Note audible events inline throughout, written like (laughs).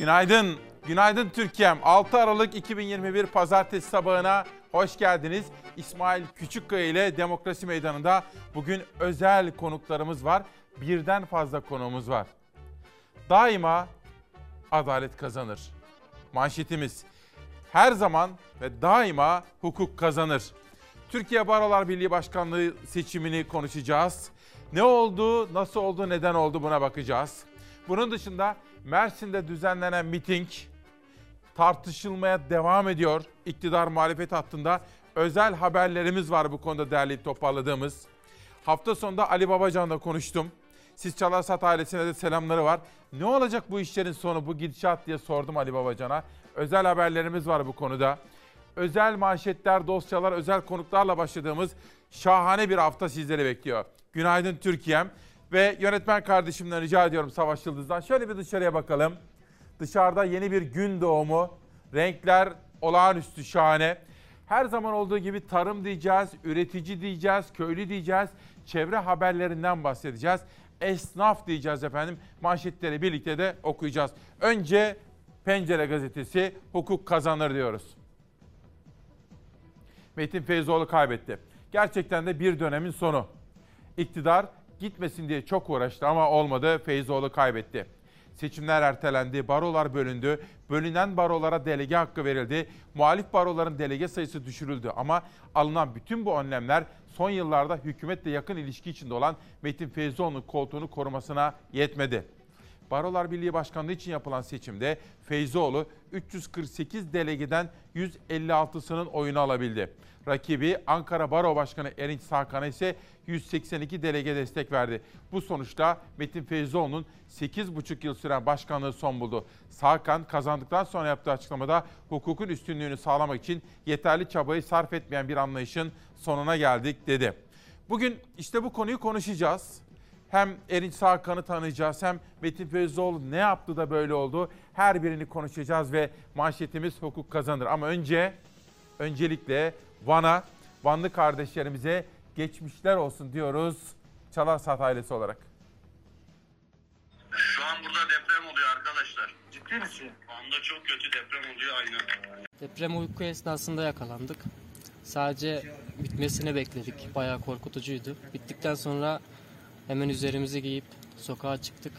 Günaydın. Günaydın Türkiye'm. 6 Aralık 2021 Pazartesi sabahına hoş geldiniz. İsmail Küçükkaya ile Demokrasi Meydanı'nda bugün özel konuklarımız var. Birden fazla konuğumuz var. Daima adalet kazanır. Manşetimiz her zaman ve daima hukuk kazanır. Türkiye Barolar Birliği Başkanlığı seçimini konuşacağız. Ne oldu, nasıl oldu, neden oldu buna bakacağız. Bunun dışında Mersin'de düzenlenen miting tartışılmaya devam ediyor. İktidar muhalefet hattında özel haberlerimiz var bu konuda derleyip toparladığımız. Hafta sonunda Ali Babacan'la konuştum. Siz Çalarsat ailesine de selamları var. Ne olacak bu işlerin sonu, bu gidişat diye sordum Ali Babacan'a. Özel haberlerimiz var bu konuda. Özel manşetler, dosyalar, özel konuklarla başladığımız şahane bir hafta sizleri bekliyor. Günaydın Türkiye'm ve yönetmen kardeşimden rica ediyorum Savaş Yıldız'dan. Şöyle bir dışarıya bakalım. Dışarıda yeni bir gün doğumu. Renkler olağanüstü şahane. Her zaman olduğu gibi tarım diyeceğiz, üretici diyeceğiz, köylü diyeceğiz, çevre haberlerinden bahsedeceğiz. Esnaf diyeceğiz efendim. Manşetleri birlikte de okuyacağız. Önce Pencere gazetesi hukuk kazanır diyoruz. Metin Feyzoğlu kaybetti. Gerçekten de bir dönemin sonu. İktidar gitmesin diye çok uğraştı ama olmadı. Feyzoğlu kaybetti. Seçimler ertelendi, barolar bölündü, bölünen barolara delege hakkı verildi, muhalif baroların delege sayısı düşürüldü ama alınan bütün bu önlemler son yıllarda hükümetle yakın ilişki içinde olan Metin Feyzoğlu'nun koltuğunu korumasına yetmedi. Barolar Birliği Başkanlığı için yapılan seçimde Feyzoğlu 348 delegeden 156'sının oyunu alabildi. Rakibi Ankara Baro Başkanı Erinç Sakan'a ise 182 delege destek verdi. Bu sonuçta Metin Feyzoğlu'nun 8,5 yıl süren başkanlığı son buldu. Sakan kazandıktan sonra yaptığı açıklamada hukukun üstünlüğünü sağlamak için yeterli çabayı sarf etmeyen bir anlayışın sonuna geldik dedi. Bugün işte bu konuyu konuşacağız. Hem Erinç Sakan'ı tanıyacağız hem Metin Feyzoğlu ne yaptı da böyle oldu. Her birini konuşacağız ve manşetimiz hukuk kazanır. Ama önce öncelikle Van'a, Vanlı kardeşlerimize geçmişler olsun diyoruz Çalarsat ailesi olarak. Şu an burada deprem oluyor arkadaşlar. Ciddi misin? Van'da çok kötü deprem oluyor aynen. Deprem uyku esnasında yakalandık. Sadece bitmesini bekledik. Bayağı korkutucuydu. Bittikten sonra hemen üzerimizi giyip sokağa çıktık.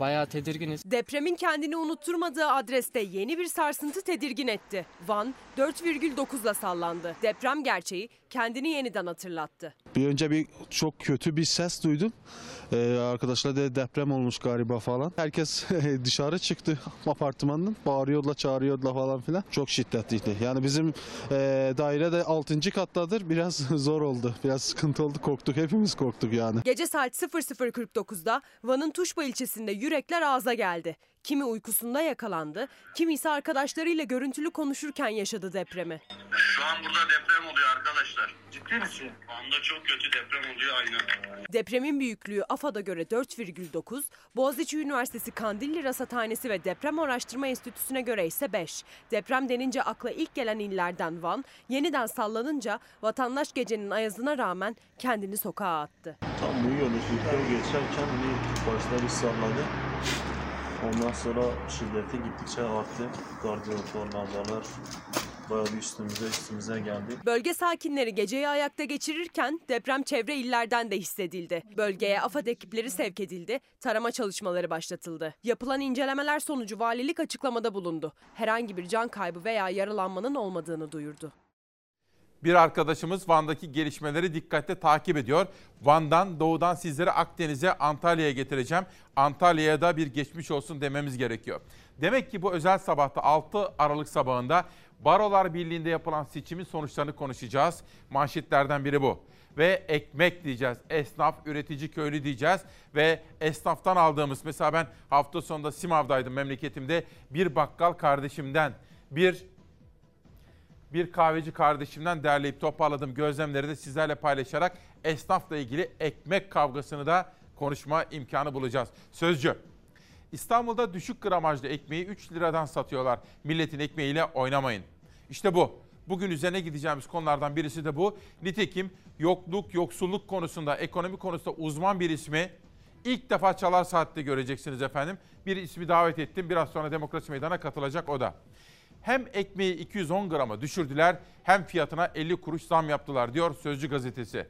Bayağı tedirginiz. Depremin kendini unutturmadığı adreste yeni bir sarsıntı tedirgin etti. Van 4,9'la sallandı. Deprem gerçeği kendini yeniden hatırlattı. Bir önce bir çok kötü bir ses duydum. Ee, arkadaşlar da deprem olmuş galiba falan. Herkes (laughs) dışarı çıktı (laughs) apartmandan. Bağırıyorlar, çağırıyorlar falan filan. Çok şiddetliydi. Yani bizim e, daire de 6. kattadır. Biraz (laughs) zor oldu. Biraz sıkıntı oldu. Korktuk. Hepimiz korktuk yani. Gece saat 00.49'da Van'ın Tuşba ilçesinde yürekler ağza geldi. Kimi uykusunda yakalandı, kimi ise arkadaşlarıyla görüntülü konuşurken yaşadı depremi. Şu an burada deprem oluyor arkadaşlar. Ciddi misin? Van'da çok kötü deprem oluyor aynen. Depremin büyüklüğü AFAD'a göre 4,9, Boğaziçi Üniversitesi Kandilli Rasathanesi ve Deprem Araştırma Enstitüsü'ne göre ise 5. Deprem denince akla ilk gelen illerden Van, yeniden sallanınca vatandaş gecenin ayazına rağmen kendini sokağa attı. Tam uyuyordu. Uykuya geçerken bir başta bir salladı. Ondan sonra şiddeti gittikçe arttı. Gardiyan tornadolar bayağı bir üstümüze üstümüze geldi. Bölge sakinleri geceyi ayakta geçirirken deprem çevre illerden de hissedildi. Bölgeye AFAD ekipleri sevk edildi, tarama çalışmaları başlatıldı. Yapılan incelemeler sonucu valilik açıklamada bulundu. Herhangi bir can kaybı veya yaralanmanın olmadığını duyurdu. Bir arkadaşımız Van'daki gelişmeleri dikkatle takip ediyor. Van'dan doğudan sizleri Akdeniz'e Antalya'ya getireceğim. Antalya'ya da bir geçmiş olsun dememiz gerekiyor. Demek ki bu özel sabahta 6 Aralık sabahında Barolar Birliği'nde yapılan seçimin sonuçlarını konuşacağız. Manşetlerden biri bu. Ve ekmek diyeceğiz. Esnaf, üretici, köylü diyeceğiz. Ve esnaftan aldığımız, mesela ben hafta sonunda Simav'daydım memleketimde. Bir bakkal kardeşimden, bir bir kahveci kardeşimden derleyip toparladığım gözlemleri de sizlerle paylaşarak esnafla ilgili ekmek kavgasını da konuşma imkanı bulacağız. Sözcü. İstanbul'da düşük gramajlı ekmeği 3 liradan satıyorlar. Milletin ekmeğiyle oynamayın. İşte bu. Bugün üzerine gideceğimiz konulardan birisi de bu. Nitekim yokluk, yoksulluk konusunda, ekonomi konusunda uzman bir ismi İlk defa Çalar Saat'te göreceksiniz efendim. Bir ismi davet ettim. Biraz sonra Demokrasi Meydanı'na katılacak o da. Hem ekmeği 210 grama düşürdüler hem fiyatına 50 kuruş zam yaptılar diyor Sözcü gazetesi.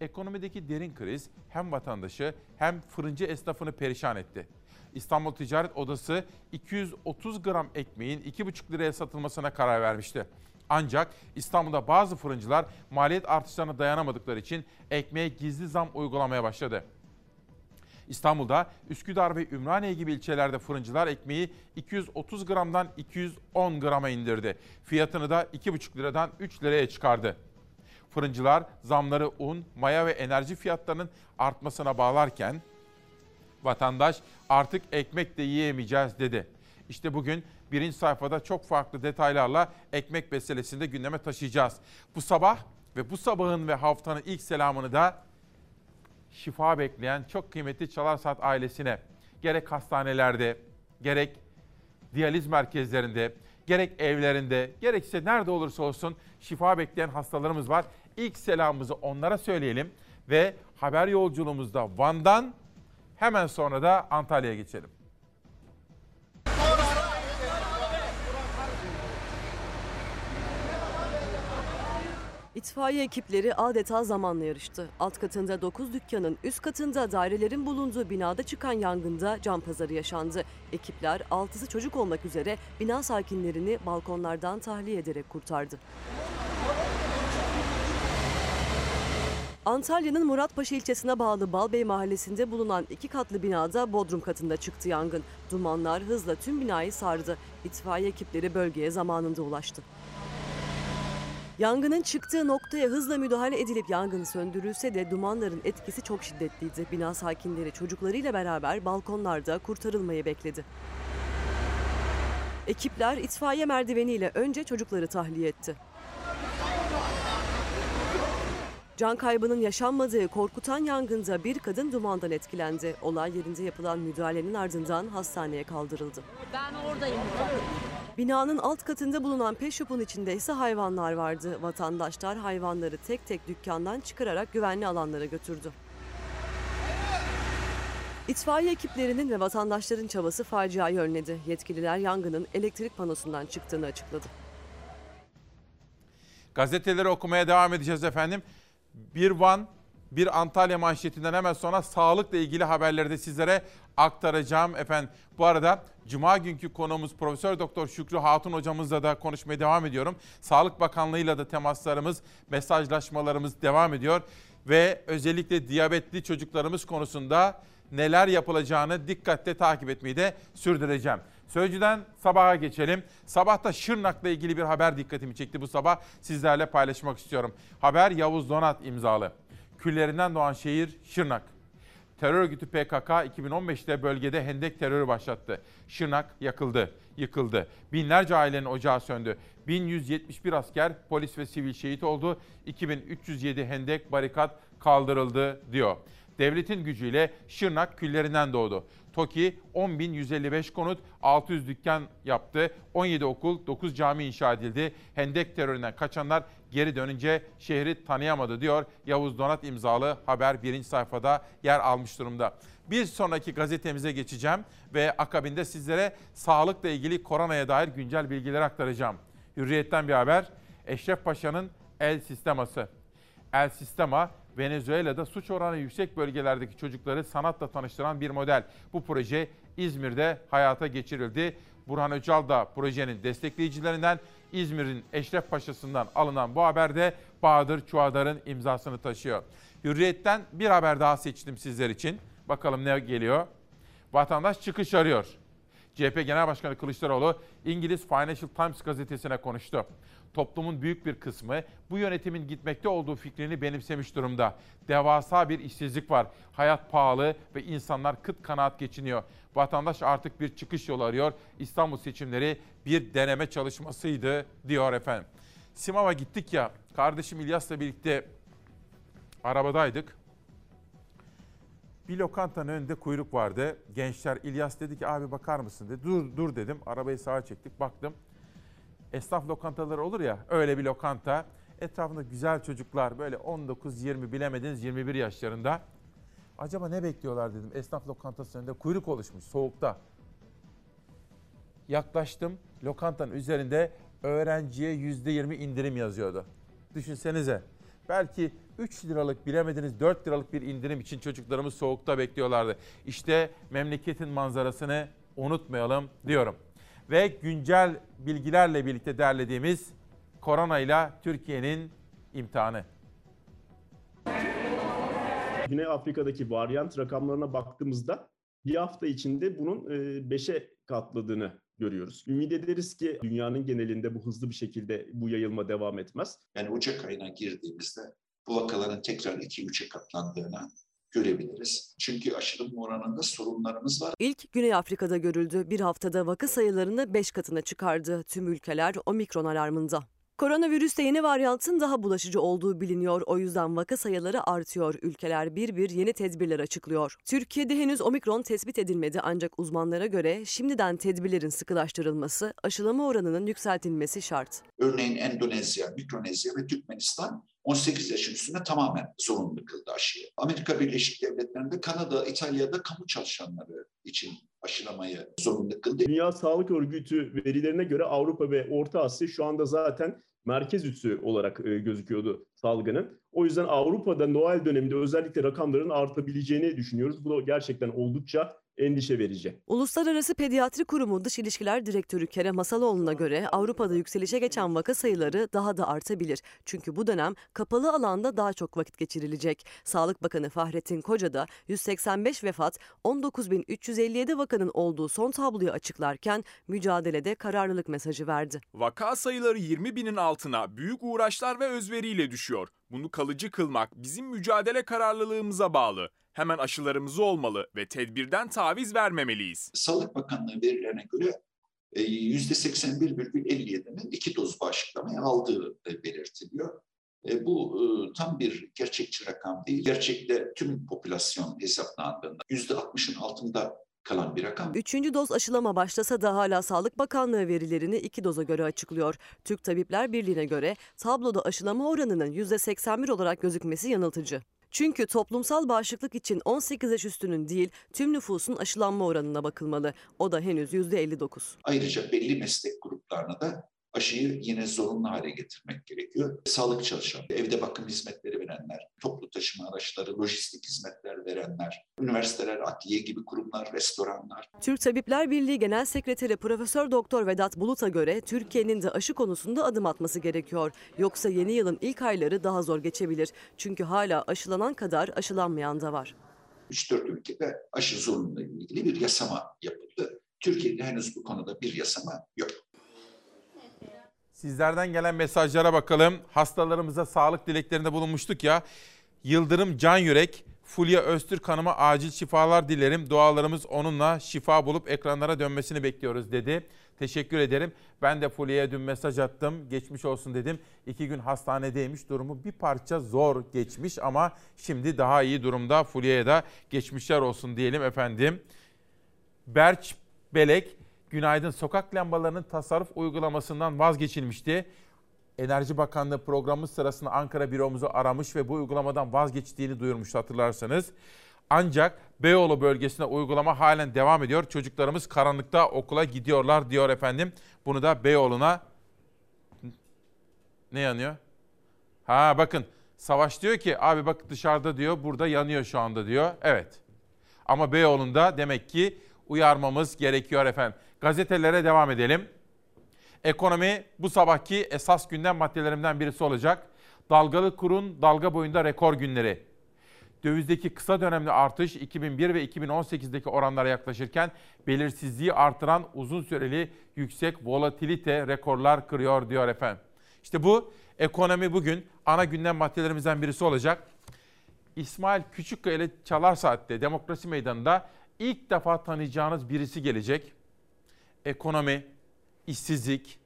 Ekonomideki derin kriz hem vatandaşı hem fırıncı esnafını perişan etti. İstanbul Ticaret Odası 230 gram ekmeğin 2,5 liraya satılmasına karar vermişti. Ancak İstanbul'da bazı fırıncılar maliyet artışlarına dayanamadıkları için ekmeğe gizli zam uygulamaya başladı. İstanbul'da Üsküdar ve Ümraniye gibi ilçelerde fırıncılar ekmeği 230 gramdan 210 grama indirdi. Fiyatını da 2,5 liradan 3 liraya çıkardı. Fırıncılar zamları un, maya ve enerji fiyatlarının artmasına bağlarken vatandaş artık ekmek de yiyemeyeceğiz dedi. İşte bugün birinci sayfada çok farklı detaylarla ekmek meselesini de gündeme taşıyacağız. Bu sabah ve bu sabahın ve haftanın ilk selamını da şifa bekleyen çok kıymetli Çalar Saat ailesine gerek hastanelerde, gerek diyaliz merkezlerinde, gerek evlerinde, gerekse nerede olursa olsun şifa bekleyen hastalarımız var. İlk selamımızı onlara söyleyelim ve haber yolculuğumuzda Van'dan hemen sonra da Antalya'ya geçelim. İtfaiye ekipleri adeta zamanla yarıştı. Alt katında 9 dükkanın, üst katında dairelerin bulunduğu binada çıkan yangında can pazarı yaşandı. Ekipler 6'sı çocuk olmak üzere bina sakinlerini balkonlardan tahliye ederek kurtardı. Antalya'nın Muratpaşa ilçesine bağlı Balbey mahallesinde bulunan iki katlı binada bodrum katında çıktı yangın. Dumanlar hızla tüm binayı sardı. İtfaiye ekipleri bölgeye zamanında ulaştı. Yangının çıktığı noktaya hızla müdahale edilip yangın söndürülse de dumanların etkisi çok şiddetliydi. Bina sakinleri çocuklarıyla beraber balkonlarda kurtarılmayı bekledi. Ekipler itfaiye merdiveniyle önce çocukları tahliye etti. Can kaybının yaşanmadığı korkutan yangında bir kadın dumandan etkilendi. Olay yerinde yapılan müdahalenin ardından hastaneye kaldırıldı. Ben oradayım. Binanın alt katında bulunan pet shop'un içinde ise hayvanlar vardı. Vatandaşlar hayvanları tek tek dükkandan çıkararak güvenli alanlara götürdü. İtfaiye ekiplerinin ve vatandaşların çabası faciayı önledi. Yetkililer yangının elektrik panosundan çıktığını açıkladı. Gazeteleri okumaya devam edeceğiz efendim. Bir Van, bir Antalya manşetinden hemen sonra sağlıkla ilgili haberleri de sizlere aktaracağım efendim. Bu arada Cuma günkü konuğumuz Profesör Doktor Şükrü Hatun hocamızla da konuşmaya devam ediyorum. Sağlık Bakanlığı'yla da temaslarımız, mesajlaşmalarımız devam ediyor. Ve özellikle diyabetli çocuklarımız konusunda neler yapılacağını dikkatle takip etmeyi de sürdüreceğim. Sözcüden sabaha geçelim. Sabahta Şırnak'la ilgili bir haber dikkatimi çekti bu sabah. Sizlerle paylaşmak istiyorum. Haber Yavuz Donat imzalı. Küllerinden doğan şehir Şırnak. Terör örgütü PKK 2015'te bölgede hendek terörü başlattı. Şırnak yakıldı, yıkıldı. Binlerce ailenin ocağı söndü. 1171 asker, polis ve sivil şehit oldu. 2307 hendek barikat kaldırıldı diyor. Devletin gücüyle Şırnak küllerinden doğdu. TOKİ 10.155 konut, 600 dükkan yaptı. 17 okul, 9 cami inşa edildi. Hendek teröründen kaçanlar geri dönünce şehri tanıyamadı diyor. Yavuz Donat imzalı haber birinci sayfada yer almış durumda. Bir sonraki gazetemize geçeceğim ve akabinde sizlere sağlıkla ilgili koronaya dair güncel bilgileri aktaracağım. Hürriyet'ten bir haber. Eşref Paşa'nın El Sisteması. El Sistema Venezuela'da suç oranı yüksek bölgelerdeki çocukları sanatla tanıştıran bir model. Bu proje İzmir'de hayata geçirildi. Burhan Öcal da projenin destekleyicilerinden İzmir'in Eşref Paşa'sından alınan bu haberde Bahadır Çuadar'ın imzasını taşıyor. Hürriyet'ten bir haber daha seçtim sizler için. Bakalım ne geliyor? Vatandaş çıkış arıyor. CHP Genel Başkanı Kılıçdaroğlu İngiliz Financial Times gazetesine konuştu. Toplumun büyük bir kısmı bu yönetimin gitmekte olduğu fikrini benimsemiş durumda. Devasa bir işsizlik var. Hayat pahalı ve insanlar kıt kanaat geçiniyor. Vatandaş artık bir çıkış yolu arıyor. İstanbul seçimleri bir deneme çalışmasıydı diyor efendim. Simav'a gittik ya. Kardeşim İlyas'la birlikte arabadaydık. Bir lokantanın önünde kuyruk vardı. Gençler İlyas dedi ki abi bakar mısın dedi. Dur dur dedim. Arabayı sağa çektik. Baktım. Esnaf lokantaları olur ya öyle bir lokanta. Etrafında güzel çocuklar böyle 19-20 bilemediniz 21 yaşlarında. Acaba ne bekliyorlar dedim. Esnaf lokantası önünde kuyruk oluşmuş soğukta. Yaklaştım. Lokantanın üzerinde öğrenciye %20 indirim yazıyordu. Düşünsenize. Belki 3 liralık bilemediniz 4 liralık bir indirim için çocuklarımız soğukta bekliyorlardı. İşte memleketin manzarasını unutmayalım diyorum. Ve güncel bilgilerle birlikte derlediğimiz koronayla Türkiye'nin imtihanı. Güney Afrika'daki varyant rakamlarına baktığımızda bir hafta içinde bunun 5'e katladığını görüyoruz. Ümit ederiz ki dünyanın genelinde bu hızlı bir şekilde bu yayılma devam etmez. Yani Ocak ayına girdiğimizde bu vakaların tekrar 2-3'e katlandığını görebiliriz. Çünkü aşılama oranında sorunlarımız var. İlk Güney Afrika'da görüldü. Bir haftada vaka sayılarını 5 katına çıkardı. Tüm ülkeler omikron alarmında. Koronavirüste yeni varyantın daha bulaşıcı olduğu biliniyor. O yüzden vaka sayıları artıyor. Ülkeler bir bir yeni tedbirler açıklıyor. Türkiye'de henüz omikron tespit edilmedi ancak uzmanlara göre şimdiden tedbirlerin sıkılaştırılması, aşılama oranının yükseltilmesi şart. Örneğin Endonezya, Mikronezya ve Türkmenistan 18 yaşın üstüne tamamen zorunlu kıldı aşıyı. Amerika Birleşik Devletleri'nde, Kanada, İtalya'da kamu çalışanları için aşılamayı zorunlu kıldı. Dünya Sağlık Örgütü verilerine göre Avrupa ve Orta Asya şu anda zaten merkez üssü olarak e, gözüküyordu salgının. O yüzden Avrupa'da Noel döneminde özellikle rakamların artabileceğini düşünüyoruz. Bu da gerçekten oldukça endişe verici. Uluslararası Pediatri Kurumu Dış İlişkiler Direktörü Kerem Masaloğlu'na göre Avrupa'da yükselişe geçen vaka sayıları daha da artabilir. Çünkü bu dönem kapalı alanda daha çok vakit geçirilecek. Sağlık Bakanı Fahrettin Koca da 185 vefat, 19.357 vakanın olduğu son tabloyu açıklarken mücadelede kararlılık mesajı verdi. Vaka sayıları 20 binin altına büyük uğraşlar ve özveriyle düşüyor. Bunu kalıcı kılmak bizim mücadele kararlılığımıza bağlı. Hemen aşılarımız olmalı ve tedbirden taviz vermemeliyiz. Sağlık Bakanlığı verilerine göre %81,57'nin iki doz bağışıklamayı aldığı belirtiliyor. E, bu e, tam bir gerçekçi rakam değil. Gerçekte tüm popülasyon hesaplandığında %60'ın altında kalan bir rakam. Üçüncü doz aşılama başlasa da hala Sağlık Bakanlığı verilerini iki doza göre açıklıyor. Türk Tabipler Birliği'ne göre tabloda aşılama oranının %81 olarak gözükmesi yanıltıcı. Çünkü toplumsal bağışıklık için 18 yaş üstünün değil tüm nüfusun aşılanma oranına bakılmalı. O da henüz %59. Ayrıca belli meslek gruplarına da aşıyı yine zorunlu hale getirmek gerekiyor. Sağlık çalışanları, evde bakım hizmetleri verenler, toplu taşıma araçları, lojistik hizmetler verenler, üniversiteler, adliye gibi kurumlar, restoranlar. Türk Tabipler Birliği Genel Sekreteri Profesör Doktor Vedat Bulut'a göre Türkiye'nin de aşı konusunda adım atması gerekiyor. Yoksa yeni yılın ilk ayları daha zor geçebilir. Çünkü hala aşılanan kadar aşılanmayan da var. 3-4 ülkede aşı zorunluluğu ilgili bir yasama yapıldı. Türkiye'de henüz bu konuda bir yasama yok. Sizlerden gelen mesajlara bakalım. Hastalarımıza sağlık dileklerinde bulunmuştuk ya. Yıldırım Can Yürek, Fulya Öztürk Hanım'a acil şifalar dilerim. Dualarımız onunla şifa bulup ekranlara dönmesini bekliyoruz dedi. Teşekkür ederim. Ben de Fulya'ya dün mesaj attım. Geçmiş olsun dedim. İki gün hastanedeymiş. Durumu bir parça zor geçmiş ama şimdi daha iyi durumda. Fulya'ya da geçmişler olsun diyelim efendim. Berç Belek, Günaydın sokak lambalarının tasarruf uygulamasından vazgeçilmişti. Enerji Bakanlığı programı sırasında Ankara büromuzu aramış ve bu uygulamadan vazgeçtiğini duyurmuştu hatırlarsanız. Ancak Beyoğlu bölgesinde uygulama halen devam ediyor. Çocuklarımız karanlıkta okula gidiyorlar diyor efendim. Bunu da Beyoğlu'na ne yanıyor? Ha bakın Savaş diyor ki abi bak dışarıda diyor burada yanıyor şu anda diyor. Evet. Ama Beyoğlu'nda demek ki uyarmamız gerekiyor efendim. Gazetelere devam edelim. Ekonomi bu sabahki esas gündem maddelerimden birisi olacak. Dalgalı kurun dalga boyunda rekor günleri. Dövizdeki kısa dönemli artış 2001 ve 2018'deki oranlara yaklaşırken belirsizliği artıran uzun süreli yüksek volatilite rekorlar kırıyor diyor efendim. İşte bu ekonomi bugün ana gündem maddelerimizden birisi olacak. İsmail Küçükkaya ile Çalar Saat'te Demokrasi Meydanı'nda ilk defa tanıyacağınız birisi gelecek. Ekonomi, işsizlik,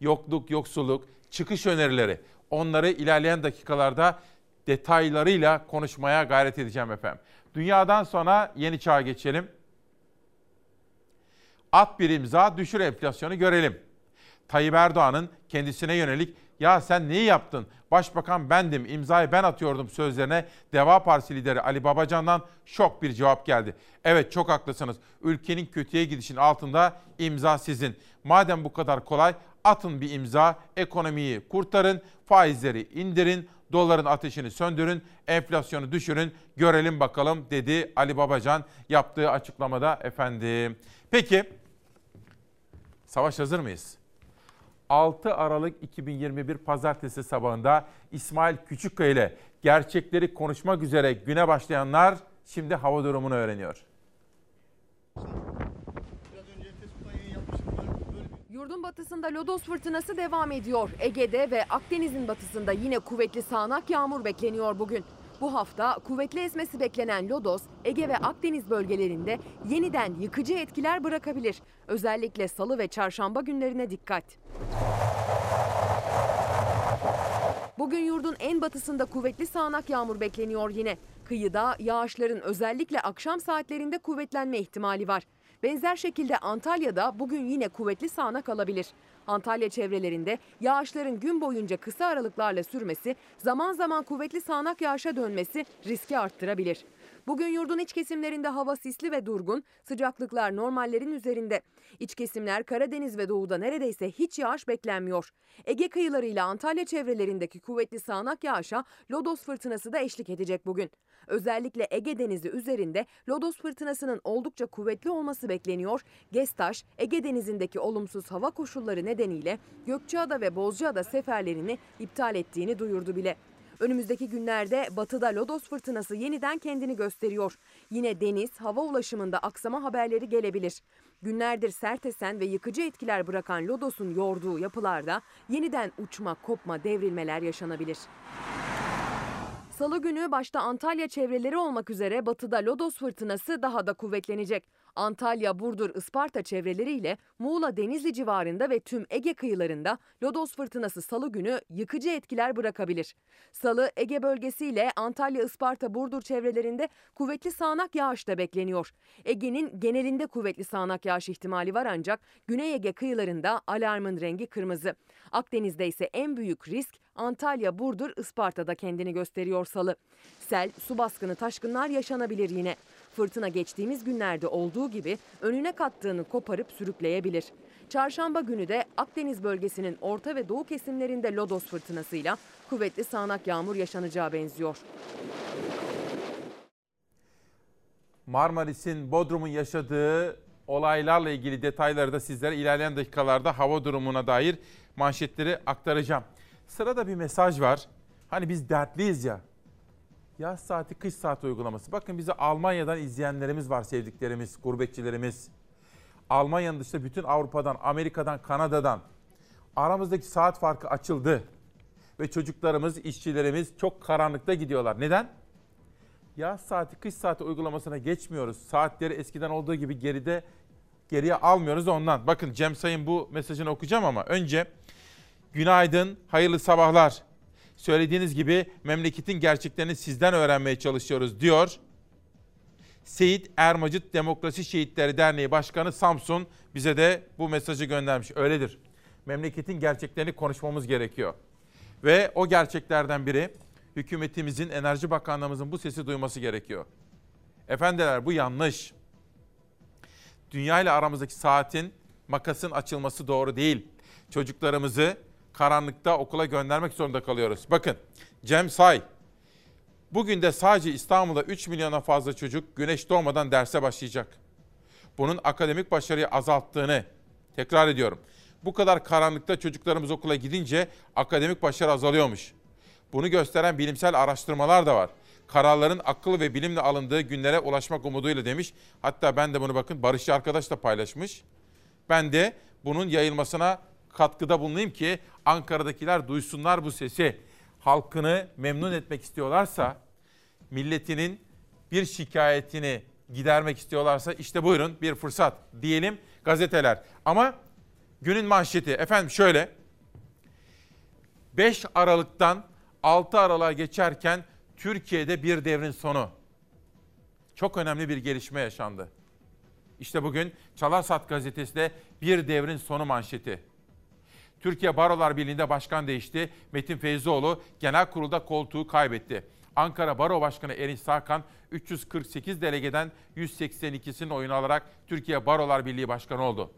yokluk, yoksulluk, çıkış önerileri onları ilerleyen dakikalarda detaylarıyla konuşmaya gayret edeceğim efendim. Dünyadan sonra yeni çağa geçelim. At bir imza, düşür enflasyonu görelim. Tayyip Erdoğan'ın kendisine yönelik Ya sen neyi yaptın? Başbakan bendim, imzayı ben atıyordum sözlerine Deva Partisi lideri Ali Babacan'dan şok bir cevap geldi. Evet çok haklısınız. Ülkenin kötüye gidişin altında imza sizin. Madem bu kadar kolay atın bir imza, ekonomiyi kurtarın, faizleri indirin, doların ateşini söndürün, enflasyonu düşürün, görelim bakalım dedi Ali Babacan yaptığı açıklamada efendim. Peki savaş hazır mıyız? 6 Aralık 2021 Pazartesi sabahında İsmail Küçükkaya ile gerçekleri konuşmak üzere güne başlayanlar şimdi hava durumunu öğreniyor. Yurdun batısında lodos fırtınası devam ediyor. Ege'de ve Akdeniz'in batısında yine kuvvetli sağanak yağmur bekleniyor bugün. Bu hafta kuvvetli esmesi beklenen lodos Ege ve Akdeniz bölgelerinde yeniden yıkıcı etkiler bırakabilir. Özellikle salı ve çarşamba günlerine dikkat. Bugün yurdun en batısında kuvvetli sağanak yağmur bekleniyor yine. Kıyıda yağışların özellikle akşam saatlerinde kuvvetlenme ihtimali var. Benzer şekilde Antalya'da bugün yine kuvvetli sağanak alabilir. Antalya çevrelerinde yağışların gün boyunca kısa aralıklarla sürmesi, zaman zaman kuvvetli sağanak yağışa dönmesi riski arttırabilir. Bugün yurdun iç kesimlerinde hava sisli ve durgun, sıcaklıklar normallerin üzerinde. İç kesimler Karadeniz ve doğuda neredeyse hiç yağış beklenmiyor. Ege kıyılarıyla Antalya çevrelerindeki kuvvetli sağanak yağışa lodos fırtınası da eşlik edecek bugün. Özellikle Ege Denizi üzerinde lodos fırtınasının oldukça kuvvetli olması bekleniyor. Gestaş, Ege Denizi'ndeki olumsuz hava koşulları nedeniyle Gökçeada ve Bozcaada seferlerini iptal ettiğini duyurdu bile. Önümüzdeki günlerde batıda lodos fırtınası yeniden kendini gösteriyor. Yine deniz, hava ulaşımında aksama haberleri gelebilir. Günlerdir sert esen ve yıkıcı etkiler bırakan lodosun yorduğu yapılarda yeniden uçma, kopma, devrilmeler yaşanabilir. Salı günü başta Antalya çevreleri olmak üzere batıda lodos fırtınası daha da kuvvetlenecek. Antalya, Burdur, Isparta çevreleriyle Muğla, Denizli civarında ve tüm Ege kıyılarında lodos fırtınası salı günü yıkıcı etkiler bırakabilir. Salı Ege bölgesiyle Antalya, Isparta, Burdur çevrelerinde kuvvetli sağanak yağış da bekleniyor. Ege'nin genelinde kuvvetli sağanak yağış ihtimali var ancak Güney Ege kıyılarında alarmın rengi kırmızı. Akdeniz'de ise en büyük risk Antalya, Burdur, Isparta'da kendini gösteriyor salı. Sel, su baskını, taşkınlar yaşanabilir yine. Fırtına geçtiğimiz günlerde olduğu gibi önüne kattığını koparıp sürükleyebilir. Çarşamba günü de Akdeniz bölgesinin orta ve doğu kesimlerinde lodos fırtınasıyla kuvvetli sağanak yağmur yaşanacağı benziyor. Marmaris'in, Bodrum'un yaşadığı olaylarla ilgili detayları da sizlere ilerleyen dakikalarda hava durumuna dair manşetleri aktaracağım. Sırada bir mesaj var. Hani biz dertliyiz ya. Yaz saati, kış saati uygulaması. Bakın bizi Almanya'dan izleyenlerimiz var, sevdiklerimiz, gurbetçilerimiz. Almanya'nın dışında bütün Avrupa'dan, Amerika'dan, Kanada'dan aramızdaki saat farkı açıldı. Ve çocuklarımız, işçilerimiz çok karanlıkta gidiyorlar. Neden? Yaz saati, kış saati uygulamasına geçmiyoruz. Saatleri eskiden olduğu gibi geride geriye almıyoruz ondan. Bakın Cem Sayın bu mesajını okuyacağım ama önce günaydın, hayırlı sabahlar. Söylediğiniz gibi memleketin gerçeklerini sizden öğrenmeye çalışıyoruz diyor. Seyit Ermacıt Demokrasi Şehitleri Derneği Başkanı Samsun bize de bu mesajı göndermiş. Öyledir. Memleketin gerçeklerini konuşmamız gerekiyor. Ve o gerçeklerden biri hükümetimizin, Enerji Bakanlığımızın bu sesi duyması gerekiyor. Efendiler bu yanlış. Dünya ile aramızdaki saatin, makasın açılması doğru değil. Çocuklarımızı karanlıkta okula göndermek zorunda kalıyoruz. Bakın Cem Say, bugün de sadece İstanbul'da 3 milyona fazla çocuk güneş doğmadan derse başlayacak. Bunun akademik başarıyı azalttığını tekrar ediyorum. Bu kadar karanlıkta çocuklarımız okula gidince akademik başarı azalıyormuş. Bunu gösteren bilimsel araştırmalar da var. Kararların akıl ve bilimle alındığı günlere ulaşmak umuduyla demiş. Hatta ben de bunu bakın Barışçı arkadaş da paylaşmış. Ben de bunun yayılmasına katkıda bulunayım ki Ankara'dakiler duysunlar bu sesi. Halkını memnun etmek istiyorlarsa, milletinin bir şikayetini gidermek istiyorlarsa işte buyurun bir fırsat diyelim gazeteler. Ama günün manşeti efendim şöyle. 5 Aralık'tan 6 Aralık'a geçerken Türkiye'de bir devrin sonu. Çok önemli bir gelişme yaşandı. İşte bugün Çalarsat gazetesinde bir devrin sonu manşeti. Türkiye Barolar Birliği'nde başkan değişti. Metin Feyzoğlu genel kurulda koltuğu kaybetti. Ankara Baro Başkanı Erinç Sakan 348 delegeden 182'sinin oyunu alarak Türkiye Barolar Birliği Başkanı oldu.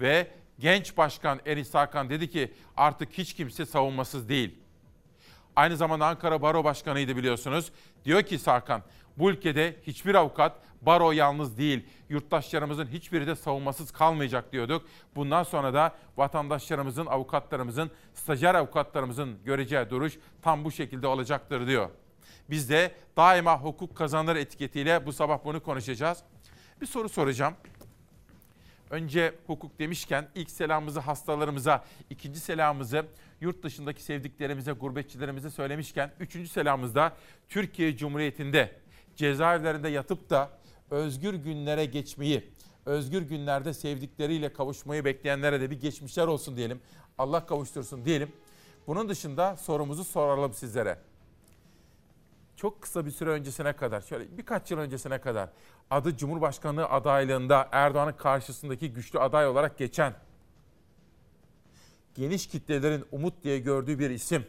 Ve genç başkan Erinç Sakan dedi ki artık hiç kimse savunmasız değil. Aynı zamanda Ankara Baro Başkanı'ydı biliyorsunuz. Diyor ki Sakan, bu ülkede hiçbir avukat baro yalnız değil. Yurttaşlarımızın hiçbiri de savunmasız kalmayacak diyorduk. Bundan sonra da vatandaşlarımızın, avukatlarımızın, stajyer avukatlarımızın göreceği duruş tam bu şekilde olacaktır diyor. Biz de daima hukuk kazanır etiketiyle bu sabah bunu konuşacağız. Bir soru soracağım. Önce hukuk demişken ilk selamımızı hastalarımıza, ikinci selamımızı yurt dışındaki sevdiklerimize, gurbetçilerimize söylemişken üçüncü selamımızda Türkiye Cumhuriyeti'nde cezaevlerinde yatıp da özgür günlere geçmeyi, özgür günlerde sevdikleriyle kavuşmayı bekleyenlere de bir geçmişler olsun diyelim. Allah kavuştursun diyelim. Bunun dışında sorumuzu soralım sizlere. Çok kısa bir süre öncesine kadar, şöyle birkaç yıl öncesine kadar adı Cumhurbaşkanlığı adaylığında Erdoğan'ın karşısındaki güçlü aday olarak geçen geniş kitlelerin umut diye gördüğü bir isim.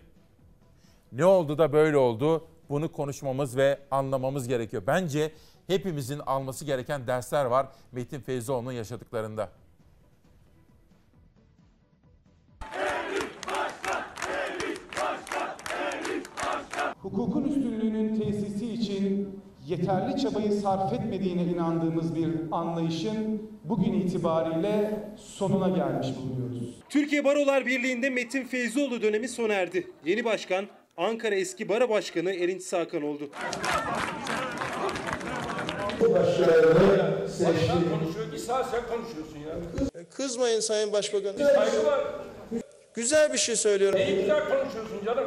Ne oldu da böyle oldu? Bunu konuşmamız ve anlamamız gerekiyor. Bence hepimizin alması gereken dersler var Metin Feyzoğlu'nun yaşadıklarında. hukukun üstünlüğünün tesisi için yeterli çabayı sarf etmediğine inandığımız bir anlayışın bugün itibariyle sonuna gelmiş bulunuyoruz. Türkiye Barolar Birliği'nde Metin Feyzoğlu dönemi sona erdi. Yeni başkan Ankara eski bara başkanı Erinç Sakan oldu. Başkanı seçti. konuşuyor ki sen konuşuyorsun ya. Kızmayın Sayın Başbakan. Saygı var. Güzel bir şey söylüyorum. Neyi güzel konuşuyorsun canım?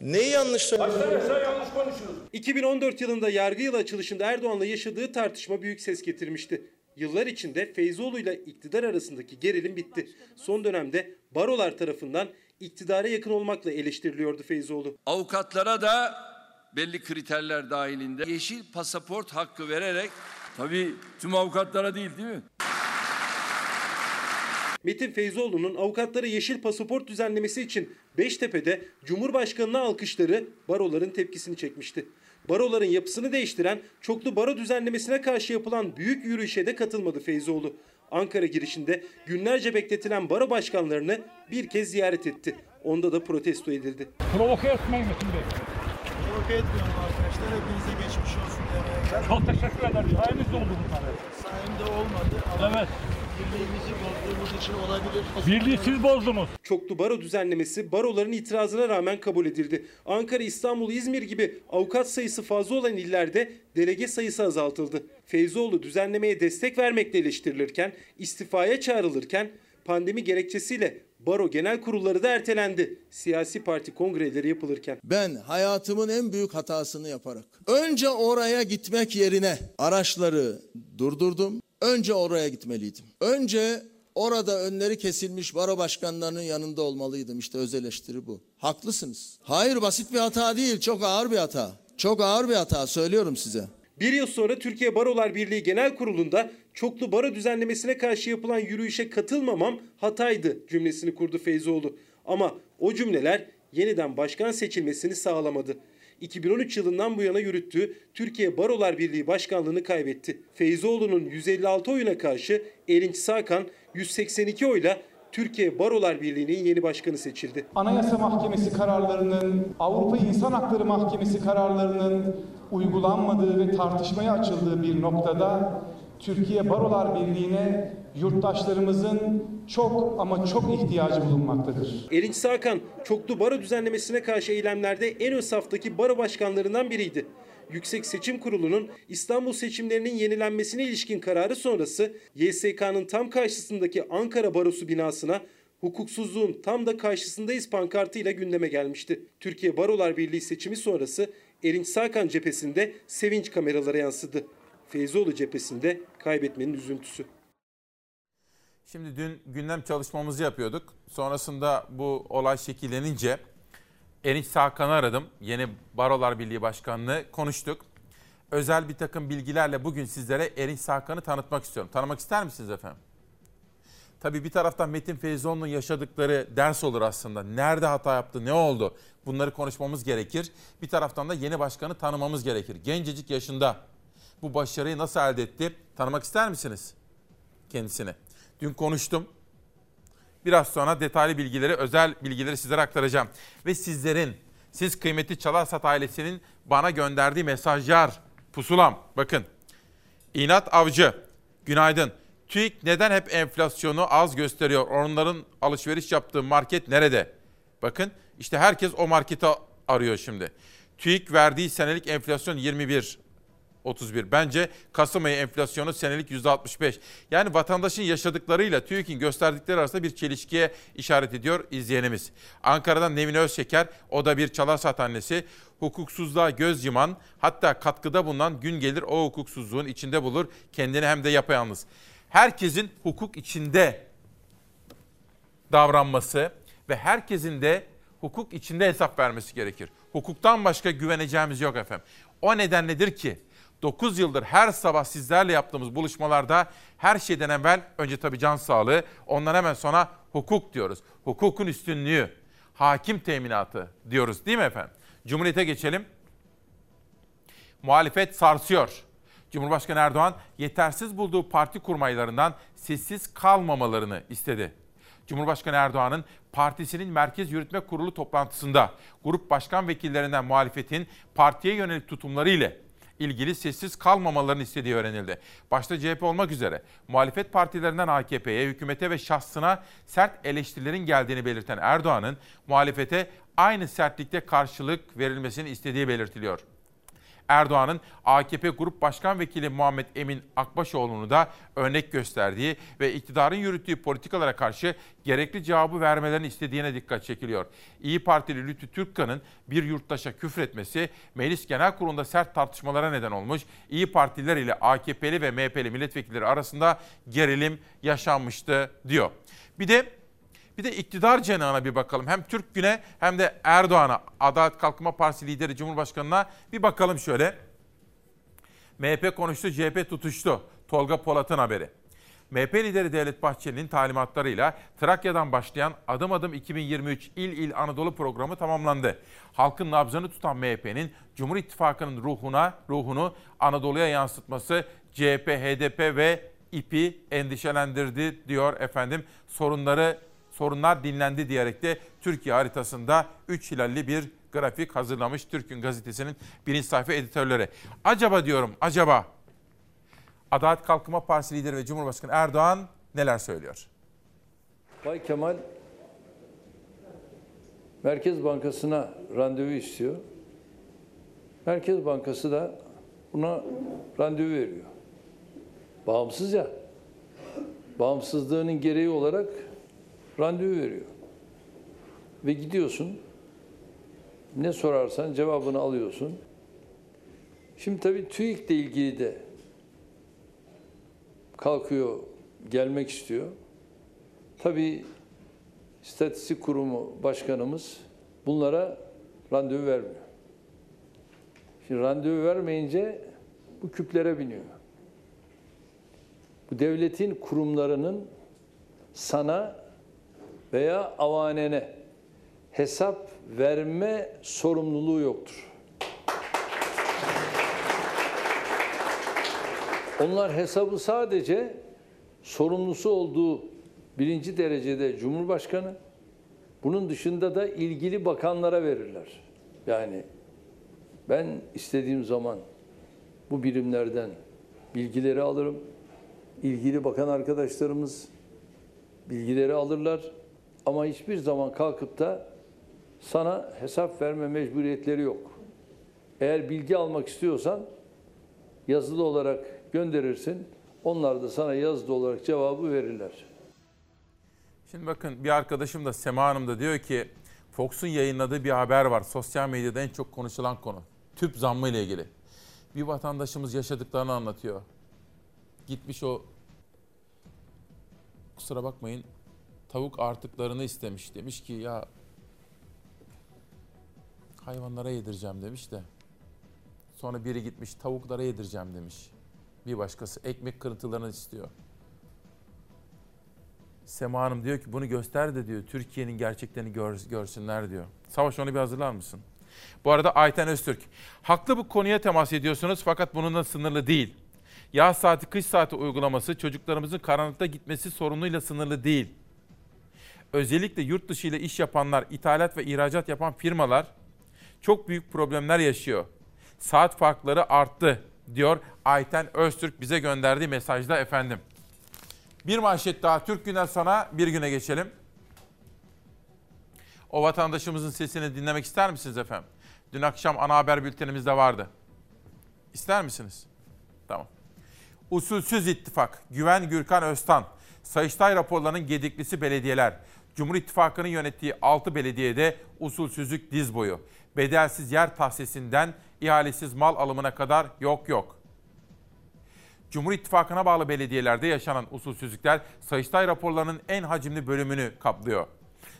Neyi yanlış söylüyorsun? Baksana sen yanlış konuşuyorsun. 2014 yılında yargı yılı açılışında Erdoğan'la yaşadığı tartışma büyük ses getirmişti. Yıllar içinde Feyzoğlu ile iktidar arasındaki gerilim bitti. Son dönemde barolar tarafından iktidara yakın olmakla eleştiriliyordu Feyzoğlu. Avukatlara da belli kriterler dahilinde yeşil pasaport hakkı vererek tabii tüm avukatlara değil değil mi? Metin Feyzoğlu'nun avukatlara yeşil pasaport düzenlemesi için Beştepe'de Cumhurbaşkanı'na alkışları baroların tepkisini çekmişti. Baroların yapısını değiştiren çoklu baro düzenlemesine karşı yapılan büyük yürüyüşe de katılmadı Feyzoğlu. Ankara girişinde günlerce bekletilen baro başkanlarını bir kez ziyaret etti. Onda da protesto edildi. Provoke etmeyin Metin Bey. Provoke etmiyorum arkadaşlar. Hepinize geçmiş olsun. Çok teşekkür ederim. Sayenizde oldu bunlar. Sayemde olmadı ama Evet. Birliğimizi bozduğumuz için olabilir. Birliği siz bozdunuz. Çoklu baro düzenlemesi baroların itirazına rağmen kabul edildi. Ankara, İstanbul, İzmir gibi avukat sayısı fazla olan illerde delege sayısı azaltıldı. Feyzoğlu düzenlemeye destek vermekle eleştirilirken, istifaya çağrılırken pandemi gerekçesiyle baro genel kurulları da ertelendi. Siyasi parti kongreleri yapılırken. Ben hayatımın en büyük hatasını yaparak önce oraya gitmek yerine araçları durdurdum. Önce oraya gitmeliydim. Önce orada önleri kesilmiş baro başkanlarının yanında olmalıydım. İşte öz eleştiri bu. Haklısınız. Hayır basit bir hata değil, çok ağır bir hata. Çok ağır bir hata söylüyorum size. Bir yıl sonra Türkiye Barolar Birliği Genel Kurulu'nda çoklu baro düzenlemesine karşı yapılan yürüyüşe katılmamam hataydı cümlesini kurdu Feyzoğlu. Ama o cümleler yeniden başkan seçilmesini sağlamadı. 2013 yılından bu yana yürüttüğü Türkiye Barolar Birliği Başkanlığını kaybetti. Feyzoğlu'nun 156 oyuna karşı Erinç Sakan 182 oyla Türkiye Barolar Birliği'nin yeni başkanı seçildi. Anayasa Mahkemesi kararlarının, Avrupa İnsan Hakları Mahkemesi kararlarının uygulanmadığı ve tartışmaya açıldığı bir noktada Türkiye Barolar Birliği'ne yurttaşlarımızın çok ama çok ihtiyacı bulunmaktadır. Erinç Sakan çoklu baro düzenlemesine karşı eylemlerde en ön saftaki baro başkanlarından biriydi. Yüksek Seçim Kurulu'nun İstanbul seçimlerinin yenilenmesine ilişkin kararı sonrası YSK'nın tam karşısındaki Ankara Barosu binasına hukuksuzluğun tam da karşısındayız pankartıyla gündeme gelmişti. Türkiye Barolar Birliği seçimi sonrası Erinç Sakan cephesinde sevinç kameralara yansıdı. Feyzoğlu cephesinde kaybetmenin üzüntüsü. Şimdi dün gündem çalışmamızı yapıyorduk. Sonrasında bu olay şekillenince Erinç Sakan'ı aradım. Yeni Barolar Birliği Başkanlığı konuştuk. Özel bir takım bilgilerle bugün sizlere Erinç Sakan'ı tanıtmak istiyorum. Tanımak ister misiniz efendim? Tabii bir taraftan Metin Feyzoğlu'nun yaşadıkları ders olur aslında. Nerede hata yaptı, ne oldu? Bunları konuşmamız gerekir. Bir taraftan da yeni başkanı tanımamız gerekir. Gencecik yaşında bu başarıyı nasıl elde etti? Tanımak ister misiniz kendisini? Dün konuştum. Biraz sonra detaylı bilgileri, özel bilgileri sizlere aktaracağım. Ve sizlerin, siz kıymetli Çalarsat ailesinin bana gönderdiği mesajlar, pusulam. Bakın, İnat Avcı, günaydın. TÜİK neden hep enflasyonu az gösteriyor? Onların alışveriş yaptığı market nerede? Bakın işte herkes o marketi arıyor şimdi. TÜİK verdiği senelik enflasyon 21. 31. Bence Kasım ayı enflasyonu senelik %65. Yani vatandaşın yaşadıklarıyla TÜİK'in gösterdikleri arasında bir çelişkiye işaret ediyor izleyenimiz. Ankara'dan Nevin Özşeker, o da bir çalar annesi. Hukuksuzluğa göz yuman, hatta katkıda bulunan gün gelir o hukuksuzluğun içinde bulur kendini hem de yapayalnız. Herkesin hukuk içinde davranması ve herkesin de hukuk içinde hesap vermesi gerekir. Hukuktan başka güveneceğimiz yok efendim. O nedenledir ki 9 yıldır her sabah sizlerle yaptığımız buluşmalarda her şeyden evvel önce tabii can sağlığı, ondan hemen sonra hukuk diyoruz. Hukukun üstünlüğü, hakim teminatı diyoruz değil mi efendim? Cumhuriyete geçelim. Muhalefet sarsıyor. Cumhurbaşkanı Erdoğan yetersiz bulduğu parti kurmaylarından sessiz kalmamalarını istedi. Cumhurbaşkanı Erdoğan'ın partisinin Merkez Yürütme Kurulu toplantısında grup başkan vekillerinden muhalefetin partiye yönelik tutumları ile ilgili sessiz kalmamalarını istediği öğrenildi. Başta CHP olmak üzere muhalefet partilerinden AKP'ye, hükümete ve şahsına sert eleştirilerin geldiğini belirten Erdoğan'ın muhalefete aynı sertlikte karşılık verilmesini istediği belirtiliyor. Erdoğan'ın AKP Grup Başkan Vekili Muhammed Emin Akbaşoğlu'nu da örnek gösterdiği ve iktidarın yürüttüğü politikalara karşı gerekli cevabı vermelerini istediğine dikkat çekiliyor. İyi Partili Lütfü Türkkan'ın bir yurttaşa küfretmesi Meclis Genel Kurulu'nda sert tartışmalara neden olmuş. İyi Partililer ile AKP'li ve MHP'li milletvekilleri arasında gerilim yaşanmıştı diyor. Bir de bir de iktidar cenahına bir bakalım. Hem Türk Güne hem de Erdoğan'a, Adalet Kalkınma Partisi lideri Cumhurbaşkanı'na bir bakalım şöyle. MHP konuştu, CHP tutuştu. Tolga Polat'ın haberi. MHP lideri Devlet Bahçeli'nin talimatlarıyla Trakya'dan başlayan Adım Adım 2023 İl İl Anadolu programı tamamlandı. Halkın nabzını tutan MHP'nin Cumhur İttifakı'nın ruhuna, ruhunu Anadolu'ya yansıtması CHP, HDP ve İP'i endişelendirdi diyor efendim. Sorunları sorunlar dinlendi diyerek de Türkiye haritasında 3 hilalli bir grafik hazırlamış Türk'ün gazetesinin birinci sayfa editörleri. Acaba diyorum, acaba Adalet Kalkınma Partisi lideri ve Cumhurbaşkanı Erdoğan neler söylüyor? Bay Kemal Merkez Bankası'na randevu istiyor. Merkez Bankası da buna randevu veriyor. Bağımsız ya. Bağımsızlığının gereği olarak randevu veriyor. Ve gidiyorsun. Ne sorarsan cevabını alıyorsun. Şimdi tabii TÜİK'le ilgili de kalkıyor, gelmek istiyor. Tabii İstatistik Kurumu Başkanımız bunlara randevu vermiyor. Şimdi randevu vermeyince bu küplere biniyor. Bu devletin kurumlarının sana veya avanene hesap verme sorumluluğu yoktur. Onlar hesabı sadece sorumlusu olduğu birinci derecede Cumhurbaşkanı, bunun dışında da ilgili bakanlara verirler. Yani ben istediğim zaman bu birimlerden bilgileri alırım. İlgili bakan arkadaşlarımız bilgileri alırlar. Ama hiçbir zaman kalkıp da sana hesap verme mecburiyetleri yok. Eğer bilgi almak istiyorsan yazılı olarak gönderirsin. Onlar da sana yazılı olarak cevabı verirler. Şimdi bakın bir arkadaşım da Sema Hanım da diyor ki Fox'un yayınladığı bir haber var. Sosyal medyada en çok konuşulan konu. Tüp zammı ile ilgili. Bir vatandaşımız yaşadıklarını anlatıyor. Gitmiş o kusura bakmayın tavuk artıklarını istemiş. Demiş ki ya hayvanlara yedireceğim demiş de. Sonra biri gitmiş tavuklara yedireceğim demiş. Bir başkası ekmek kırıntılarını istiyor. Sema Hanım diyor ki bunu göster de diyor Türkiye'nin gerçeklerini gör, görsünler diyor. Savaş onu bir hazırlar mısın? Bu arada Ayten Öztürk. Haklı bu konuya temas ediyorsunuz fakat bununla sınırlı değil. Yaz saati kış saati uygulaması çocuklarımızın karanlıkta gitmesi sorunuyla sınırlı değil. Özellikle yurt dışı ile iş yapanlar, ithalat ve ihracat yapan firmalar çok büyük problemler yaşıyor. Saat farkları arttı diyor Ayten Öztürk bize gönderdiği mesajda efendim. Bir manşet daha Türk günden sonra bir güne geçelim. O vatandaşımızın sesini dinlemek ister misiniz efendim? Dün akşam ana haber bültenimizde vardı. İster misiniz? Tamam. Usulsüz ittifak. Güven Gürkan Öztan. Sayıştay raporlarının gediklisi belediyeler. Cumhur İttifakı'nın yönettiği 6 belediyede usulsüzlük diz boyu. Bedelsiz yer tahsisinden ihalesiz mal alımına kadar yok yok. Cumhur İttifakı'na bağlı belediyelerde yaşanan usulsüzlükler Sayıştay raporlarının en hacimli bölümünü kaplıyor.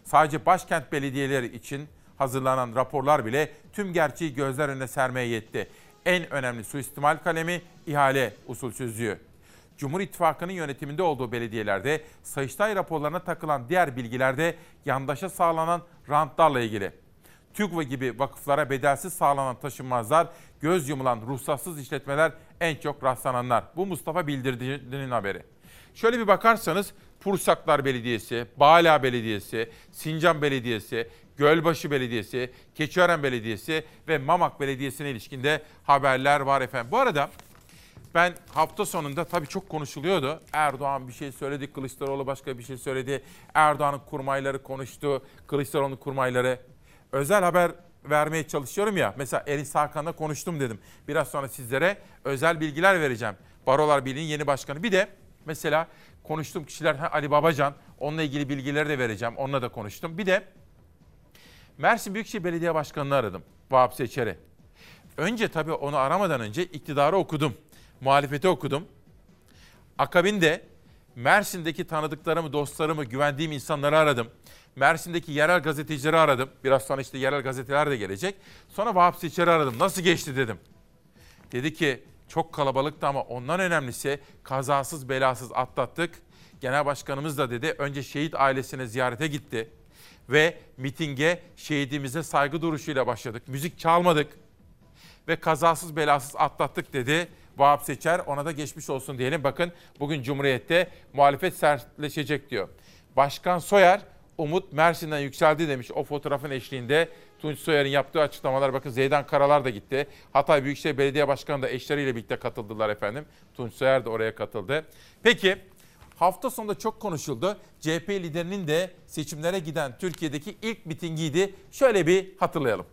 Sadece başkent belediyeleri için hazırlanan raporlar bile tüm gerçeği gözler önüne sermeye yetti. En önemli suistimal kalemi ihale usulsüzlüğü. Cumhur İttifakı'nın yönetiminde olduğu belediyelerde Sayıştay raporlarına takılan diğer bilgilerde yandaşa sağlanan rantlarla ilgili. TÜGVA gibi vakıflara bedelsiz sağlanan taşınmazlar, göz yumulan ruhsatsız işletmeler en çok rastlananlar. Bu Mustafa Bildirdi'nin haberi. Şöyle bir bakarsanız Pursaklar Belediyesi, Bağla Belediyesi, Sincan Belediyesi, Gölbaşı Belediyesi, Keçiören Belediyesi ve Mamak Belediyesi'ne ilişkinde haberler var efendim. Bu arada ben hafta sonunda tabii çok konuşuluyordu. Erdoğan bir şey söyledi, Kılıçdaroğlu başka bir şey söyledi. Erdoğan'ın kurmayları konuştu, Kılıçdaroğlu'nun kurmayları. Özel haber vermeye çalışıyorum ya. Mesela Enis Hakan'la konuştum dedim. Biraz sonra sizlere özel bilgiler vereceğim. Barolar Birliği'nin yeni başkanı. Bir de mesela konuştuğum kişiler Ali Babacan. Onunla ilgili bilgileri de vereceğim. Onunla da konuştum. Bir de Mersin Büyükşehir Belediye Başkanı'nı aradım. Vahap Seçer'i. Önce tabii onu aramadan önce iktidarı okudum. Muhalefeti okudum. Akabinde Mersin'deki tanıdıklarımı, dostlarımı, güvendiğim insanları aradım. Mersin'deki yerel gazetecileri aradım. Biraz sonra işte yerel gazeteler de gelecek. Sonra Vahap Seçer'i aradım. Nasıl geçti dedim. Dedi ki çok kalabalıktı ama ondan önemlisi kazasız belasız atlattık. Genel başkanımız da dedi önce şehit ailesine ziyarete gitti. Ve mitinge şehidimize saygı duruşuyla başladık. Müzik çalmadık ve kazasız belasız atlattık dedi. Vahap Seçer ona da geçmiş olsun diyelim. Bakın bugün Cumhuriyet'te muhalefet sertleşecek diyor. Başkan Soyer Umut Mersin'den yükseldi demiş o fotoğrafın eşliğinde. Tunç Soyer'in yaptığı açıklamalar bakın Zeydan Karalar da gitti. Hatay Büyükşehir Belediye Başkanı da eşleriyle birlikte katıldılar efendim. Tunç Soyer de oraya katıldı. Peki hafta sonunda çok konuşuldu. CHP liderinin de seçimlere giden Türkiye'deki ilk mitingiydi. Şöyle bir hatırlayalım.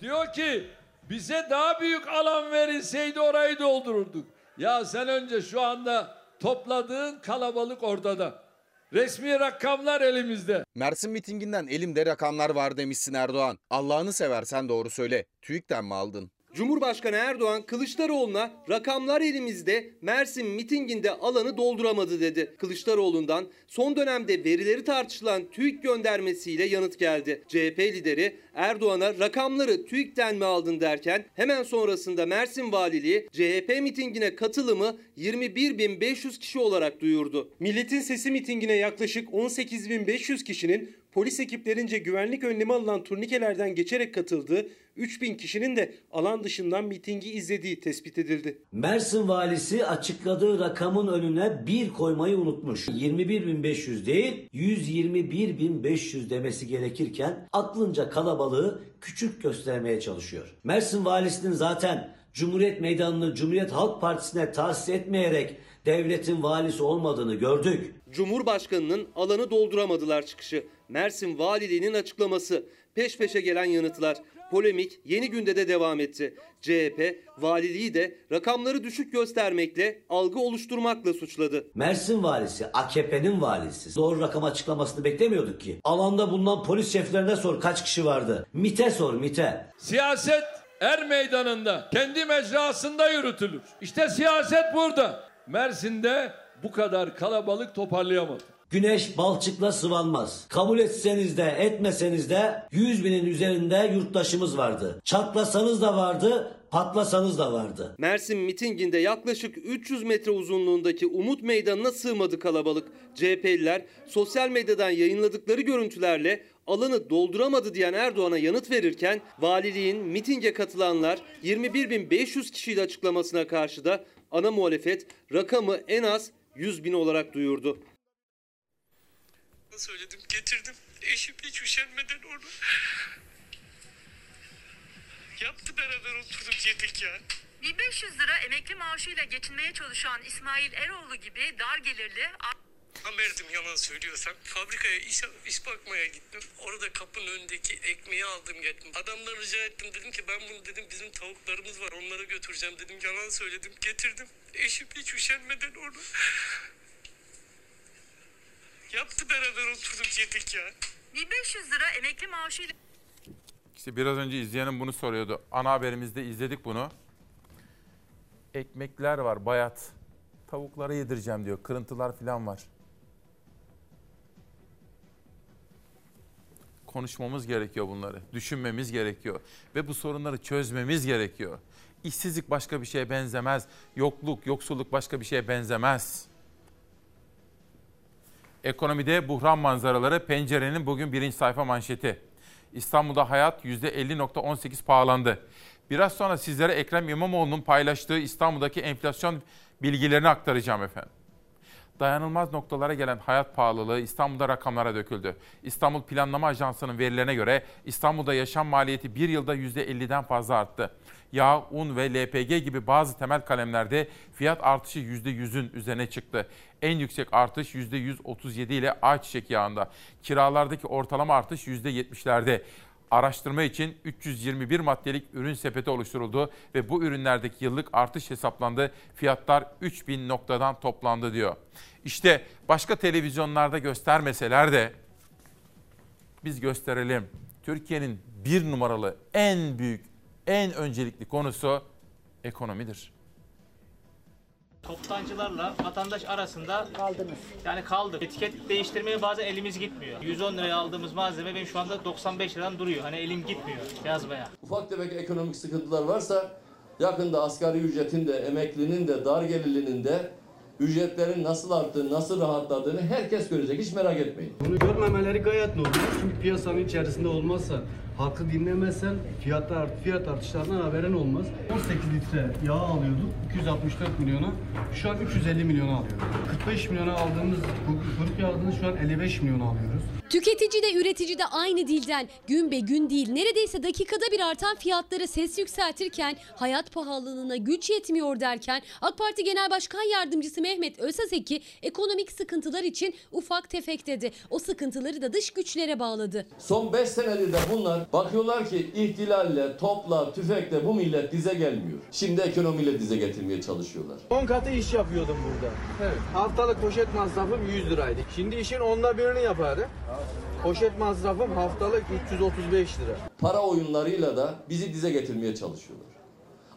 Diyor ki bize daha büyük alan verilseydi orayı doldururduk. Ya sen önce şu anda topladığın kalabalık ortada. Resmi rakamlar elimizde. Mersin mitinginden elimde rakamlar var demişsin Erdoğan. Allah'ını seversen doğru söyle. TÜİK'ten mi aldın? Cumhurbaşkanı Erdoğan Kılıçdaroğlu'na rakamlar elimizde Mersin mitinginde alanı dolduramadı dedi. Kılıçdaroğlu'ndan son dönemde verileri tartışılan TÜİK göndermesiyle yanıt geldi. CHP lideri Erdoğan'a rakamları TÜİK'ten mi aldın derken hemen sonrasında Mersin Valiliği CHP mitingine katılımı 21.500 kişi olarak duyurdu. Milletin Sesi mitingine yaklaşık 18.500 kişinin polis ekiplerince güvenlik önlemi alınan turnikelerden geçerek katıldığı 3000 kişinin de alan dışından mitingi izlediği tespit edildi. Mersin valisi açıkladığı rakamın önüne bir koymayı unutmuş. 21.500 değil 121.500 demesi gerekirken aklınca kalabalığı küçük göstermeye çalışıyor. Mersin valisinin zaten Cumhuriyet Meydanı'nı Cumhuriyet Halk Partisi'ne tahsis etmeyerek devletin valisi olmadığını gördük. Cumhurbaşkanının alanı dolduramadılar çıkışı. Mersin Valiliğinin açıklaması. Peş peşe gelen yanıtlar. Polemik yeni günde de devam etti. CHP valiliği de rakamları düşük göstermekle, algı oluşturmakla suçladı. Mersin valisi AKP'nin valisi. Doğru rakam açıklamasını beklemiyorduk ki. Alanda bulunan polis şeflerine sor kaç kişi vardı. MIT'e sor MIT'e. Siyaset er meydanında, kendi mecrasında yürütülür. İşte siyaset burada. Mersin'de bu kadar kalabalık toparlayamadı. Güneş balçıkla sıvanmaz. Kabul etseniz de etmeseniz de 100 binin üzerinde yurttaşımız vardı. Çatlasanız da vardı, Patlasanız da vardı. Mersin mitinginde yaklaşık 300 metre uzunluğundaki Umut Meydanı'na sığmadı kalabalık. CHP'liler sosyal medyadan yayınladıkları görüntülerle alanı dolduramadı diyen Erdoğan'a yanıt verirken valiliğin mitinge katılanlar 21.500 kişiyle açıklamasına karşı da ana muhalefet rakamı en az 100 bin olarak duyurdu. Söyledim getirdim. Eşim hiç üşenmeden onu. Yaptı beraber oturduk yedik ya. 1500 lira emekli maaşıyla geçinmeye çalışan İsmail Eroğlu gibi dar gelirli Haberdim yalan söylüyorsam. Fabrikaya iş, iş bakmaya gittim. Orada kapının önündeki ekmeği aldım geldim. Adamdan rica ettim dedim ki ben bunu dedim bizim tavuklarımız var onları götüreceğim dedim. Yalan söyledim getirdim. Eşim hiç üşenmeden onu. Yaptı beraber oturduk yedik ya. 1500 lira emekli maaşıyla İşte biraz önce izleyenim bunu soruyordu. Ana haberimizde izledik bunu. Ekmekler var bayat. Tavuklara yedireceğim diyor. Kırıntılar falan var. Konuşmamız gerekiyor bunları. Düşünmemiz gerekiyor. Ve bu sorunları çözmemiz gerekiyor. İşsizlik başka bir şeye benzemez. Yokluk, yoksulluk başka bir şeye benzemez. Ekonomide buhran manzaraları pencerenin bugün birinci sayfa manşeti. İstanbul'da hayat %50.18 pahalandı. Biraz sonra sizlere Ekrem İmamoğlu'nun paylaştığı İstanbul'daki enflasyon bilgilerini aktaracağım efendim. Dayanılmaz noktalara gelen hayat pahalılığı İstanbul'da rakamlara döküldü. İstanbul Planlama Ajansı'nın verilerine göre İstanbul'da yaşam maliyeti bir yılda %50'den fazla arttı. Yağ, un ve LPG gibi bazı temel kalemlerde fiyat artışı %100'ün üzerine çıktı. En yüksek artış %137 ile ayçiçek yağında. Kiralardaki ortalama artış %70'lerde. Araştırma için 321 maddelik ürün sepeti oluşturuldu ve bu ürünlerdeki yıllık artış hesaplandı. Fiyatlar 3000 noktadan toplandı diyor. İşte başka televizyonlarda göstermeseler de biz gösterelim. Türkiye'nin bir numaralı en büyük, en öncelikli konusu ekonomidir. Toptancılarla vatandaş arasında kaldınız. Yani kaldık. Etiket değiştirmeye bazen elimiz gitmiyor. 110 liraya aldığımız malzeme benim şu anda 95 liradan duruyor. Hani elim gitmiyor yazmaya. Ufak tefek ekonomik sıkıntılar varsa yakında asgari ücretin de, emeklinin de, dar gelirlinin de ücretlerin nasıl arttığını, nasıl rahatladığını herkes görecek. Hiç merak etmeyin. Bunu görmemeleri gayet normal. Çünkü piyasanın içerisinde olmazsa, halkı dinlemezsen fiyatlar, fiyat artışlarından haberin olmaz. 18 litre yağ alıyorduk 264 milyona. Şu an 350 milyona alıyoruz. 45 milyona aldığımız kuyruk yağını şu an 55 milyona alıyoruz. Tüketici de üretici de aynı dilden gün be gün değil neredeyse dakikada bir artan fiyatlara ses yükseltirken hayat pahalılığına güç yetmiyor derken AK Parti Genel Başkan Yardımcısı Mehmet Özaseki ekonomik sıkıntılar için ufak tefek dedi. O sıkıntıları da dış güçlere bağladı. Son 5 senedir de bunlar bakıyorlar ki ihtilalle, topla, tüfekle bu millet dize gelmiyor. Şimdi ekonomiyle dize getirmeye çalışıyorlar. 10 katı iş yapıyordum burada. Evet. Haftalık poşet masrafım 100 liraydı. Şimdi işin onda birini yaparım. Poşet masrafım haftalık 335 lira. Para oyunlarıyla da bizi dize getirmeye çalışıyorlar.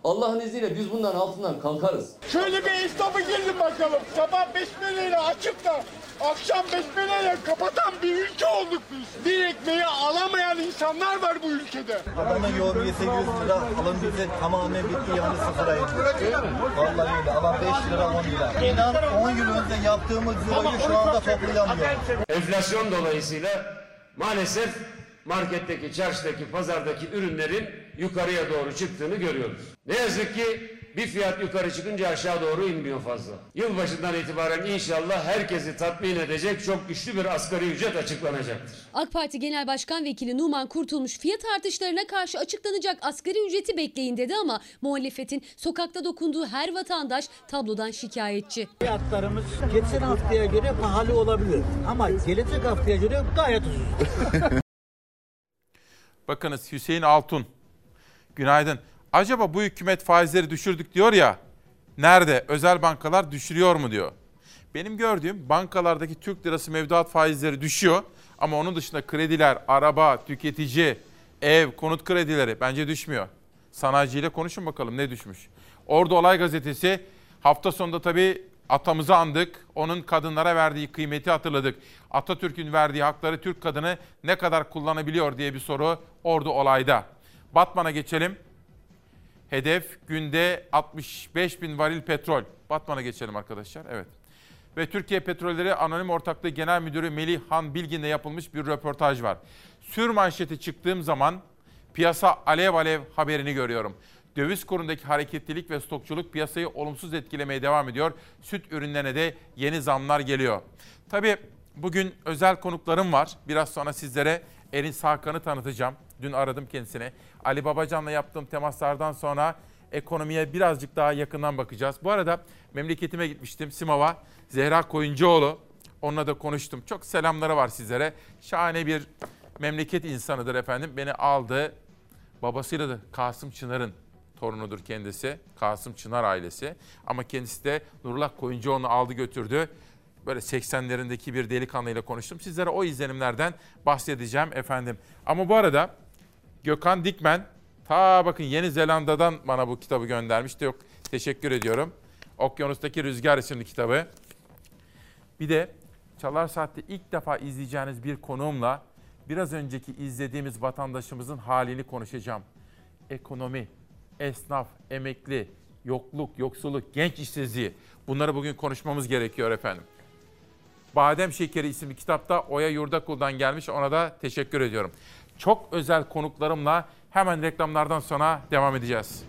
Allah'ın izniyle biz bundan altından kalkarız. Şöyle bir esnafa girdim bakalım. Sabah besmeleyle açıp da akşam besmeleyle kapatan bir ülke olduk biz. Bir ekmeği alamayan insanlar var bu ülkede. Adamın yoğurdu 800 lira, alım bize tamamen bitti yani sıfıra indi. Vallahi öyle, alan 5 lira 10 lira. İnan 10 yıl önce yaptığımız lirayı şu anda toplayamıyor. Enflasyon dolayısıyla maalesef marketteki, çarşıdaki, pazardaki ürünlerin yukarıya doğru çıktığını görüyoruz. Ne yazık ki bir fiyat yukarı çıkınca aşağı doğru inmiyor fazla. Yılbaşından itibaren inşallah herkesi tatmin edecek çok güçlü bir asgari ücret açıklanacaktır. AK Parti Genel Başkan Vekili Numan Kurtulmuş fiyat artışlarına karşı açıklanacak asgari ücreti bekleyin dedi ama muhalefetin sokakta dokunduğu her vatandaş tablodan şikayetçi. Fiyatlarımız geçen haftaya göre pahalı olabilir ama gelecek haftaya göre gayet ucuz. (laughs) Bakınız Hüseyin Altun. Günaydın. Acaba bu hükümet faizleri düşürdük diyor ya. Nerede? Özel bankalar düşürüyor mu diyor. Benim gördüğüm bankalardaki Türk lirası mevduat faizleri düşüyor. Ama onun dışında krediler, araba, tüketici, ev, konut kredileri bence düşmüyor. Sanayiciyle konuşun bakalım ne düşmüş. Orada Olay Gazetesi hafta sonunda tabii atamızı andık. Onun kadınlara verdiği kıymeti hatırladık. Atatürk'ün verdiği hakları Türk kadını ne kadar kullanabiliyor diye bir soru orada olayda. Batman'a geçelim. Hedef günde 65 bin varil petrol. Batman'a geçelim arkadaşlar. Evet. Ve Türkiye Petrolleri Anonim Ortaklığı Genel Müdürü Melih Han Bilgin'le yapılmış bir röportaj var. Sür manşeti çıktığım zaman piyasa alev alev haberini görüyorum. Döviz kurundaki hareketlilik ve stokçuluk piyasayı olumsuz etkilemeye devam ediyor. Süt ürünlerine de yeni zamlar geliyor. Tabii bugün özel konuklarım var. Biraz sonra sizlere Erin Sakan'ı tanıtacağım. Dün aradım kendisini. Ali Babacan'la yaptığım temaslardan sonra ekonomiye birazcık daha yakından bakacağız. Bu arada memleketime gitmiştim Simav'a. Zehra Koyuncuoğlu. Onunla da konuştum. Çok selamları var sizlere. Şahane bir memleket insanıdır efendim. Beni aldı. Babasıyla da Kasım Çınar'ın torunudur kendisi. Kasım Çınar ailesi. Ama kendisi de Nurullah Koyuncuoğlu'nu aldı götürdü. Böyle 80'lerindeki bir delikanlıyla konuştum. Sizlere o izlenimlerden bahsedeceğim efendim. Ama bu arada Gökhan Dikmen ta bakın Yeni Zelanda'dan bana bu kitabı göndermişti. Yok teşekkür ediyorum. Okyanustaki Rüzgar isimli kitabı. Bir de Çalar Saat'te ilk defa izleyeceğiniz bir konuğumla biraz önceki izlediğimiz vatandaşımızın halini konuşacağım. Ekonomi, esnaf, emekli, yokluk, yoksulluk, genç işsizliği bunları bugün konuşmamız gerekiyor efendim. Badem Şekeri isimli kitapta Oya Yurdakul'dan gelmiş. Ona da teşekkür ediyorum. Çok özel konuklarımla hemen reklamlardan sonra devam edeceğiz.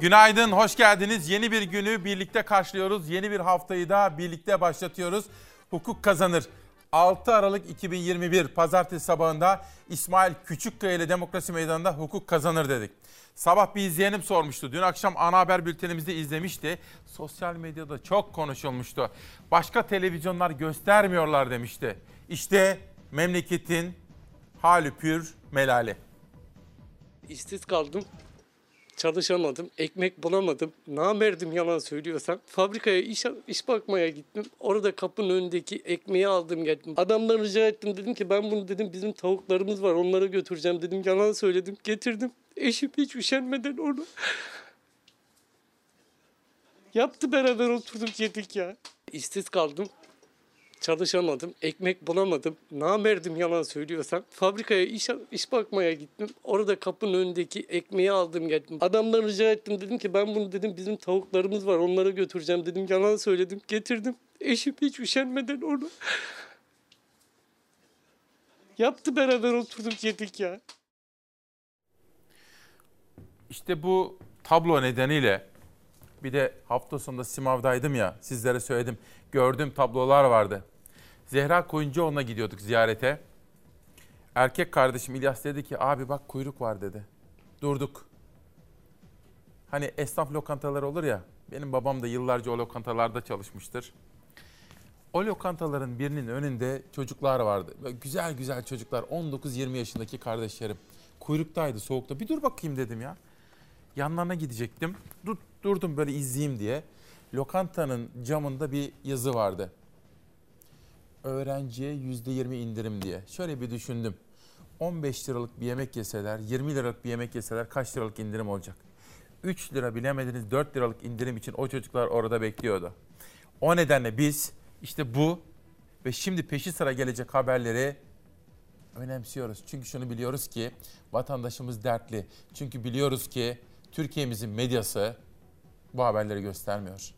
Günaydın, hoş geldiniz. Yeni bir günü birlikte karşılıyoruz. Yeni bir haftayı da birlikte başlatıyoruz. Hukuk kazanır. 6 Aralık 2021 Pazartesi sabahında İsmail Küçükkaya ile Demokrasi Meydanı'nda hukuk kazanır dedik. Sabah bir izleyenim sormuştu. Dün akşam ana haber bültenimizde izlemişti. Sosyal medyada çok konuşulmuştu. Başka televizyonlar göstermiyorlar demişti. İşte memleketin hali pür melali. İşsiz kaldım. Çalışamadım. Ekmek bulamadım. Namerdim yalan söylüyorsam. Fabrikaya iş, iş bakmaya gittim. Orada kapının önündeki ekmeği aldım geldim. Adamdan rica ettim. Dedim ki ben bunu dedim bizim tavuklarımız var onlara götüreceğim dedim. Yalan söyledim. Getirdim. Eşim hiç üşenmeden onu yaptı beraber oturduk yedik ya. İşsiz kaldım. Çalışamadım, ekmek bulamadım. Namerdim yalan söylüyorsam. Fabrikaya iş, iş bakmaya gittim. Orada kapının önündeki ekmeği aldım geldim. Adamdan rica ettim. Dedim ki ben bunu dedim bizim tavuklarımız var onlara götüreceğim dedim. Yalan söyledim. Getirdim. Eşim hiç üşenmeden onu yaptı beraber oturduk yedik ya. İşte bu tablo nedeniyle bir de hafta sonunda Simav'daydım ya sizlere söyledim. Gördüğüm tablolar vardı. Zehra Koyuncuoğlu'na gidiyorduk ziyarete. Erkek kardeşim İlyas dedi ki abi bak kuyruk var dedi. Durduk. Hani esnaf lokantaları olur ya. Benim babam da yıllarca o lokantalarda çalışmıştır. O lokantaların birinin önünde çocuklar vardı. Böyle güzel güzel çocuklar. 19-20 yaşındaki kardeşlerim. Kuyruktaydı soğukta. Bir dur bakayım dedim ya. Yanlarına gidecektim. Dur, durdum böyle izleyeyim diye. Lokantanın camında bir yazı vardı. Öğrenciye %20 indirim diye. Şöyle bir düşündüm. 15 liralık bir yemek yeseler, 20 liralık bir yemek yeseler kaç liralık indirim olacak? 3 lira bilemediniz 4 liralık indirim için o çocuklar orada bekliyordu. O nedenle biz işte bu ve şimdi peşi sıra gelecek haberleri önemsiyoruz. Çünkü şunu biliyoruz ki vatandaşımız dertli. Çünkü biliyoruz ki Türkiye'mizin medyası bu haberleri göstermiyor.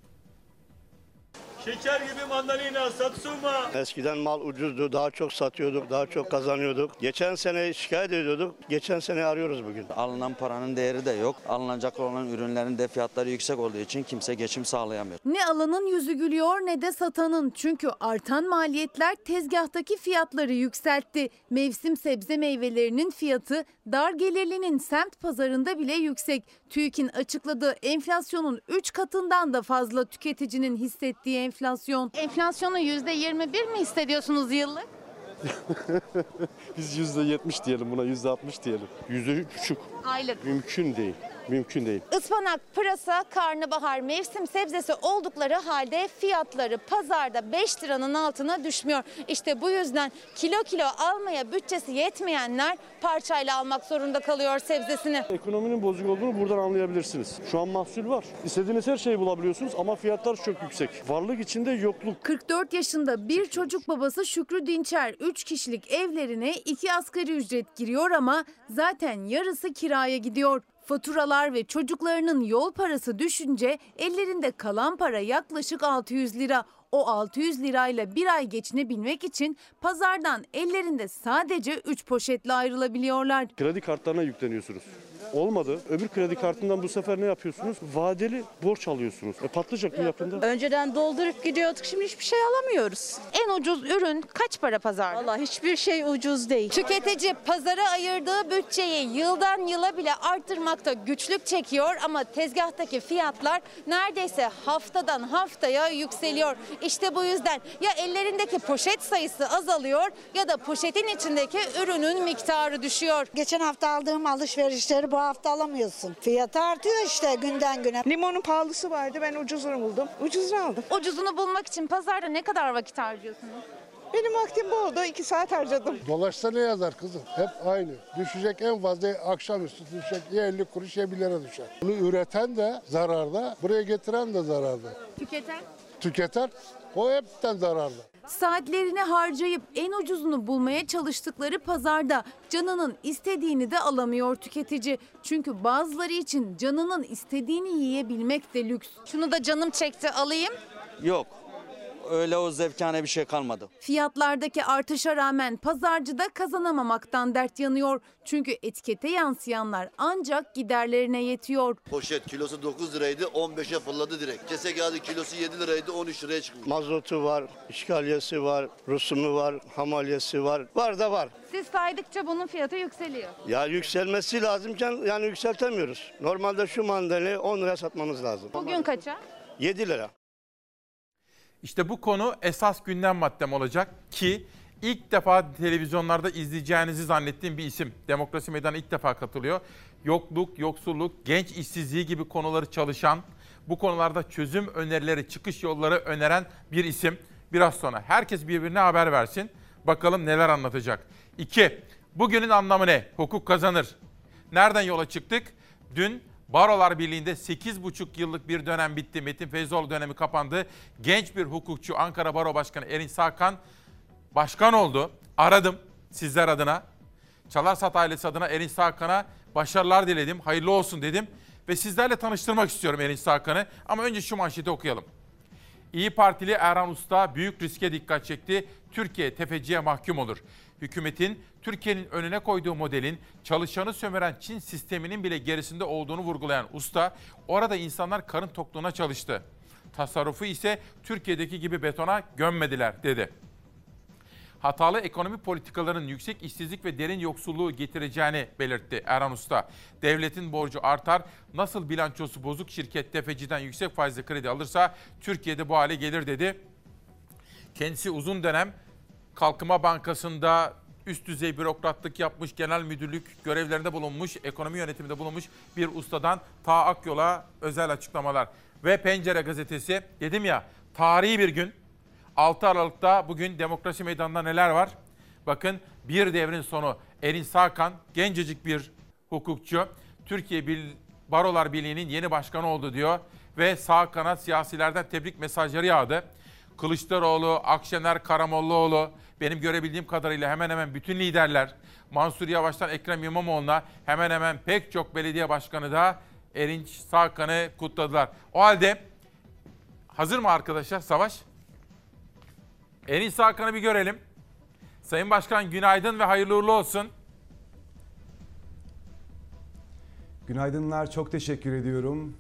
Şeker gibi mandalina satsuma. Eskiden mal ucuzdu, daha çok satıyorduk, daha çok kazanıyorduk. Geçen sene şikayet ediyorduk, geçen sene arıyoruz bugün. Alınan paranın değeri de yok. Alınacak olan ürünlerin de fiyatları yüksek olduğu için kimse geçim sağlayamıyor. Ne alanın yüzü gülüyor ne de satanın. Çünkü artan maliyetler tezgahtaki fiyatları yükseltti. Mevsim sebze meyvelerinin fiyatı dar gelirlinin semt pazarında bile yüksek. TÜİK'in açıkladığı enflasyonun 3 katından da fazla tüketicinin hissettiği enflasyon. Enflasyonu %21 mi hissediyorsunuz yıllık? (laughs) Biz yüzde yetmiş diyelim buna yüzde altmış diyelim. Yüzde üç buçuk. Aylık. Mümkün değil. Mümkün değil. Ispanak, pırasa, karnabahar mevsim sebzesi oldukları halde fiyatları pazarda 5 liranın altına düşmüyor. İşte bu yüzden kilo kilo almaya bütçesi yetmeyenler parçayla almak zorunda kalıyor sebzesini. Ekonominin bozuk olduğunu buradan anlayabilirsiniz. Şu an mahsul var. İstediğiniz her şeyi bulabiliyorsunuz ama fiyatlar çok yüksek. Varlık içinde yokluk. 44 yaşında bir çocuk babası Şükrü Dinçer 3 kişilik evlerine 2 asgari ücret giriyor ama zaten yarısı kiraya gidiyor. Faturalar ve çocuklarının yol parası düşünce ellerinde kalan para yaklaşık 600 lira. O 600 lirayla bir ay geçinebilmek için pazardan ellerinde sadece 3 poşetle ayrılabiliyorlar. Kredi kartlarına yükleniyorsunuz. Olmadı. Öbür kredi kartından bu sefer ne yapıyorsunuz? Vadeli borç alıyorsunuz. E patlayacak mı yakında? Önceden doldurup gidiyorduk şimdi hiçbir şey alamıyoruz. En ucuz ürün kaç para pazarda? Valla hiçbir şey ucuz değil. Tüketici pazara ayırdığı bütçeyi yıldan yıla bile arttırmakta güçlük çekiyor ama tezgahtaki fiyatlar neredeyse haftadan haftaya yükseliyor. İşte bu yüzden ya ellerindeki poşet sayısı azalıyor ya da poşetin içindeki ürünün miktarı düşüyor. Geçen hafta aldığım alışverişleri bu hafta alamıyorsun. Fiyatı artıyor işte günden güne. Limonun pahalısı vardı ben ucuzunu buldum. Ucuzunu aldım. Ucuzunu bulmak için pazarda ne kadar vakit harcıyorsunuz? Benim vaktim bu oldu. iki saat harcadım. Dolaşsa ne yazar kızım? Hep aynı. Düşecek en fazla akşamüstü düşecek ya 50 kuruş ya 1 lira düşer. Bunu üreten de zararda, buraya getiren de zararda. Tüketen? Tüketen o hepten zararda. Saatlerini harcayıp en ucuzunu bulmaya çalıştıkları pazarda canının istediğini de alamıyor tüketici. Çünkü bazıları için canının istediğini yiyebilmek de lüks. Şunu da canım çekti alayım. Yok. Öyle o zevkane bir şey kalmadı. Fiyatlardaki artışa rağmen pazarcı da kazanamamaktan dert yanıyor. Çünkü etikete yansıyanlar ancak giderlerine yetiyor. Poşet kilosu 9 liraydı 15'e fırladı direkt. Kese kağıdı kilosu 7 liraydı 13 liraya çıkmış. Mazotu var, işgaliyesi var, rusumu var, hamalyesi var. Var da var. Siz saydıkça bunun fiyatı yükseliyor. Ya yükselmesi lazımken yani yükseltemiyoruz. Normalde şu mandalini 10 liraya satmamız lazım. Bugün kaça? 7 lira. İşte bu konu esas gündem maddem olacak ki ilk defa televizyonlarda izleyeceğinizi zannettiğim bir isim. Demokrasi Meydanı ilk defa katılıyor. Yokluk, yoksulluk, genç işsizliği gibi konuları çalışan, bu konularda çözüm önerileri, çıkış yolları öneren bir isim. Biraz sonra herkes birbirine haber versin. Bakalım neler anlatacak. 2. Bugünün anlamı ne? Hukuk kazanır. Nereden yola çıktık? Dün Barolar Birliği'nde 8,5 yıllık bir dönem bitti. Metin Feyzoğlu dönemi kapandı. Genç bir hukukçu Ankara Baro Başkanı Erin Sakan başkan oldu. Aradım sizler adına. Çalarsat ailesi adına Erin Sakan'a başarılar diledim. Hayırlı olsun dedim. Ve sizlerle tanıştırmak istiyorum Erin Sakan'ı. Ama önce şu manşeti okuyalım. İyi Partili Erhan Usta büyük riske dikkat çekti. Türkiye tefeciye mahkum olur. Hükümetin Türkiye'nin önüne koyduğu modelin çalışanı sömüren Çin sisteminin bile gerisinde olduğunu vurgulayan usta, orada insanlar karın tokluğuna çalıştı. Tasarrufu ise Türkiye'deki gibi betona gömmediler dedi. Hatalı ekonomi politikalarının yüksek işsizlik ve derin yoksulluğu getireceğini belirtti Erhan Usta. Devletin borcu artar, nasıl bilançosu bozuk şirket tefeciden yüksek faizli kredi alırsa Türkiye'de bu hale gelir dedi. Kendisi uzun dönem Kalkınma Bankası'nda üst düzey bürokratlık yapmış, genel müdürlük görevlerinde bulunmuş, ekonomi yönetiminde bulunmuş bir ustadan Ta Akyol'a özel açıklamalar. Ve Pencere Gazetesi, dedim ya tarihi bir gün. 6 Aralık'ta bugün Demokrasi Meydanı'nda neler var? Bakın bir devrin sonu Erin Sakan, gencecik bir hukukçu. Türkiye Bil Barolar Birliği'nin yeni başkanı oldu diyor. Ve sağ kanat siyasilerden tebrik mesajları yağdı. Kılıçdaroğlu, Akşener, Karamollaoğlu, benim görebildiğim kadarıyla hemen hemen bütün liderler, Mansur Yavaş'tan Ekrem İmamoğlu'na hemen hemen pek çok belediye başkanı da Erinç Sakan'ı kutladılar. O halde hazır mı arkadaşlar Savaş? Erinç Sakan'ı bir görelim. Sayın Başkan günaydın ve hayırlı uğurlu olsun. Günaydınlar, çok teşekkür ediyorum.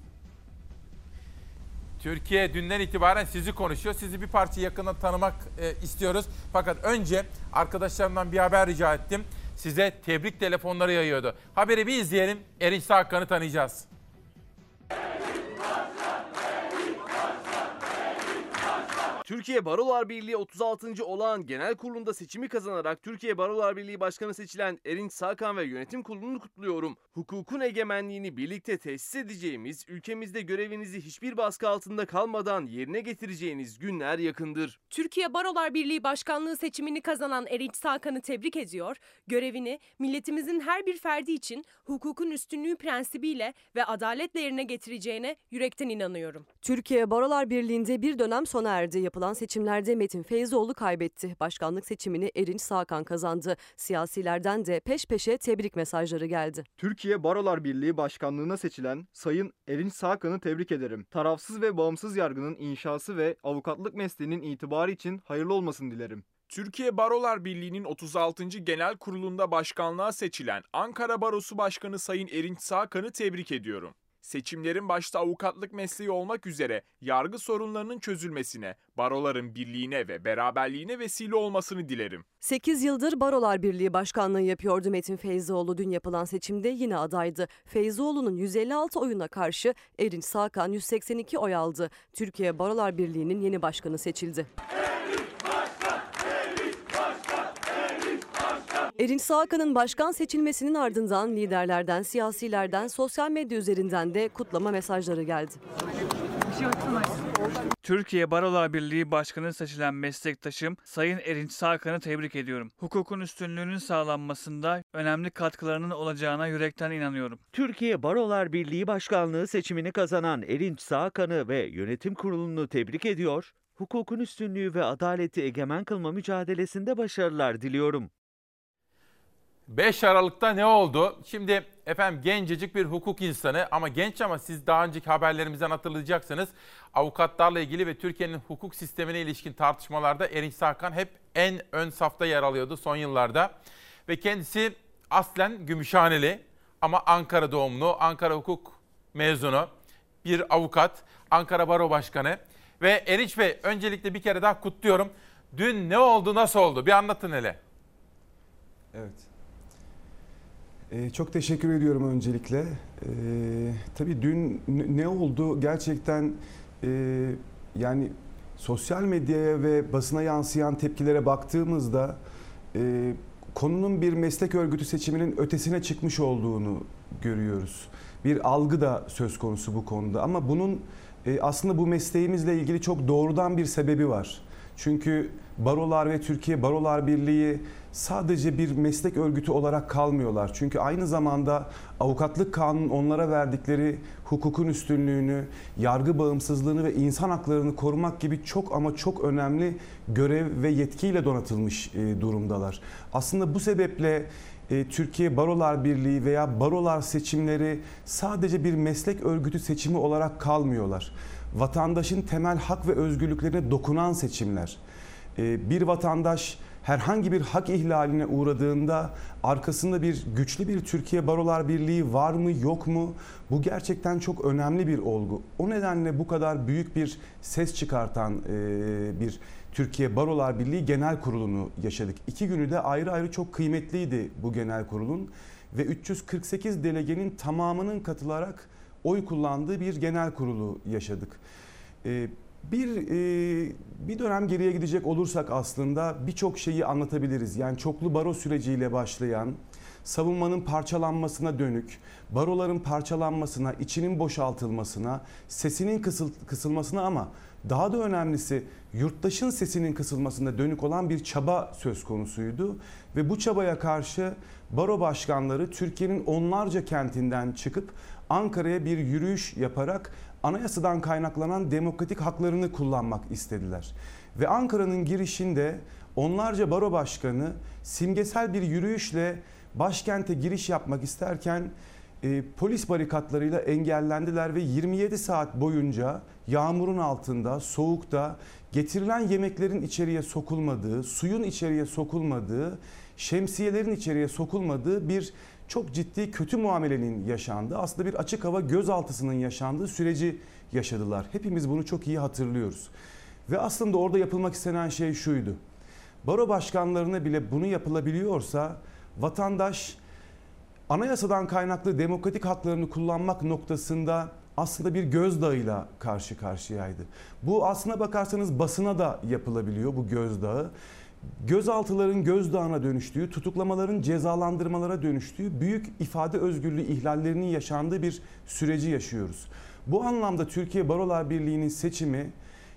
Türkiye dünden itibaren sizi konuşuyor. Sizi bir parça yakından tanımak e, istiyoruz. Fakat önce arkadaşlarımdan bir haber rica ettim. Size tebrik telefonları yayıyordu. Haberi bir izleyelim. Erinç Sakan'ı tanıyacağız. Türkiye Barolar Birliği 36. olağan genel kurulunda seçimi kazanarak Türkiye Barolar Birliği Başkanı seçilen Erinç Sakan ve yönetim kurulunu kutluyorum. Hukukun egemenliğini birlikte tesis edeceğimiz, ülkemizde görevinizi hiçbir baskı altında kalmadan yerine getireceğiniz günler yakındır. Türkiye Barolar Birliği Başkanlığı seçimini kazanan Erinç Sakan'ı tebrik ediyor, görevini milletimizin her bir ferdi için hukukun üstünlüğü prensibiyle ve adaletle yerine getireceğine yürekten inanıyorum. Türkiye Barolar Birliği'nde bir dönem sona erdi. Yapılan seçimlerde Metin Feyzoğlu kaybetti. Başkanlık seçimini Erinç Sağkan kazandı. Siyasilerden de peş peşe tebrik mesajları geldi. Türkiye Barolar Birliği Başkanlığına seçilen Sayın Erinç Sağkan'ı tebrik ederim. Tarafsız ve bağımsız yargının inşası ve avukatlık mesleğinin itibarı için hayırlı olmasını dilerim. Türkiye Barolar Birliği'nin 36. Genel Kurulu'nda başkanlığa seçilen Ankara Barosu Başkanı Sayın Erinç Sağkan'ı tebrik ediyorum. Seçimlerin başta avukatlık mesleği olmak üzere yargı sorunlarının çözülmesine, baroların birliğine ve beraberliğine vesile olmasını dilerim. 8 yıldır Barolar Birliği Başkanlığı yapıyordu Metin Feyzoğlu. Dün yapılan seçimde yine adaydı. Feyzoğlu'nun 156 oyuna karşı Erinç Sağkan 182 oy aldı. Türkiye Barolar Birliği'nin yeni başkanı seçildi. Erinç Sağkan'ın başkan seçilmesinin ardından liderlerden, siyasilerden, sosyal medya üzerinden de kutlama mesajları geldi. Türkiye Barolar Birliği Başkanı seçilen meslektaşım Sayın Erinç Sağkan'ı tebrik ediyorum. Hukukun üstünlüğünün sağlanmasında önemli katkılarının olacağına yürekten inanıyorum. Türkiye Barolar Birliği Başkanlığı seçimini kazanan Erinç Sağkan'ı ve yönetim kurulunu tebrik ediyor, hukukun üstünlüğü ve adaleti egemen kılma mücadelesinde başarılar diliyorum. 5 Aralık'ta ne oldu? Şimdi efendim gencecik bir hukuk insanı ama genç ama siz daha önceki haberlerimizden hatırlayacaksınız. Avukatlarla ilgili ve Türkiye'nin hukuk sistemine ilişkin tartışmalarda Erinç Sakan hep en ön safta yer alıyordu son yıllarda. Ve kendisi aslen Gümüşhaneli ama Ankara doğumlu, Ankara hukuk mezunu bir avukat, Ankara Baro Başkanı. Ve Erinç Bey öncelikle bir kere daha kutluyorum. Dün ne oldu, nasıl oldu? Bir anlatın hele. Evet. Ee, çok teşekkür ediyorum öncelikle. Ee, tabii dün ne oldu gerçekten e, yani sosyal medyaya ve basına yansıyan tepkilere baktığımızda e, konunun bir meslek örgütü seçiminin ötesine çıkmış olduğunu görüyoruz. Bir algı da söz konusu bu konuda ama bunun e, aslında bu mesleğimizle ilgili çok doğrudan bir sebebi var. Çünkü barolar ve Türkiye Barolar Birliği sadece bir meslek örgütü olarak kalmıyorlar. Çünkü aynı zamanda avukatlık kanunun onlara verdikleri hukukun üstünlüğünü, yargı bağımsızlığını ve insan haklarını korumak gibi çok ama çok önemli görev ve yetkiyle donatılmış e, durumdalar. Aslında bu sebeple e, Türkiye Barolar Birliği veya barolar seçimleri sadece bir meslek örgütü seçimi olarak kalmıyorlar. Vatandaşın temel hak ve özgürlüklerine dokunan seçimler. E, bir vatandaş herhangi bir hak ihlaline uğradığında arkasında bir güçlü bir Türkiye Barolar Birliği var mı yok mu? Bu gerçekten çok önemli bir olgu. O nedenle bu kadar büyük bir ses çıkartan bir Türkiye Barolar Birliği Genel Kurulu'nu yaşadık. İki günü de ayrı ayrı çok kıymetliydi bu genel kurulun ve 348 delegenin tamamının katılarak oy kullandığı bir genel kurulu yaşadık. Bir bir dönem geriye gidecek olursak aslında birçok şeyi anlatabiliriz. Yani çoklu baro süreciyle başlayan, savunmanın parçalanmasına dönük, baroların parçalanmasına, içinin boşaltılmasına, sesinin kısıl, kısılmasına ama daha da önemlisi yurttaşın sesinin kısılmasına dönük olan bir çaba söz konusuydu. Ve bu çabaya karşı baro başkanları Türkiye'nin onlarca kentinden çıkıp Ankara'ya bir yürüyüş yaparak anayasadan kaynaklanan demokratik haklarını kullanmak istediler. Ve Ankara'nın girişinde onlarca baro başkanı simgesel bir yürüyüşle başkente giriş yapmak isterken e, polis barikatlarıyla engellendiler ve 27 saat boyunca yağmurun altında, soğukta getirilen yemeklerin içeriye sokulmadığı, suyun içeriye sokulmadığı, şemsiyelerin içeriye sokulmadığı bir çok ciddi kötü muamelenin yaşandığı, aslında bir açık hava gözaltısının yaşandığı süreci yaşadılar. Hepimiz bunu çok iyi hatırlıyoruz. Ve aslında orada yapılmak istenen şey şuydu. Baro başkanlarına bile bunu yapılabiliyorsa vatandaş anayasadan kaynaklı demokratik haklarını kullanmak noktasında aslında bir gözdağıyla karşı karşıyaydı. Bu aslına bakarsanız basına da yapılabiliyor bu gözdağı. Gözaltıların gözdağına dönüştüğü, tutuklamaların cezalandırmalara dönüştüğü büyük ifade özgürlüğü ihlallerinin yaşandığı bir süreci yaşıyoruz. Bu anlamda Türkiye Barolar Birliği'nin seçimi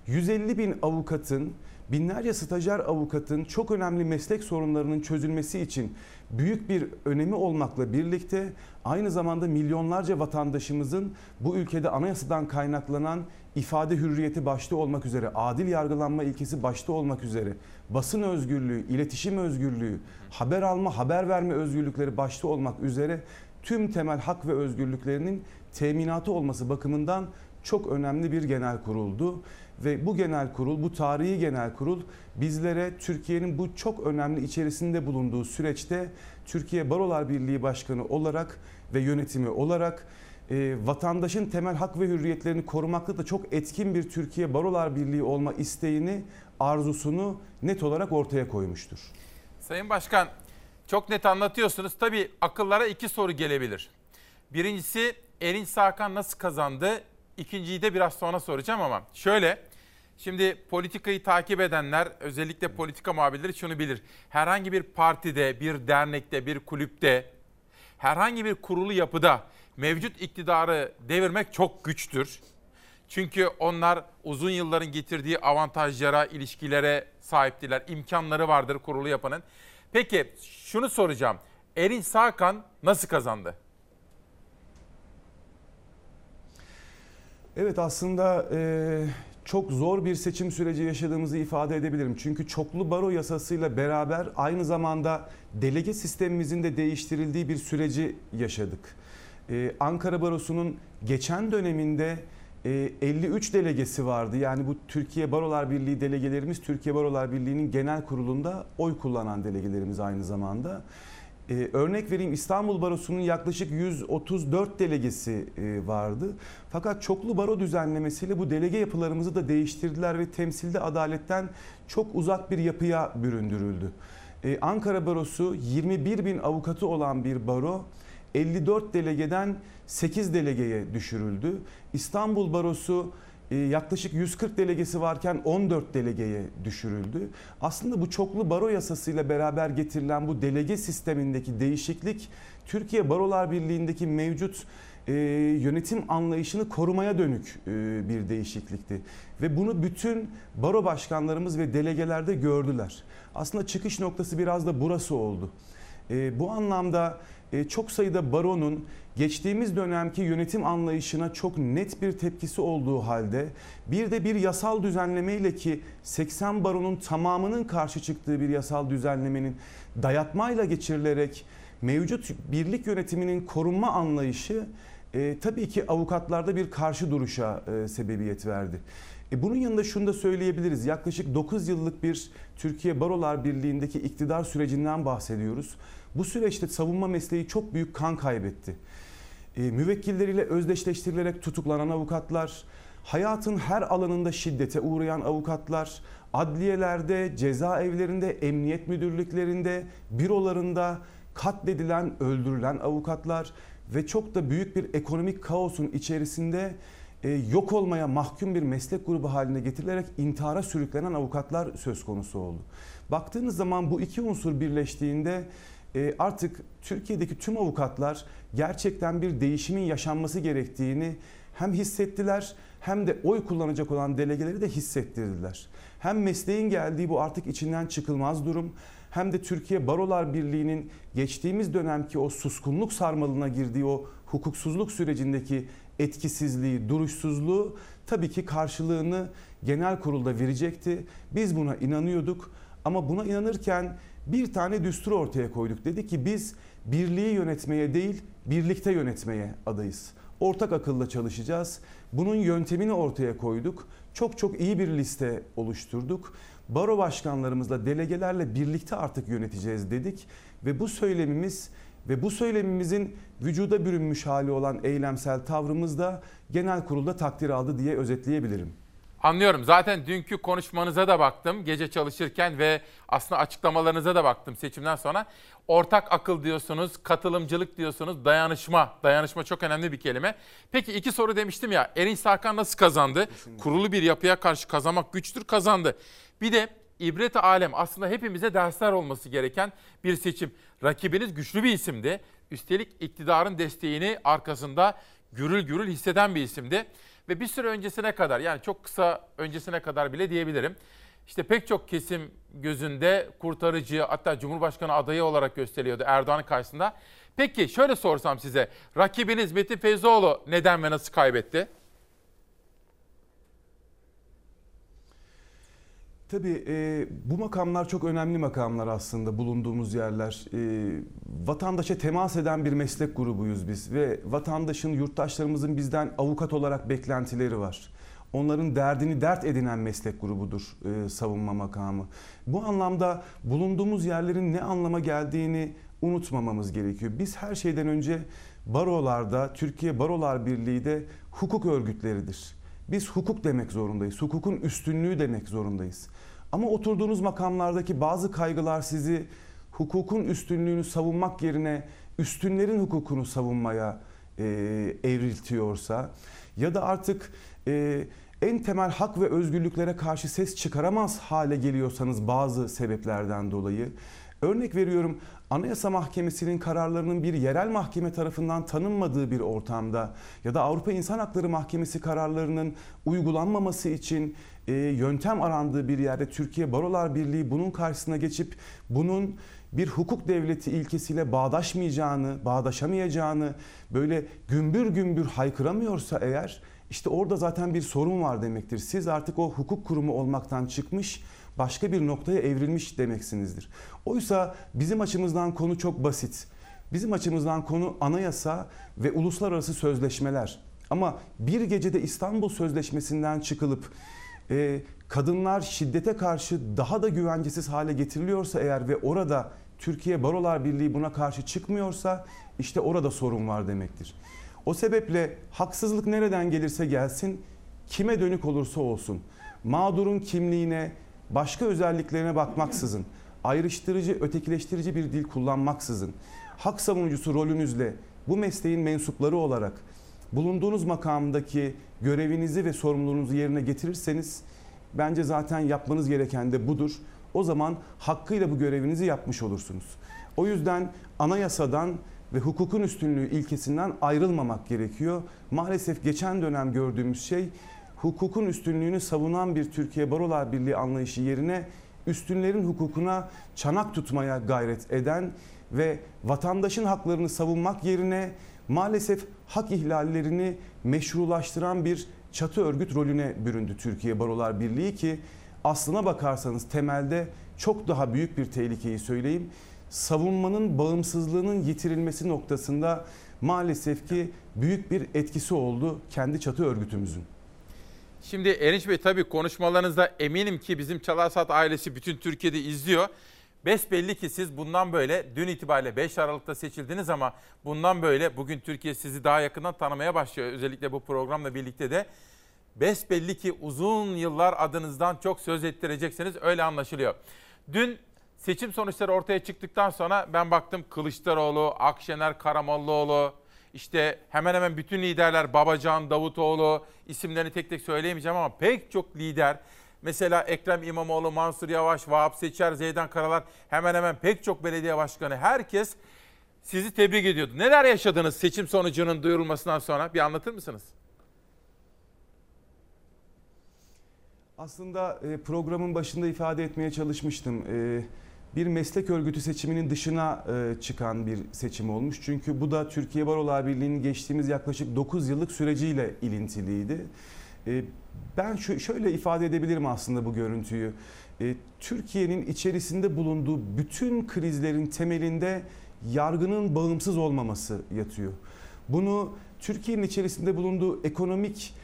150 bin avukatın, binlerce stajyer avukatın çok önemli meslek sorunlarının çözülmesi için büyük bir önemi olmakla birlikte aynı zamanda milyonlarca vatandaşımızın bu ülkede anayasadan kaynaklanan ifade hürriyeti başta olmak üzere, adil yargılanma ilkesi başta olmak üzere, basın özgürlüğü, iletişim özgürlüğü, haber alma, haber verme özgürlükleri başta olmak üzere tüm temel hak ve özgürlüklerinin teminatı olması bakımından çok önemli bir genel kuruldu. Ve bu genel kurul, bu tarihi genel kurul bizlere Türkiye'nin bu çok önemli içerisinde bulunduğu süreçte Türkiye Barolar Birliği Başkanı olarak ve yönetimi olarak e, vatandaşın temel hak ve hürriyetlerini korumakta da çok etkin bir Türkiye Barolar Birliği olma isteğini, arzusunu net olarak ortaya koymuştur. Sayın Başkan çok net anlatıyorsunuz. Tabii akıllara iki soru gelebilir. Birincisi Erinç Sakan nasıl kazandı? İkinciyi de biraz sonra soracağım ama şöyle. Şimdi politikayı takip edenler özellikle politika muhabirleri şunu bilir. Herhangi bir partide, bir dernekte, bir kulüpte, herhangi bir kurulu yapıda mevcut iktidarı devirmek çok güçtür. Çünkü onlar uzun yılların getirdiği avantajlara, ilişkilere sahiptiler. imkanları vardır kurulu yapanın. Peki şunu soracağım. Erin Sakan nasıl kazandı? Evet aslında e, çok zor bir seçim süreci yaşadığımızı ifade edebilirim. Çünkü çoklu baro yasasıyla beraber aynı zamanda delege sistemimizin de değiştirildiği bir süreci yaşadık. Ee, Ankara Barosu'nun geçen döneminde 53 e, delegesi vardı. Yani bu Türkiye Barolar Birliği delegelerimiz Türkiye Barolar Birliği'nin genel kurulunda oy kullanan delegelerimiz aynı zamanda. Ee, örnek vereyim İstanbul Barosu'nun yaklaşık 134 delegesi e, vardı. Fakat çoklu baro düzenlemesiyle bu delege yapılarımızı da değiştirdiler ve temsilde adaletten çok uzak bir yapıya büründürüldü. Ee, Ankara Barosu 21 bin avukatı olan bir baro 54 delegeden 8 delegeye düşürüldü. İstanbul Barosu e, yaklaşık 140 delegesi varken 14 delegeye düşürüldü. Aslında bu çoklu baro yasasıyla beraber getirilen bu delege sistemindeki değişiklik Türkiye Barolar Birliği'ndeki mevcut e, yönetim anlayışını korumaya dönük e, bir değişiklikti. Ve bunu bütün baro başkanlarımız ve delegelerde gördüler. Aslında çıkış noktası biraz da burası oldu. E, bu anlamda çok sayıda baronun geçtiğimiz dönemki yönetim anlayışına çok net bir tepkisi olduğu halde bir de bir yasal düzenlemeyle ki 80 baronun tamamının karşı çıktığı bir yasal düzenlemenin dayatmayla geçirilerek mevcut birlik yönetiminin korunma anlayışı e, tabii ki avukatlarda bir karşı duruşa e, sebebiyet verdi. E, bunun yanında şunu da söyleyebiliriz. Yaklaşık 9 yıllık bir Türkiye Barolar Birliği'ndeki iktidar sürecinden bahsediyoruz. Bu süreçte savunma mesleği çok büyük kan kaybetti. E, müvekkilleriyle özdeşleştirilerek tutuklanan avukatlar, hayatın her alanında şiddete uğrayan avukatlar, adliyelerde, cezaevlerinde, emniyet müdürlüklerinde, bürolarında katledilen, öldürülen avukatlar ve çok da büyük bir ekonomik kaosun içerisinde e, yok olmaya mahkum bir meslek grubu haline getirilerek intihara sürüklenen avukatlar söz konusu oldu. Baktığınız zaman bu iki unsur birleştiğinde e, artık Türkiye'deki tüm avukatlar gerçekten bir değişimin yaşanması gerektiğini hem hissettiler hem de oy kullanacak olan delegeleri de hissettirdiler. Hem mesleğin geldiği bu artık içinden çıkılmaz durum hem de Türkiye Barolar Birliği'nin geçtiğimiz dönemki o suskunluk sarmalına girdiği o hukuksuzluk sürecindeki etkisizliği, duruşsuzluğu tabii ki karşılığını genel kurulda verecekti. Biz buna inanıyorduk ama buna inanırken bir tane düstur ortaya koyduk. Dedi ki biz birliği yönetmeye değil birlikte yönetmeye adayız. Ortak akılla çalışacağız. Bunun yöntemini ortaya koyduk. Çok çok iyi bir liste oluşturduk. Baro başkanlarımızla, delegelerle birlikte artık yöneteceğiz dedik ve bu söylemimiz ve bu söylemimizin vücuda bürünmüş hali olan eylemsel tavrımız da genel kurulda takdir aldı diye özetleyebilirim. Anlıyorum. Zaten dünkü konuşmanıza da baktım gece çalışırken ve aslında açıklamalarınıza da baktım seçimden sonra. Ortak akıl diyorsunuz, katılımcılık diyorsunuz, dayanışma. Dayanışma çok önemli bir kelime. Peki iki soru demiştim ya. Erin Sakan nasıl kazandı? Kesinlikle. Kurulu bir yapıya karşı kazanmak güçtür, kazandı. Bir de ibret alem aslında hepimize dersler olması gereken bir seçim. Rakibiniz güçlü bir isimdi. Üstelik iktidarın desteğini arkasında gürül gürül hisseden bir isimdi. Ve bir süre öncesine kadar yani çok kısa öncesine kadar bile diyebilirim. İşte pek çok kesim gözünde kurtarıcı hatta Cumhurbaşkanı adayı olarak gösteriliyordu Erdoğan'ın karşısında. Peki şöyle sorsam size rakibiniz Metin Feyzoğlu neden ve nasıl kaybetti? Tabii e, bu makamlar çok önemli makamlar aslında bulunduğumuz yerler. E, vatandaşa temas eden bir meslek grubuyuz biz ve vatandaşın, yurttaşlarımızın bizden avukat olarak beklentileri var. Onların derdini dert edinen meslek grubudur e, savunma makamı. Bu anlamda bulunduğumuz yerlerin ne anlama geldiğini unutmamamız gerekiyor. Biz her şeyden önce barolarda, Türkiye Barolar Birliği de hukuk örgütleridir. Biz hukuk demek zorundayız. Hukukun üstünlüğü demek zorundayız. Ama oturduğunuz makamlardaki bazı kaygılar sizi hukukun üstünlüğünü savunmak yerine üstünlerin hukukunu savunmaya e, evriltiyorsa ya da artık e, en temel hak ve özgürlüklere karşı ses çıkaramaz hale geliyorsanız bazı sebeplerden dolayı örnek veriyorum Anayasa Mahkemesi'nin kararlarının bir yerel mahkeme tarafından tanınmadığı bir ortamda ya da Avrupa İnsan Hakları Mahkemesi kararlarının uygulanmaması için e, yöntem arandığı bir yerde Türkiye Barolar Birliği bunun karşısına geçip bunun bir hukuk devleti ilkesiyle bağdaşmayacağını, bağdaşamayacağını böyle gümbür gümbür haykıramıyorsa eğer işte orada zaten bir sorun var demektir. Siz artık o hukuk kurumu olmaktan çıkmış, başka bir noktaya evrilmiş demeksinizdir. Oysa bizim açımızdan konu çok basit. Bizim açımızdan konu anayasa ve uluslararası sözleşmeler. Ama bir gecede İstanbul Sözleşmesi'nden çıkılıp e, kadınlar şiddete karşı daha da güvencesiz hale getiriliyorsa eğer ve orada Türkiye Barolar Birliği buna karşı çıkmıyorsa işte orada sorun var demektir. O sebeple haksızlık nereden gelirse gelsin, kime dönük olursa olsun, mağdurun kimliğine, başka özelliklerine bakmaksızın, ayrıştırıcı, ötekileştirici bir dil kullanmaksızın, hak savunucusu rolünüzle bu mesleğin mensupları olarak bulunduğunuz makamdaki görevinizi ve sorumluluğunuzu yerine getirirseniz bence zaten yapmanız gereken de budur. O zaman hakkıyla bu görevinizi yapmış olursunuz. O yüzden anayasadan ve hukukun üstünlüğü ilkesinden ayrılmamak gerekiyor. Maalesef geçen dönem gördüğümüz şey hukukun üstünlüğünü savunan bir Türkiye Barolar Birliği anlayışı yerine üstünlerin hukukuna çanak tutmaya gayret eden ve vatandaşın haklarını savunmak yerine maalesef hak ihlallerini meşrulaştıran bir çatı örgüt rolüne büründü Türkiye Barolar Birliği ki aslına bakarsanız temelde çok daha büyük bir tehlikeyi söyleyeyim. Savunmanın bağımsızlığının yitirilmesi noktasında maalesef ki büyük bir etkisi oldu kendi çatı örgütümüzün. Şimdi Erinç Bey tabii konuşmalarınızda eminim ki bizim Çalarsat ailesi bütün Türkiye'de izliyor. Besbelli ki siz bundan böyle dün itibariyle 5 Aralık'ta seçildiniz ama bundan böyle bugün Türkiye sizi daha yakından tanımaya başlıyor. Özellikle bu programla birlikte de besbelli ki uzun yıllar adınızdan çok söz ettireceksiniz öyle anlaşılıyor. Dün seçim sonuçları ortaya çıktıktan sonra ben baktım Kılıçdaroğlu, Akşener Karamollaoğlu, işte hemen hemen bütün liderler Babacan, Davutoğlu isimlerini tek tek söyleyemeyeceğim ama pek çok lider Mesela Ekrem İmamoğlu, Mansur Yavaş, Vahap Seçer, Zeydan Karalar hemen hemen pek çok belediye başkanı herkes sizi tebrik ediyordu. Neler yaşadınız seçim sonucunun duyurulmasından sonra bir anlatır mısınız? Aslında e, programın başında ifade etmeye çalışmıştım. E, bir meslek örgütü seçiminin dışına e, çıkan bir seçim olmuş. Çünkü bu da Türkiye Barolar Birliği'nin geçtiğimiz yaklaşık 9 yıllık süreciyle ilintiliydi. Ben şöyle ifade edebilirim aslında bu görüntüyü. Türkiye'nin içerisinde bulunduğu bütün krizlerin temelinde yargının bağımsız olmaması yatıyor. Bunu Türkiye'nin içerisinde bulunduğu ekonomik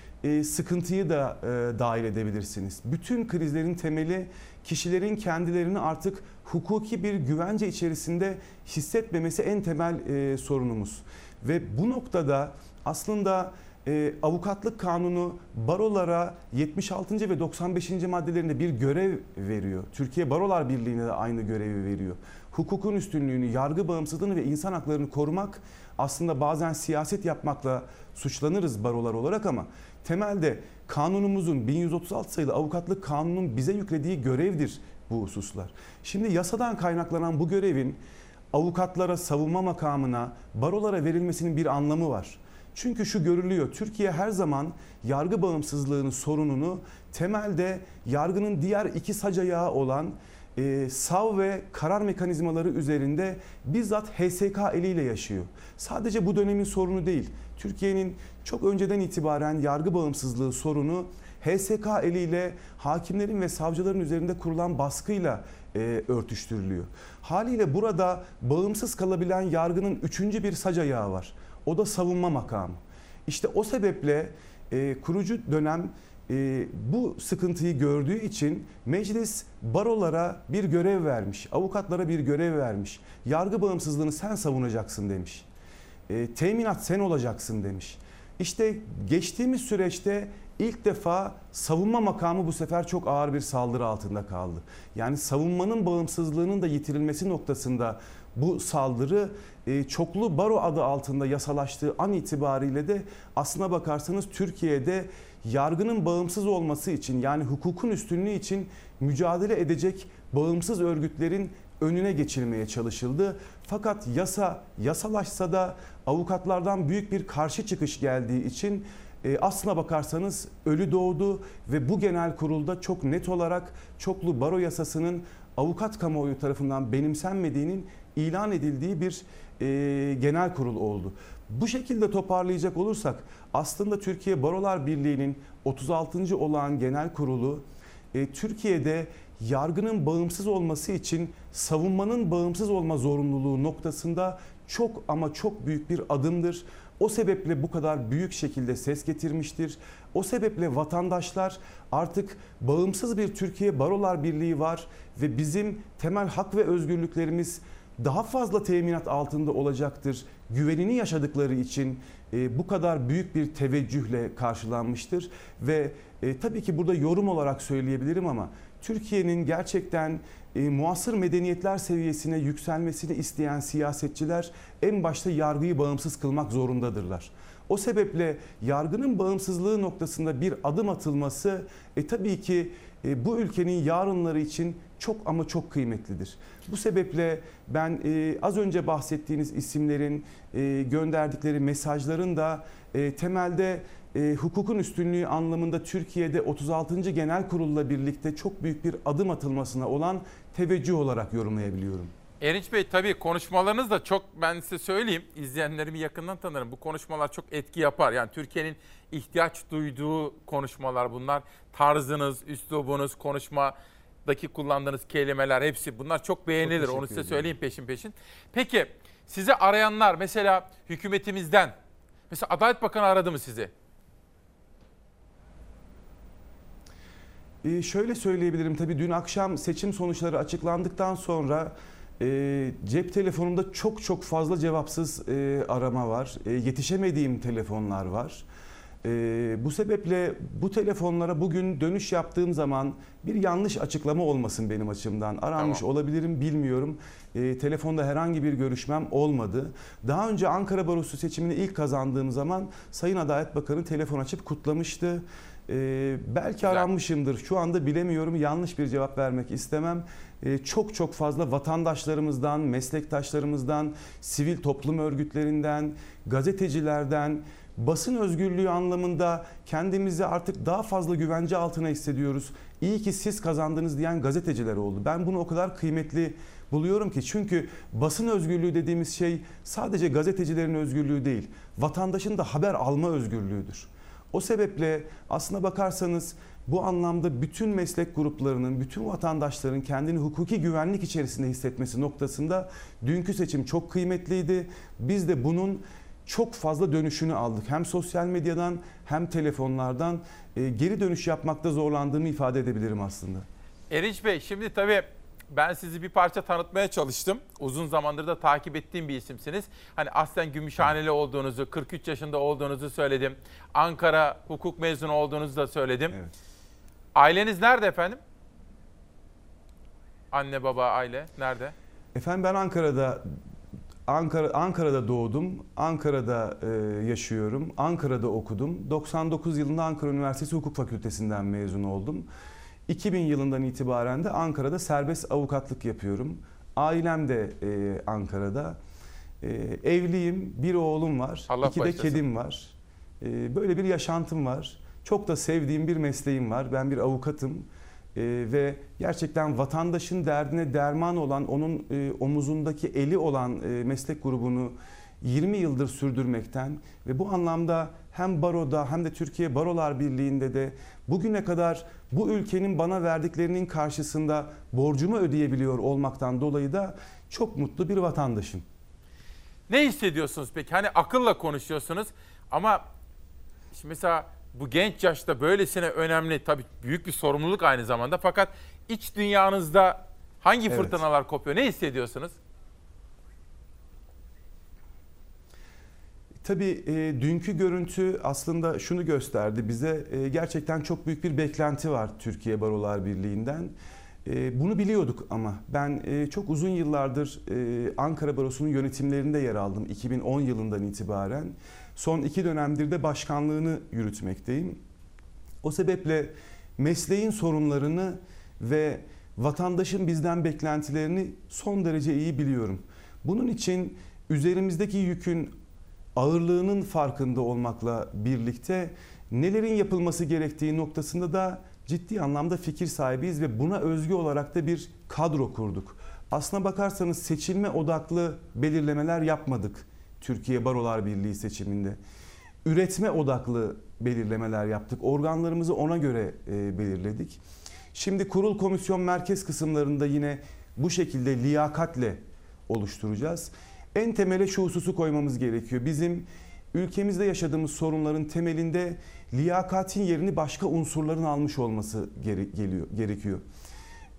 sıkıntıyı da dahil edebilirsiniz. Bütün krizlerin temeli kişilerin kendilerini artık hukuki bir güvence içerisinde hissetmemesi en temel e, sorunumuz. Ve bu noktada aslında e, avukatlık kanunu barolara 76. ve 95. maddelerinde bir görev veriyor. Türkiye Barolar Birliği'ne de aynı görevi veriyor. Hukukun üstünlüğünü, yargı bağımsızlığını ve insan haklarını korumak aslında bazen siyaset yapmakla suçlanırız barolar olarak ama temelde kanunumuzun 1136 sayılı avukatlık kanunun bize yüklediği görevdir bu hususlar. Şimdi yasadan kaynaklanan bu görevin avukatlara, savunma makamına, barolara verilmesinin bir anlamı var. Çünkü şu görülüyor. Türkiye her zaman yargı bağımsızlığının sorununu temelde yargının diğer iki sac olan e, sav ve karar mekanizmaları üzerinde bizzat HSK eliyle yaşıyor. Sadece bu dönemin sorunu değil. Türkiye'nin çok önceden itibaren yargı bağımsızlığı sorunu HSK eliyle hakimlerin ve savcıların üzerinde kurulan baskıyla e, örtüştürülüyor. Haliyle burada bağımsız kalabilen yargının üçüncü bir sac ayağı var. O da savunma makamı. İşte o sebeple e, kurucu dönem e, bu sıkıntıyı gördüğü için meclis barolara bir görev vermiş, avukatlara bir görev vermiş. Yargı bağımsızlığını sen savunacaksın demiş. E, teminat sen olacaksın demiş. İşte geçtiğimiz süreçte ilk defa savunma makamı bu sefer çok ağır bir saldırı altında kaldı. Yani savunmanın bağımsızlığının da yitirilmesi noktasında bu saldırı e, çoklu baro adı altında yasalaştığı an itibariyle de aslına bakarsanız Türkiye'de yargının bağımsız olması için yani hukukun üstünlüğü için mücadele edecek bağımsız örgütlerin önüne geçilmeye çalışıldı. Fakat yasa yasalaşsa da avukatlardan büyük bir karşı çıkış geldiği için e, aslına bakarsanız ölü doğdu ve bu genel kurulda çok net olarak çoklu baro yasasının avukat kamuoyu tarafından benimsenmediğinin ilan edildiği bir e, genel kurul oldu. Bu şekilde toparlayacak olursak aslında Türkiye Barolar Birliği'nin 36. olağan genel kurulu e, Türkiye'de yargının bağımsız olması için savunmanın bağımsız olma zorunluluğu noktasında çok ama çok büyük bir adımdır. O sebeple bu kadar büyük şekilde ses getirmiştir. O sebeple vatandaşlar artık bağımsız bir Türkiye Barolar Birliği var ve bizim temel hak ve özgürlüklerimiz daha fazla teminat altında olacaktır. Güvenini yaşadıkları için e, bu kadar büyük bir teveccühle karşılanmıştır ve e, tabii ki burada yorum olarak söyleyebilirim ama Türkiye'nin gerçekten e, muasır medeniyetler seviyesine yükselmesini isteyen siyasetçiler en başta yargıyı bağımsız kılmak zorundadırlar. O sebeple yargının bağımsızlığı noktasında bir adım atılması e, tabii ki e, bu ülkenin yarınları için çok ama çok kıymetlidir. Bu sebeple ben e, az önce bahsettiğiniz isimlerin e, gönderdikleri mesajların da e, temelde e, hukukun üstünlüğü anlamında Türkiye'de 36. Genel Kurul'la birlikte çok büyük bir adım atılmasına olan teveccüh olarak yorumlayabiliyorum. Erinç Bey tabii konuşmalarınız da çok ben size söyleyeyim izleyenlerimi yakından tanırım. Bu konuşmalar çok etki yapar. Yani Türkiye'nin ihtiyaç duyduğu konuşmalar bunlar. Tarzınız, üslubunuz, konuşmadaki kullandığınız kelimeler hepsi bunlar çok beğenilir. Çok Onu size söyleyeyim peşin peşin. Peki sizi arayanlar mesela hükümetimizden mesela Adalet Bakanı aradı mı sizi? Ee, şöyle söyleyebilirim tabii dün akşam seçim sonuçları açıklandıktan sonra e, cep telefonumda çok çok fazla cevapsız e, arama var. E, yetişemediğim telefonlar var. E, bu sebeple bu telefonlara bugün dönüş yaptığım zaman bir yanlış açıklama olmasın benim açımdan. Aranmış Tamam. olabilirim bilmiyorum. E, telefonda herhangi bir görüşmem olmadı. Daha önce Ankara Barosu seçimini ilk kazandığım zaman Sayın Adalet Bakanı telefon açıp kutlamıştı. Ee, belki aranmışımdır. Şu anda bilemiyorum. Yanlış bir cevap vermek istemem. Ee, çok çok fazla vatandaşlarımızdan, meslektaşlarımızdan, sivil toplum örgütlerinden, gazetecilerden, basın özgürlüğü anlamında kendimizi artık daha fazla güvence altına hissediyoruz. İyi ki siz kazandınız diyen gazeteciler oldu. Ben bunu o kadar kıymetli buluyorum ki çünkü basın özgürlüğü dediğimiz şey sadece gazetecilerin özgürlüğü değil, vatandaşın da haber alma özgürlüğüdür. O sebeple aslına bakarsanız bu anlamda bütün meslek gruplarının, bütün vatandaşların kendini hukuki güvenlik içerisinde hissetmesi noktasında dünkü seçim çok kıymetliydi. Biz de bunun çok fazla dönüşünü aldık. Hem sosyal medyadan hem telefonlardan e, geri dönüş yapmakta zorlandığımı ifade edebilirim aslında. Erinç Bey şimdi tabii ben sizi bir parça tanıtmaya çalıştım. Uzun zamandır da takip ettiğim bir isimsiniz. Hani aslen Gümüşhaneli olduğunuzu, 43 yaşında olduğunuzu söyledim. Ankara hukuk mezunu olduğunuzu da söyledim. Aileniz nerede efendim? Anne, baba, aile nerede? Efendim ben Ankara'da Ankara Ankara'da doğdum. Ankara'da e, yaşıyorum. Ankara'da okudum. 99 yılında Ankara Üniversitesi Hukuk Fakültesinden mezun oldum. 2000 yılından itibaren de Ankara'da serbest avukatlık yapıyorum. Ailem de e, Ankara'da. E, evliyim, bir oğlum var, Allah iki de bağışlasın. kedim var. E, böyle bir yaşantım var. Çok da sevdiğim bir mesleğim var. Ben bir avukatım. E, ve gerçekten vatandaşın derdine derman olan, onun e, omuzundaki eli olan e, meslek grubunu 20 yıldır sürdürmekten ve bu anlamda hem baroda hem de Türkiye Barolar Birliği'nde de bugüne kadar bu ülkenin bana verdiklerinin karşısında borcumu ödeyebiliyor olmaktan dolayı da çok mutlu bir vatandaşım. Ne hissediyorsunuz peki? Hani akılla konuşuyorsunuz ama şimdi mesela bu genç yaşta böylesine önemli tabii büyük bir sorumluluk aynı zamanda fakat iç dünyanızda hangi Evet. fırtınalar kopuyor? Ne hissediyorsunuz? Tabii e, dünkü görüntü aslında şunu gösterdi bize e, gerçekten çok büyük bir beklenti var Türkiye Barolar Birliği'nden. E, bunu biliyorduk ama ben e, çok uzun yıllardır e, Ankara Barosu'nun yönetimlerinde yer aldım 2010 yılından itibaren. Son iki dönemdir de başkanlığını yürütmekteyim. O sebeple mesleğin sorunlarını ve vatandaşın bizden beklentilerini son derece iyi biliyorum. Bunun için üzerimizdeki yükün ağırlığının farkında olmakla birlikte nelerin yapılması gerektiği noktasında da ciddi anlamda fikir sahibiyiz ve buna özgü olarak da bir kadro kurduk. Aslına bakarsanız seçilme odaklı belirlemeler yapmadık Türkiye Barolar Birliği seçiminde. Üretme odaklı belirlemeler yaptık. Organlarımızı ona göre e, belirledik. Şimdi kurul komisyon merkez kısımlarında yine bu şekilde liyakatle oluşturacağız. En temele şu hususu koymamız gerekiyor. Bizim ülkemizde yaşadığımız sorunların temelinde liyakatin yerini başka unsurların almış olması gere- geliyor, gerekiyor.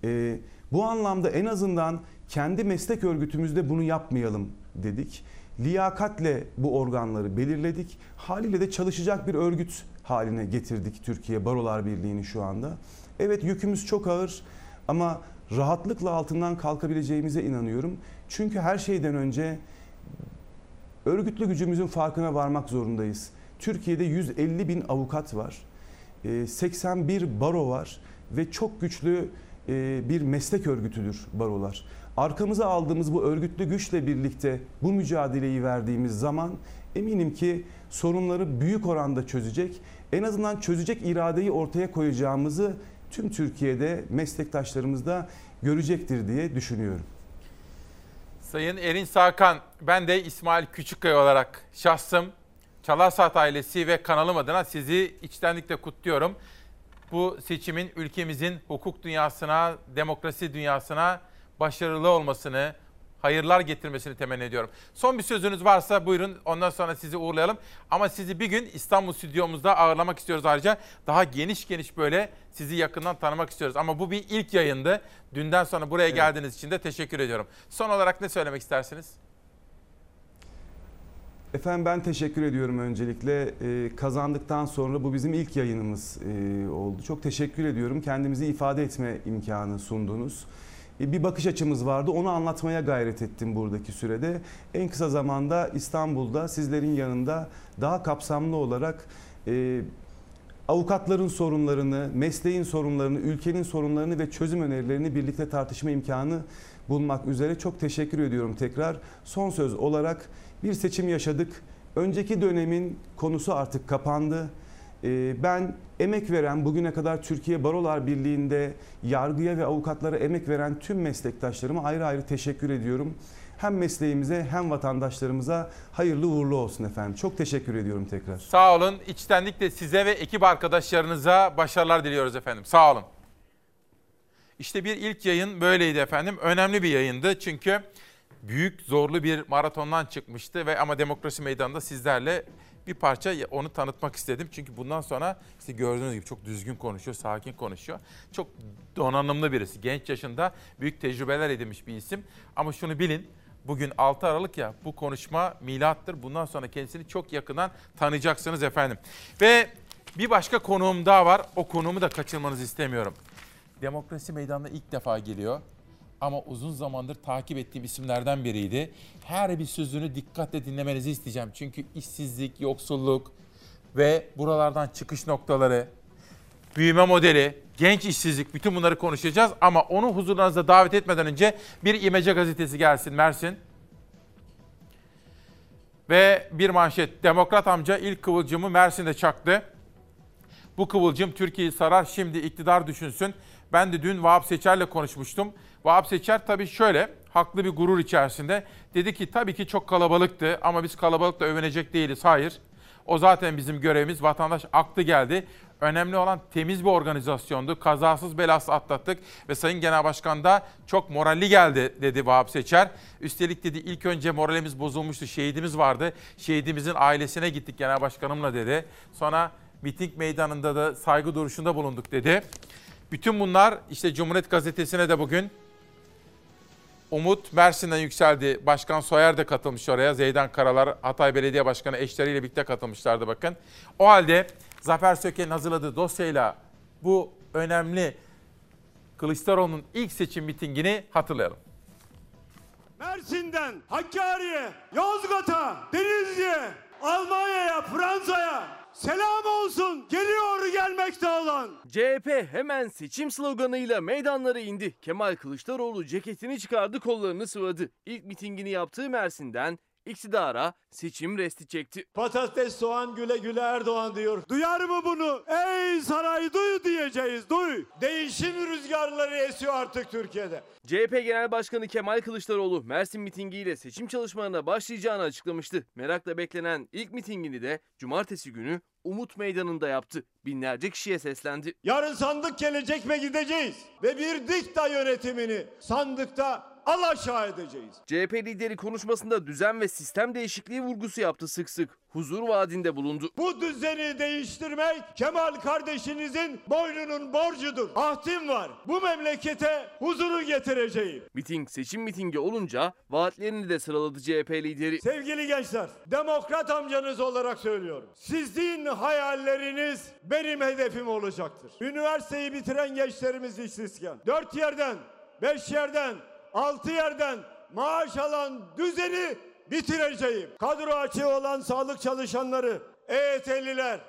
Ee, bu anlamda en azından kendi meslek örgütümüzde bunu yapmayalım dedik. Liyakatle bu organları belirledik. Haliyle de çalışacak bir örgüt haline getirdik Türkiye Barolar Birliği'ni şu anda. Evet yükümüz çok ağır ama rahatlıkla altından kalkabileceğimize inanıyorum. Çünkü her şeyden önce örgütlü gücümüzün farkına varmak zorundayız. Türkiye'de 150 bin avukat var. Ee, 81 baro var ve çok güçlü e, bir meslek örgütüdür barolar. Arkamıza aldığımız bu örgütlü güçle birlikte bu mücadeleyi verdiğimiz zaman eminim ki sorunları büyük oranda çözecek. En azından çözecek iradeyi ortaya koyacağımızı tüm Türkiye'de meslektaşlarımız da görecektir diye düşünüyorum. Sayın Erin Sakan, ben de İsmail Küçükkaya olarak şahsım, Çalarsat ailesi ve kanalım adına sizi içtenlikle kutluyorum. Bu seçimin ülkemizin hukuk dünyasına, demokrasi dünyasına başarılı olmasını, hayırlar getirmesini temenni ediyorum. Son bir sözünüz varsa buyurun ondan sonra sizi uğurlayalım. Ama sizi bir gün İstanbul stüdyomuzda ağırlamak istiyoruz ayrıca. Daha geniş geniş böyle sizi yakından tanımak istiyoruz. Ama bu bir ilk yayındı. Dünden sonra buraya geldiğiniz için de teşekkür ediyorum. Son olarak ne söylemek istersiniz? Efendim ben teşekkür ediyorum öncelikle. Ee, kazandıktan sonra bu bizim ilk yayınımız e, oldu. Çok teşekkür ediyorum. Kendimizi ifade etme imkanı sundunuz. E, bir bakış açımız vardı. Onu anlatmaya gayret ettim buradaki sürede. En kısa zamanda İstanbul'da sizlerin yanında daha kapsamlı olarak e, avukatların sorunlarını, mesleğin sorunlarını, ülkenin sorunlarını ve çözüm önerilerini birlikte tartışma imkanı bulmak üzere çok teşekkür ediyorum tekrar. Son söz olarak bir seçim yaşadık. Önceki dönemin konusu artık kapandı. Ee, Ben emek veren, bugüne kadar Türkiye Barolar Birliği'nde yargıya ve avukatlara emek veren tüm meslektaşlarıma ayrı ayrı teşekkür ediyorum. Hem mesleğimize hem vatandaşlarımıza hayırlı uğurlu olsun efendim. Çok teşekkür ediyorum tekrar. Sağ olun. İçtenlikle size ve ekip arkadaşlarınıza başarılar diliyoruz efendim. Sağ olun. İşte bir ilk yayın böyleydi efendim. Önemli bir yayındı çünkü büyük zorlu bir maratondan çıkmıştı ve ama demokrasi meydanında sizlerle bir parça onu tanıtmak istedim. Çünkü bundan sonra işte gördüğünüz gibi çok düzgün konuşuyor, sakin konuşuyor. Çok donanımlı birisi. Genç yaşında büyük tecrübeler edinmiş bir isim. Ama şunu bilin, bugün 6 Aralık ya bu konuşma milattır. Bundan sonra kendisini çok yakından tanıyacaksınız efendim. Ve bir başka konuğum daha var. O konuğumu da kaçırmanızı istemiyorum. Demokrasi Meydanı'na ilk defa geliyor. Ama uzun zamandır takip ettiğim isimlerden biriydi. Her bir sözünü dikkatle dinlemenizi isteyeceğim. Çünkü işsizlik, yoksulluk ve buralardan çıkış noktaları, büyüme modeli, genç işsizlik bütün bunları konuşacağız. Ama onu huzurlarınıza davet etmeden önce bir İmece gazetesi gelsin Mersin. Ve bir manşet. Demokrat amca ilk kıvılcımı Mersin'de çaktı. Bu kıvılcım Türkiye'yi sarar. Şimdi iktidar düşünsün. Ben de dün Vahap Seçer'le konuşmuştum. Vahap Seçer tabii şöyle haklı bir gurur içerisinde. Dedi ki tabii ki çok kalabalıktı ama biz kalabalıkla övünecek değiliz. Hayır. O zaten bizim görevimiz. Vatandaş aktı geldi. Önemli olan temiz bir organizasyondu. Kazasız belasız atlattık ve Sayın Genel Başkan da çok moralli geldi dedi Vahap Seçer. Üstelik dedi ilk önce moralimiz bozulmuştu. Şehidimiz vardı. Şehidimizin ailesine gittik Genel Başkanımla dedi. Sonra miting meydanında da saygı duruşunda bulunduk dedi. Bütün bunlar işte Cumhuriyet Gazetesi'ne de bugün Umut Mersin'den yükseldi. Başkan Soyer de katılmış oraya. Zeydan Karalar, Hatay Belediye Başkanı eşleriyle birlikte katılmışlardı bakın. O halde Zafer Söke'nin hazırladığı dosyayla bu önemli Kılıçdaroğlu'nun ilk seçim mitingini hatırlayalım. Mersin'den Hakkari'ye, Yozgat'a, Denizli'ye, Almanya'ya, Fransa'ya selam olsun geliyor gelmekte olan. CHP hemen seçim sloganıyla meydanlara indi. Kemal Kılıçdaroğlu ceketini çıkardı kollarını sıvadı. İlk mitingini yaptığı Mersin'den iktidara seçim resti çekti. Patates soğan güle güle Erdoğan diyor. Duyar mı bunu? Ey saray duy diyeceğiz duy. Değişim rüzgarları esiyor artık Türkiye'de. CHP Genel Başkanı Kemal Kılıçdaroğlu Mersin mitingiyle seçim çalışmalarına başlayacağını açıklamıştı. Merakla beklenen ilk mitingini de cumartesi günü Umut Meydanı'nda yaptı. Binlerce kişiye seslendi. Yarın sandık gelecek ve gideceğiz. Ve bir dikta yönetimini sandıkta alaşağı edeceğiz. CHP lideri konuşmasında düzen ve sistem değişikliği vurgusu yaptı sık sık. Huzur vaadinde bulundu. Bu düzeni değiştirmek Kemal kardeşinizin boynunun borcudur. Ahdim var. Bu memlekete huzuru getireceğim. Miting seçim mitingi olunca vaatlerini de sıraladı CHP lideri. Sevgili gençler, demokrat amcanız olarak söylüyorum. Sizin hayalleriniz benim hedefim olacaktır. Üniversiteyi bitiren gençlerimiz işsizken, dört yerden, beş yerden, altı yerden maaş alan düzeni bitireceğim. Kadro açığı olan sağlık çalışanları, EYT'liler,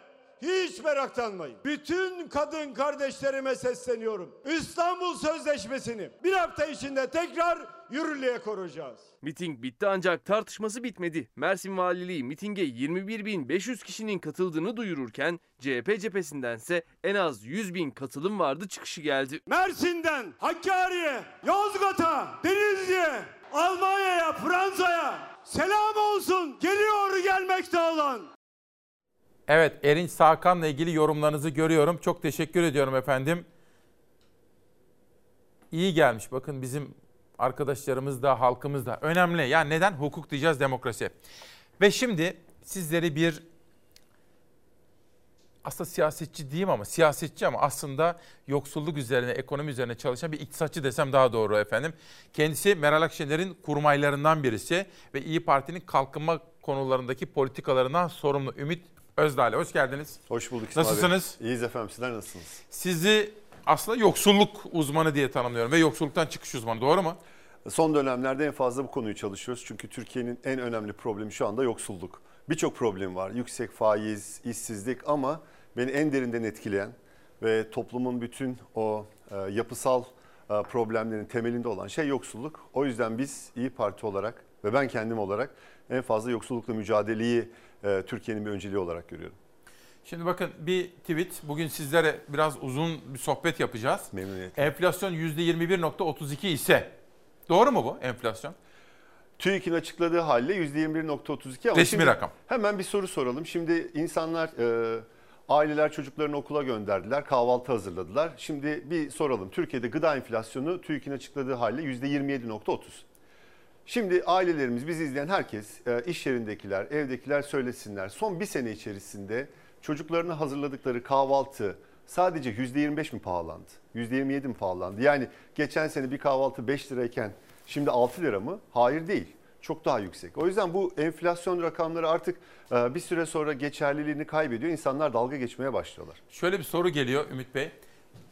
hiç meraklanmayın. Bütün kadın kardeşlerime sesleniyorum. İstanbul Sözleşmesi'ni bir hafta içinde tekrar yürürlüğe koruyacağız. Miting bitti ancak tartışması bitmedi. Mersin Valiliği mitinge 21.500 kişinin katıldığını duyururken CHP cephesindense en az 100 bin katılım vardı çıkışı geldi. Mersin'den Hakkari'ye, Yozgat'a, Denizli'ye, Almanya'ya, Fransa'ya selam olsun geliyor gelmekte olan. Evet Erinç Sakan'la ilgili yorumlarınızı görüyorum. Çok teşekkür ediyorum efendim. İyi gelmiş bakın bizim arkadaşlarımız da halkımız da önemli. Yani neden? Hukuk diyeceğiz demokrasi. Ve şimdi sizleri bir aslında siyasetçi diyeyim ama siyasetçi ama aslında yoksulluk üzerine, ekonomi üzerine çalışan bir iktisatçı desem daha doğru efendim. Kendisi Meral Akşener'in kurmaylarından birisi ve İyi Parti'nin kalkınma konularındaki politikalarından sorumlu Ümit Özdağ'la. Hoş geldiniz. Hoş bulduk İsmail Nasılsınız? Bey. İyiyiz efendim. Sizler nasılsınız? Sizi aslında yoksulluk uzmanı diye tanımlıyorum ve yoksulluktan çıkış uzmanı doğru mu? Son dönemlerde en fazla bu konuyu çalışıyoruz. Çünkü Türkiye'nin en önemli problemi şu anda yoksulluk. Birçok problem var. Yüksek faiz, işsizlik ama beni en derinden etkileyen ve toplumun bütün o e, yapısal e, problemlerin temelinde olan şey yoksulluk. O yüzden biz İyi Parti olarak ve ben kendim olarak en fazla yoksullukla mücadeleyi e, Türkiye'nin bir önceliği olarak görüyorum. Şimdi bakın bir tweet. Bugün sizlere biraz uzun bir sohbet yapacağız. Memnuniyetle. Enflasyon %21.32 ise doğru mu bu enflasyon? TÜİK'in açıkladığı halde %21.32 ama Resmi rakam. Hemen bir soru soralım. Şimdi insanlar, e, aileler çocuklarını okula gönderdiler, kahvaltı hazırladılar. Şimdi bir soralım. Türkiye'de gıda enflasyonu TÜİK'in açıkladığı halde %27.30. Şimdi ailelerimiz, bizi izleyen herkes, e, iş yerindekiler, evdekiler söylesinler. Son bir sene içerisinde çocuklarına hazırladıkları kahvaltı sadece %25 mi pahalandı? %27 mi pahalandı? Yani geçen sene bir kahvaltı 5 lirayken şimdi 6 lira mı? Hayır değil. Çok daha yüksek. O yüzden bu enflasyon rakamları artık e, bir süre sonra geçerliliğini kaybediyor. İnsanlar dalga geçmeye başlıyorlar. Şöyle bir soru geliyor Ümit Bey.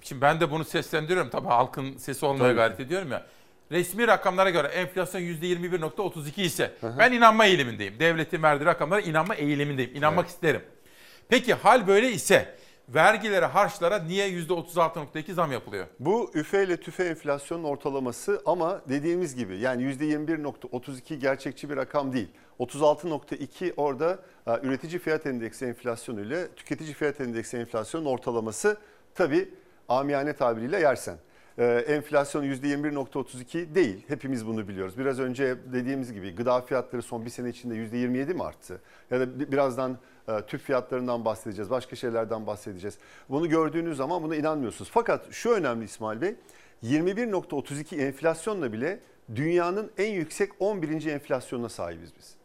Şimdi ben de bunu seslendiriyorum. Tabii halkın sesi olmaya Tabii gayret ediyorum ya. Resmi rakamlara göre enflasyon %21.32 ise ben inanma eğilimindeyim. Devletin verdiği rakamlara inanma eğilimindeyim. İnanmak Evet. isterim. Peki hal böyle ise vergilere, harçlara niye %36.2 zam yapılıyor? Bu üfe ile tüfe enflasyonun ortalaması ama dediğimiz gibi yani %21.32 gerçekçi bir rakam değil. 36.2 orada e, üretici fiyat endeksi enflasyonu ile tüketici fiyat endeksi enflasyonun ortalaması tabii amiyane tabiriyle yersen. Ee, enflasyon %21.32 değil. Hepimiz bunu biliyoruz. Biraz önce dediğimiz gibi gıda fiyatları son bir sene içinde %27 mi arttı? Ya da birazdan e, tüp fiyatlarından bahsedeceğiz. Başka şeylerden bahsedeceğiz. Bunu gördüğünüz zaman buna inanmıyorsunuz. Fakat şu önemli İsmail Bey. 21.32 enflasyonla bile dünyanın en yüksek 11. enflasyonuna sahibiz biz.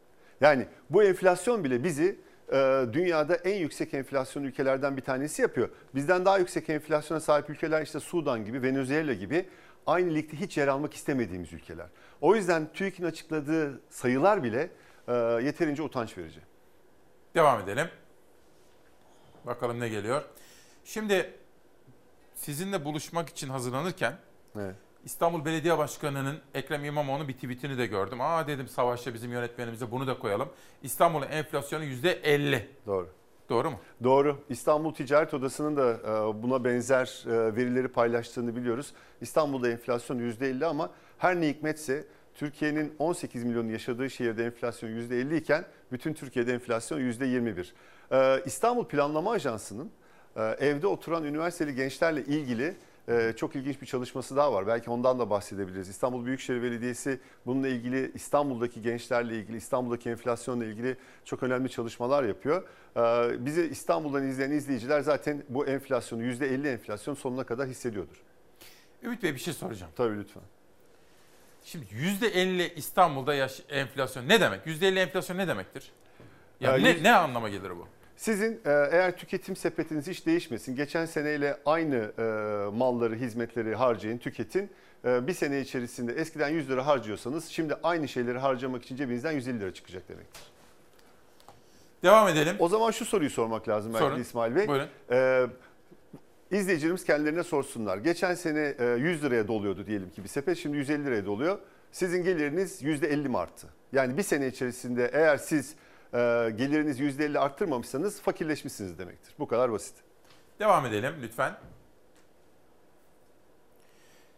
Yani bu enflasyon bile bizi e, dünyada en yüksek enflasyon ülkelerden bir tanesi yapıyor. Bizden daha yüksek enflasyona sahip ülkeler işte Sudan gibi, Venezuela gibi aynı ligde hiç yer almak istemediğimiz ülkeler. O yüzden TÜİK'in açıkladığı sayılar bile e, yeterince utanç verici. Devam edelim. Bakalım ne geliyor. Şimdi sizinle buluşmak için hazırlanırken evet. İstanbul Belediye Başkanı'nın Ekrem İmamoğlu'nun bir tweetini de gördüm. Aa dedim Savaş'ta bizim yönetmenimize bunu da koyalım. İstanbul'un enflasyonu %50. Doğru. Doğru mu? Doğru. İstanbul Ticaret Odası'nın da e, buna benzer e, verileri paylaştığını biliyoruz. İstanbul'da enflasyon %50 ama her ne hikmetse Türkiye'nin 18 milyon yaşadığı şehirde enflasyon %50 iken bütün Türkiye'de enflasyon %21. E, İstanbul Planlama Ajansı'nın evde oturan üniversiteli gençlerle ilgili ee, çok ilginç bir çalışması daha var. Belki ondan da bahsedebiliriz. İstanbul Büyükşehir Belediyesi bununla ilgili İstanbul'daki gençlerle ilgili, İstanbul'daki enflasyonla ilgili çok önemli çalışmalar yapıyor. Ee, bizi İstanbul'dan izleyen izleyiciler zaten bu enflasyonu %50 enflasyon sonuna kadar hissediyordur. Ümit Bey bir şey soracağım. Tabii lütfen. Şimdi %50 İstanbul'da yaş enflasyon ne demek? %50 enflasyon ne demektir? Ya ee, ne, ne anlama gelir bu? Sizin e, eğer tüketim sepetiniz hiç değişmesin, geçen seneyle aynı e, malları, hizmetleri harcayın, tüketin. E, bir sene içerisinde eskiden 100 lira harcıyorsanız şimdi aynı şeyleri harcamak için cebinizden 150 lira çıkacak demektir. Devam edelim. O zaman şu soruyu sormak lazım belki İsmail Bey. Buyurun. Ee, izleyicilerimiz kendilerine sorsunlar. Geçen sene 100 liraya doluyordu diyelim ki bir sepet, şimdi 150 liraya doluyor. Sizin geliriniz %50 mi arttı? Yani bir sene içerisinde eğer siz e, gelirinizi %50 arttırmamışsanız fakirleşmişsiniz demektir. Bu kadar basit. Devam edelim lütfen.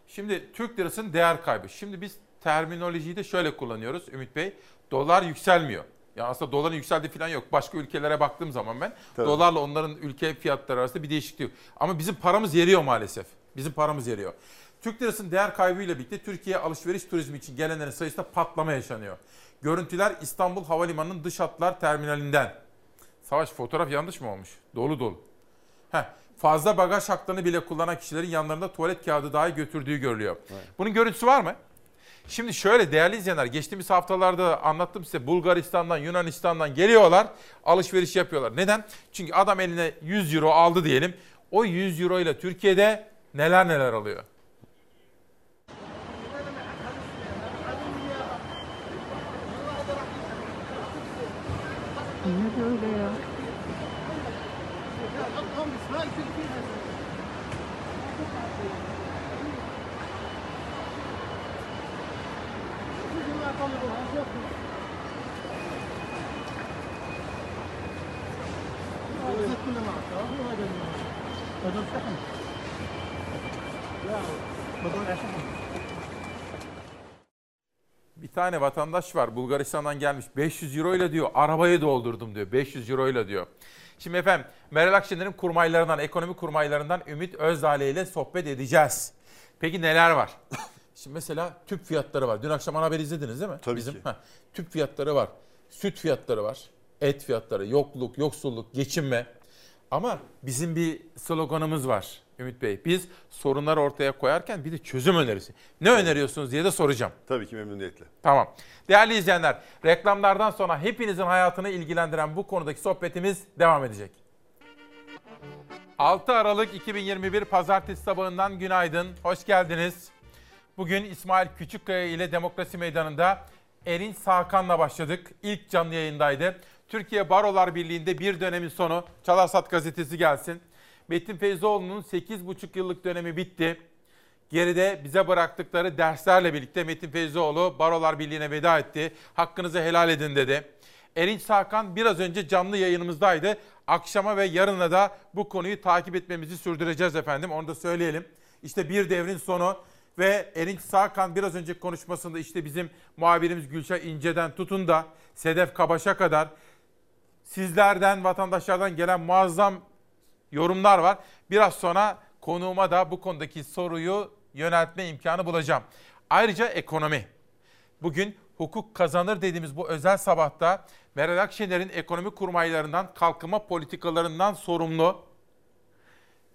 Şimdi Türk lirasının değer kaybı. Şimdi biz terminolojiyi de şöyle kullanıyoruz Ümit Bey. Dolar yükselmiyor. Ya aslında doların yükseldiği falan yok. Başka ülkelere baktığım zaman ben Tabii. dolarla onların ülke fiyatları arasında bir değişiklik yok. Ama bizim paramız yeriyor maalesef. Bizim paramız yeriyor. Türk lirasının değer kaybıyla birlikte Türkiye alışveriş turizmi için gelenlerin sayısında patlama yaşanıyor. Görüntüler İstanbul Havalimanı'nın dış hatlar terminalinden. Savaş fotoğraf yanlış mı olmuş? Dolu dolu. Heh, fazla bagaj haklarını bile kullanan kişilerin yanlarında tuvalet kağıdı dahi götürdüğü görülüyor. Evet. Bunun görüntüsü var mı? Şimdi şöyle değerli izleyenler geçtiğimiz haftalarda anlattım size Bulgaristan'dan Yunanistan'dan geliyorlar alışveriş yapıyorlar. Neden? Çünkü adam eline 100 euro aldı diyelim. O 100 euro ile Türkiye'de neler neler alıyor. Ne böyle ya? Tane vatandaş var Bulgaristan'dan gelmiş 500 euro ile diyor arabayı doldurdum diyor 500 euro ile diyor. Şimdi efendim Meral Akşener'in kurmaylarından, ekonomi kurmaylarından Ümit Özdağ'la ile sohbet edeceğiz. Peki neler var? (laughs) Şimdi mesela tüp fiyatları var. Dün akşam haber izlediniz değil mi? Tabii Bizim, ki. Heh, tüp fiyatları var. Süt fiyatları var. Et fiyatları, yokluk, yoksulluk, geçinme. Ama bizim bir sloganımız var Ümit Bey. Biz sorunları ortaya koyarken bir de çözüm önerisi. Ne öneriyorsunuz diye de soracağım. Tabii ki memnuniyetle. Tamam. Değerli izleyenler, reklamlardan sonra hepinizin hayatını ilgilendiren bu konudaki sohbetimiz devam edecek. 6 Aralık 2021 Pazartesi sabahından günaydın. Hoş geldiniz. Bugün İsmail Küçükkaya ile Demokrasi Meydanı'nda Erinç Sakan'la başladık. İlk canlı yayındaydı. Türkiye Barolar Birliği'nde bir dönemin sonu. Çalarsat gazetesi gelsin. Metin Feyzoğlu'nun 8,5 yıllık dönemi bitti. Geride bize bıraktıkları derslerle birlikte Metin Feyzoğlu Barolar Birliği'ne veda etti. Hakkınızı helal edin dedi. Erinç Sakan biraz önce canlı yayınımızdaydı. Akşama ve yarına da bu konuyu takip etmemizi sürdüreceğiz efendim. Onu da söyleyelim. İşte bir devrin sonu ve Erinç Sakan biraz önce konuşmasında işte bizim muhabirimiz Gülşah İnce'den tutun da Sedef Kabaş'a kadar sizlerden, vatandaşlardan gelen muazzam yorumlar var. Biraz sonra Konuğuma da bu konudaki soruyu yöneltme imkanı bulacağım. Ayrıca ekonomi. Bugün hukuk kazanır dediğimiz bu özel sabahta Meral Akşener'in ekonomi kurmaylarından, kalkınma politikalarından sorumlu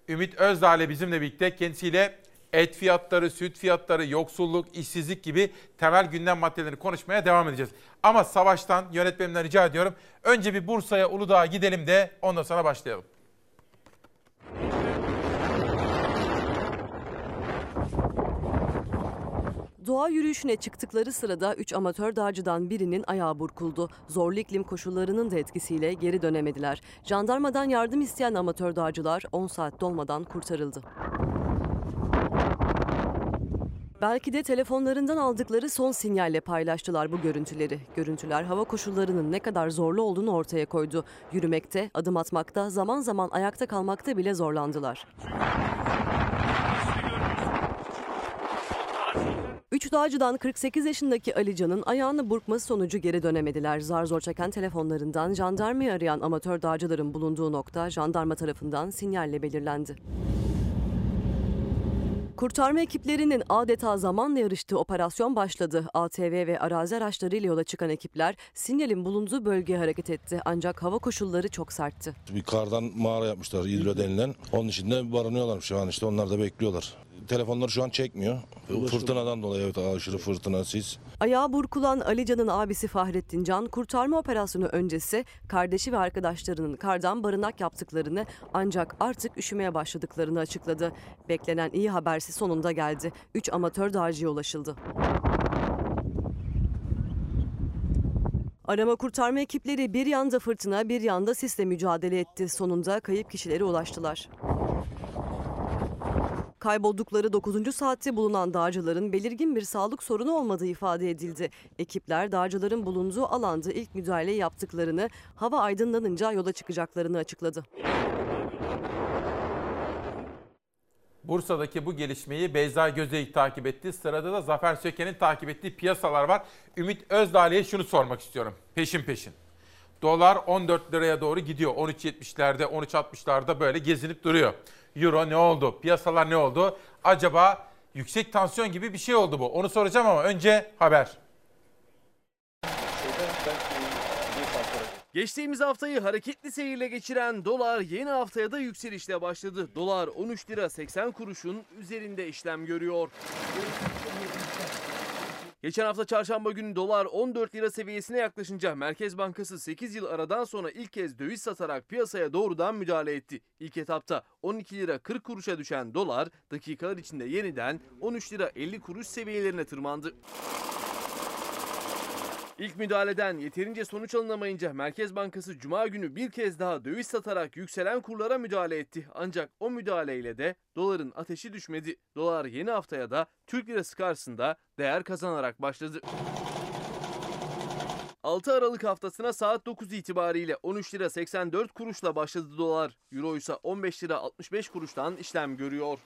Ümit Özdağ ile bizimle birlikte kendisiyle et fiyatları, süt fiyatları, yoksulluk, işsizlik gibi temel gündem maddelerini konuşmaya devam edeceğiz. Ama savaştan yönetmenimden rica ediyorum. Önce bir Bursa'ya, Uludağ'a gidelim de ondan sonra başlayalım. Doğa yürüyüşüne çıktıkları sırada 3 amatör dağcıdan birinin ayağı burkuldu. Zorlu iklim koşullarının da etkisiyle geri dönemediler. Jandarmadan yardım isteyen amatör dağcılar 10 saat dolmadan kurtarıldı. Belki de telefonlarından aldıkları son sinyalle paylaştılar bu görüntüleri. Görüntüler hava koşullarının ne kadar zorlu olduğunu ortaya koydu. Yürümekte, adım atmakta, zaman zaman ayakta kalmakta bile zorlandılar. Üç dağcıdan 48 yaşındaki Alican'ın ayağını burkması sonucu geri dönemediler. Zar zor çeken telefonlarından jandarmayı arayan amatör dağcıların bulunduğu nokta jandarma tarafından sinyalle belirlendi. Kurtarma ekiplerinin adeta zamanla yarıştığı operasyon başladı. ATV ve arazi araçlarıyla yola çıkan ekipler sinyalin bulunduğu bölgeye hareket etti. Ancak hava koşulları çok sertti. Bir kardan mağara yapmışlar İdlo denilen. Onun içinde barınıyorlar şu an işte onlar da bekliyorlar. Telefonları şu an çekmiyor. Fırtınadan dolayı evet aşırı fırtına sis. Ayağı burkulan Alican'ın abisi Fahrettin Can, kurtarma operasyonu öncesi kardeşi ve arkadaşlarının kardan barınak yaptıklarını ancak artık üşümeye başladıklarını açıkladı. Beklenen iyi habersi sonunda geldi. 3 amatör dağcıya ulaşıldı. Arama kurtarma ekipleri bir yanda fırtına bir yanda sisle mücadele etti. Sonunda kayıp kişilere ulaştılar. Kayboldukları 9. saatte bulunan dağcıların belirgin bir sağlık sorunu olmadığı ifade edildi. Ekipler dağcıların bulunduğu alanda ilk müdahale yaptıklarını, hava aydınlanınca yola çıkacaklarını açıkladı. Bursa'daki bu gelişmeyi Beyza Gözeyik takip etti. Sırada da Zafer Söke'nin takip ettiği piyasalar var. Ümit Özdağ'lı'ya şunu sormak istiyorum. Peşin peşin. Dolar 14 liraya doğru gidiyor. 13.70'lerde, 13.60'larda böyle gezinip duruyor. Euro ne oldu? Piyasalar ne oldu? Acaba yüksek tansiyon gibi bir şey oldu bu. Onu soracağım ama önce haber. Geçtiğimiz haftayı hareketli seyirle geçiren dolar yeni haftaya da yükselişle başladı. Dolar 13 lira 80 kuruşun üzerinde işlem görüyor. Geçen hafta çarşamba günü dolar 14 lira seviyesine yaklaşınca Merkez Bankası 8 yıl aradan sonra ilk kez döviz satarak piyasaya doğrudan müdahale etti. İlk etapta 12 lira 40 kuruşa düşen dolar dakikalar içinde yeniden 13 lira 50 kuruş seviyelerine tırmandı. İlk müdahaleden yeterince sonuç alınamayınca Merkez Bankası Cuma günü bir kez daha döviz satarak yükselen kurlara müdahale etti. Ancak o müdahaleyle de doların ateşi düşmedi. Dolar yeni haftaya da Türk lirası karşısında değer kazanarak başladı. 6 Aralık haftasına saat 9 itibariyle 13 lira 84 kuruşla başladı dolar. Euro ise 15 lira 65 kuruştan işlem görüyor.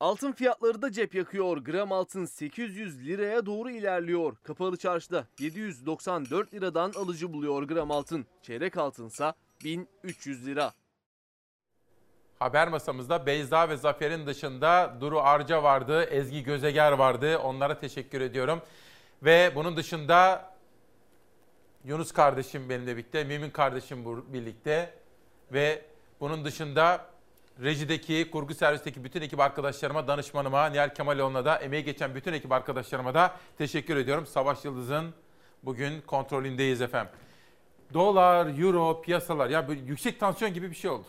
Altın fiyatları da cep yakıyor. Gram altın 800 liraya doğru ilerliyor. Kapalı çarşıda 794 liradan alıcı buluyor gram altın. Çeyrek altınsa 1300 lira. Haber masamızda Beyza ve Zafer'in dışında Duru Arca vardı, Ezgi Gözeger vardı. Onlara teşekkür ediyorum. Ve bunun dışında Yunus kardeşim benimle birlikte, Mümin kardeşim birlikte ve bunun dışında rejideki, kurgu servisteki bütün ekip arkadaşlarıma, danışmanıma, Nihal Kemaloğlu'na da emeği geçen bütün ekip arkadaşlarıma da teşekkür ediyorum. Savaş Yıldız'ın bugün kontrolündeyiz efendim. Dolar, euro, piyasalar ya böyle yüksek tansiyon gibi bir şey oldu.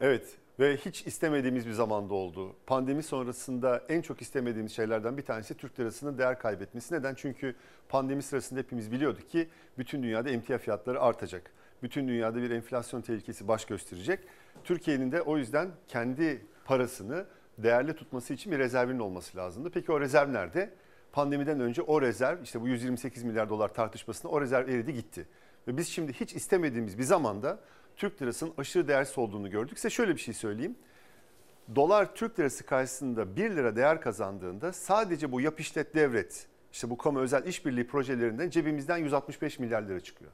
Evet ve hiç istemediğimiz bir zamanda oldu. Pandemi sonrasında en çok istemediğimiz şeylerden bir tanesi Türk lirasının değer kaybetmesi. Neden? Çünkü pandemi sırasında hepimiz biliyorduk ki bütün dünyada emtia fiyatları artacak. Bütün dünyada bir enflasyon tehlikesi baş gösterecek. Türkiye'nin de o yüzden kendi parasını değerli tutması için bir rezervinin olması lazımdı. Peki o rezerv nerede? Pandemiden önce o rezerv işte bu 128 milyar dolar tartışmasında o rezerv eridi gitti. Ve biz şimdi hiç istemediğimiz bir zamanda Türk lirasının aşırı değersiz olduğunu gördük. Size şöyle bir şey söyleyeyim. Dolar Türk lirası karşısında 1 lira değer kazandığında sadece bu yap işlet devret, işte bu kamu özel işbirliği projelerinden cebimizden 165 milyar lira çıkıyor.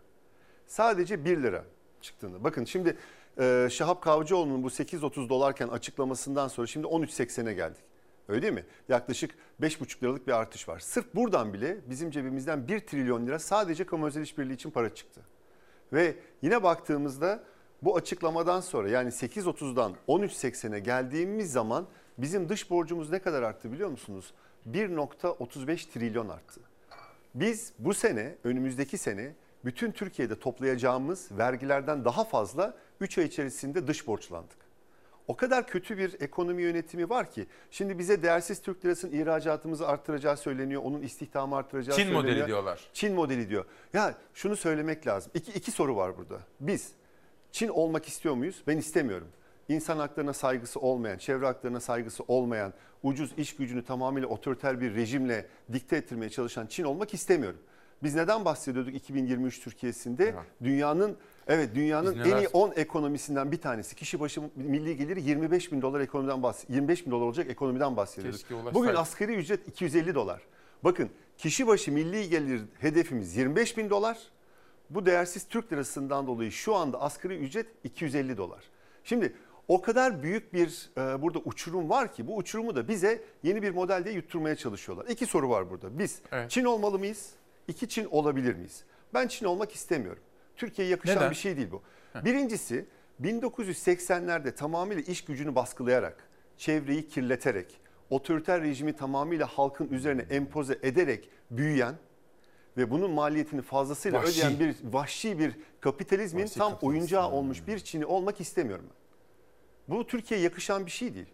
Sadece 1 lira çıktığında. Bakın şimdi e, Şahap Kavcıoğlu'nun bu 8.30 dolarken açıklamasından sonra şimdi 13.80'e geldik. Öyle değil mi? Yaklaşık 5,5 liralık bir artış var. Sırf buradan bile bizim cebimizden 1 trilyon lira sadece kamu özel işbirliği için para çıktı. Ve yine baktığımızda bu açıklamadan sonra yani 8.30'dan 13.80'e geldiğimiz zaman bizim dış borcumuz ne kadar arttı biliyor musunuz? 1.35 trilyon arttı. Biz bu sene, önümüzdeki sene bütün Türkiye'de toplayacağımız vergilerden daha fazla 3 ay içerisinde dış borçlandık. O kadar kötü bir ekonomi yönetimi var ki şimdi bize değersiz Türk lirasının ihracatımızı arttıracağı söyleniyor. Onun istihdamı arttıracağı Çin söyleniyor. modeli diyorlar. Çin modeli diyor. Ya şunu söylemek lazım. İki, iki soru var burada. Biz Çin olmak istiyor muyuz? Ben istemiyorum. İnsan haklarına saygısı olmayan, çevre haklarına saygısı olmayan, ucuz iş gücünü tamamıyla otoriter bir rejimle dikte ettirmeye çalışan Çin olmak istemiyorum. Biz neden bahsediyorduk 2023 Türkiye'sinde? Dünyanın evet dünyanın en iyi 10 ekonomisinden bir tanesi. Kişi başı milli geliri 25 bin dolar ekonomiden bahs 25 bin dolar olacak ekonomiden bahsediyoruz. Bugün asgari ücret 250 dolar. Bakın kişi başı milli gelir hedefimiz 25 bin dolar. Bu değersiz Türk lirasından dolayı şu anda asgari ücret 250 dolar. Şimdi o kadar büyük bir e, burada uçurum var ki bu uçurumu da bize yeni bir modelde yutturmaya çalışıyorlar. İki soru var burada. Biz Evet. Çin olmalı mıyız? İki Çin olabilir miyiz? Ben Çin olmak istemiyorum. Türkiye'ye yakışan Neden? bir şey değil bu. Birincisi 1980'lerde tamamıyla iş gücünü baskılayarak, çevreyi kirleterek, otoriter rejimi tamamıyla halkın üzerine empoze ederek büyüyen ve bunun maliyetini fazlasıyla Vahşi. ödeyen bir vahşi bir kapitalizmin Vahşi tam kapitalizm. oyuncağı olmuş bir Çin'i olmak istemiyorum ben. Bu Türkiye'ye yakışan bir şey değil.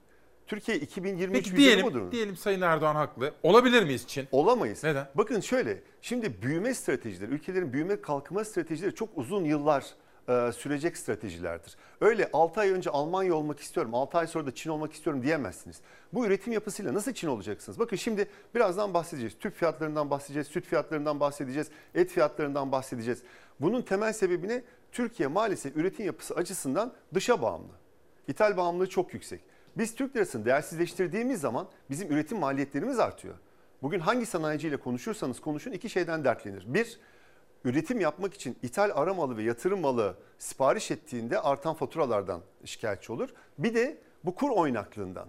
Türkiye 2023 Peki vizyonu diyelim, budur. diyelim Sayın Erdoğan haklı. Olabilir miyiz Çin? Olamayız. Neden? Bakın şöyle, şimdi büyüme stratejileri, ülkelerin büyüme kalkınma stratejileri çok uzun yıllar e, sürecek stratejilerdir. Öyle 6 ay önce Almanya olmak istiyorum, 6 ay sonra da Çin olmak istiyorum diyemezsiniz. Bu üretim yapısıyla nasıl Çin olacaksınız? Bakın şimdi birazdan bahsedeceğiz. Tüp fiyatlarından bahsedeceğiz, süt fiyatlarından bahsedeceğiz, et fiyatlarından bahsedeceğiz. Bunun temel sebebi ne? Türkiye maalesef üretim yapısı açısından dışa bağımlı. İthal bağımlılığı çok yüksek. Biz Türk lirasını değersizleştirdiğimiz zaman bizim üretim maliyetlerimiz artıyor. Bugün hangi sanayiciyle konuşursanız konuşun iki şeyden dertlenir. Bir, üretim yapmak için ithal ara malı ve yatırım malı sipariş ettiğinde artan faturalardan şikayetçi olur. Bir de bu kur oynaklığından.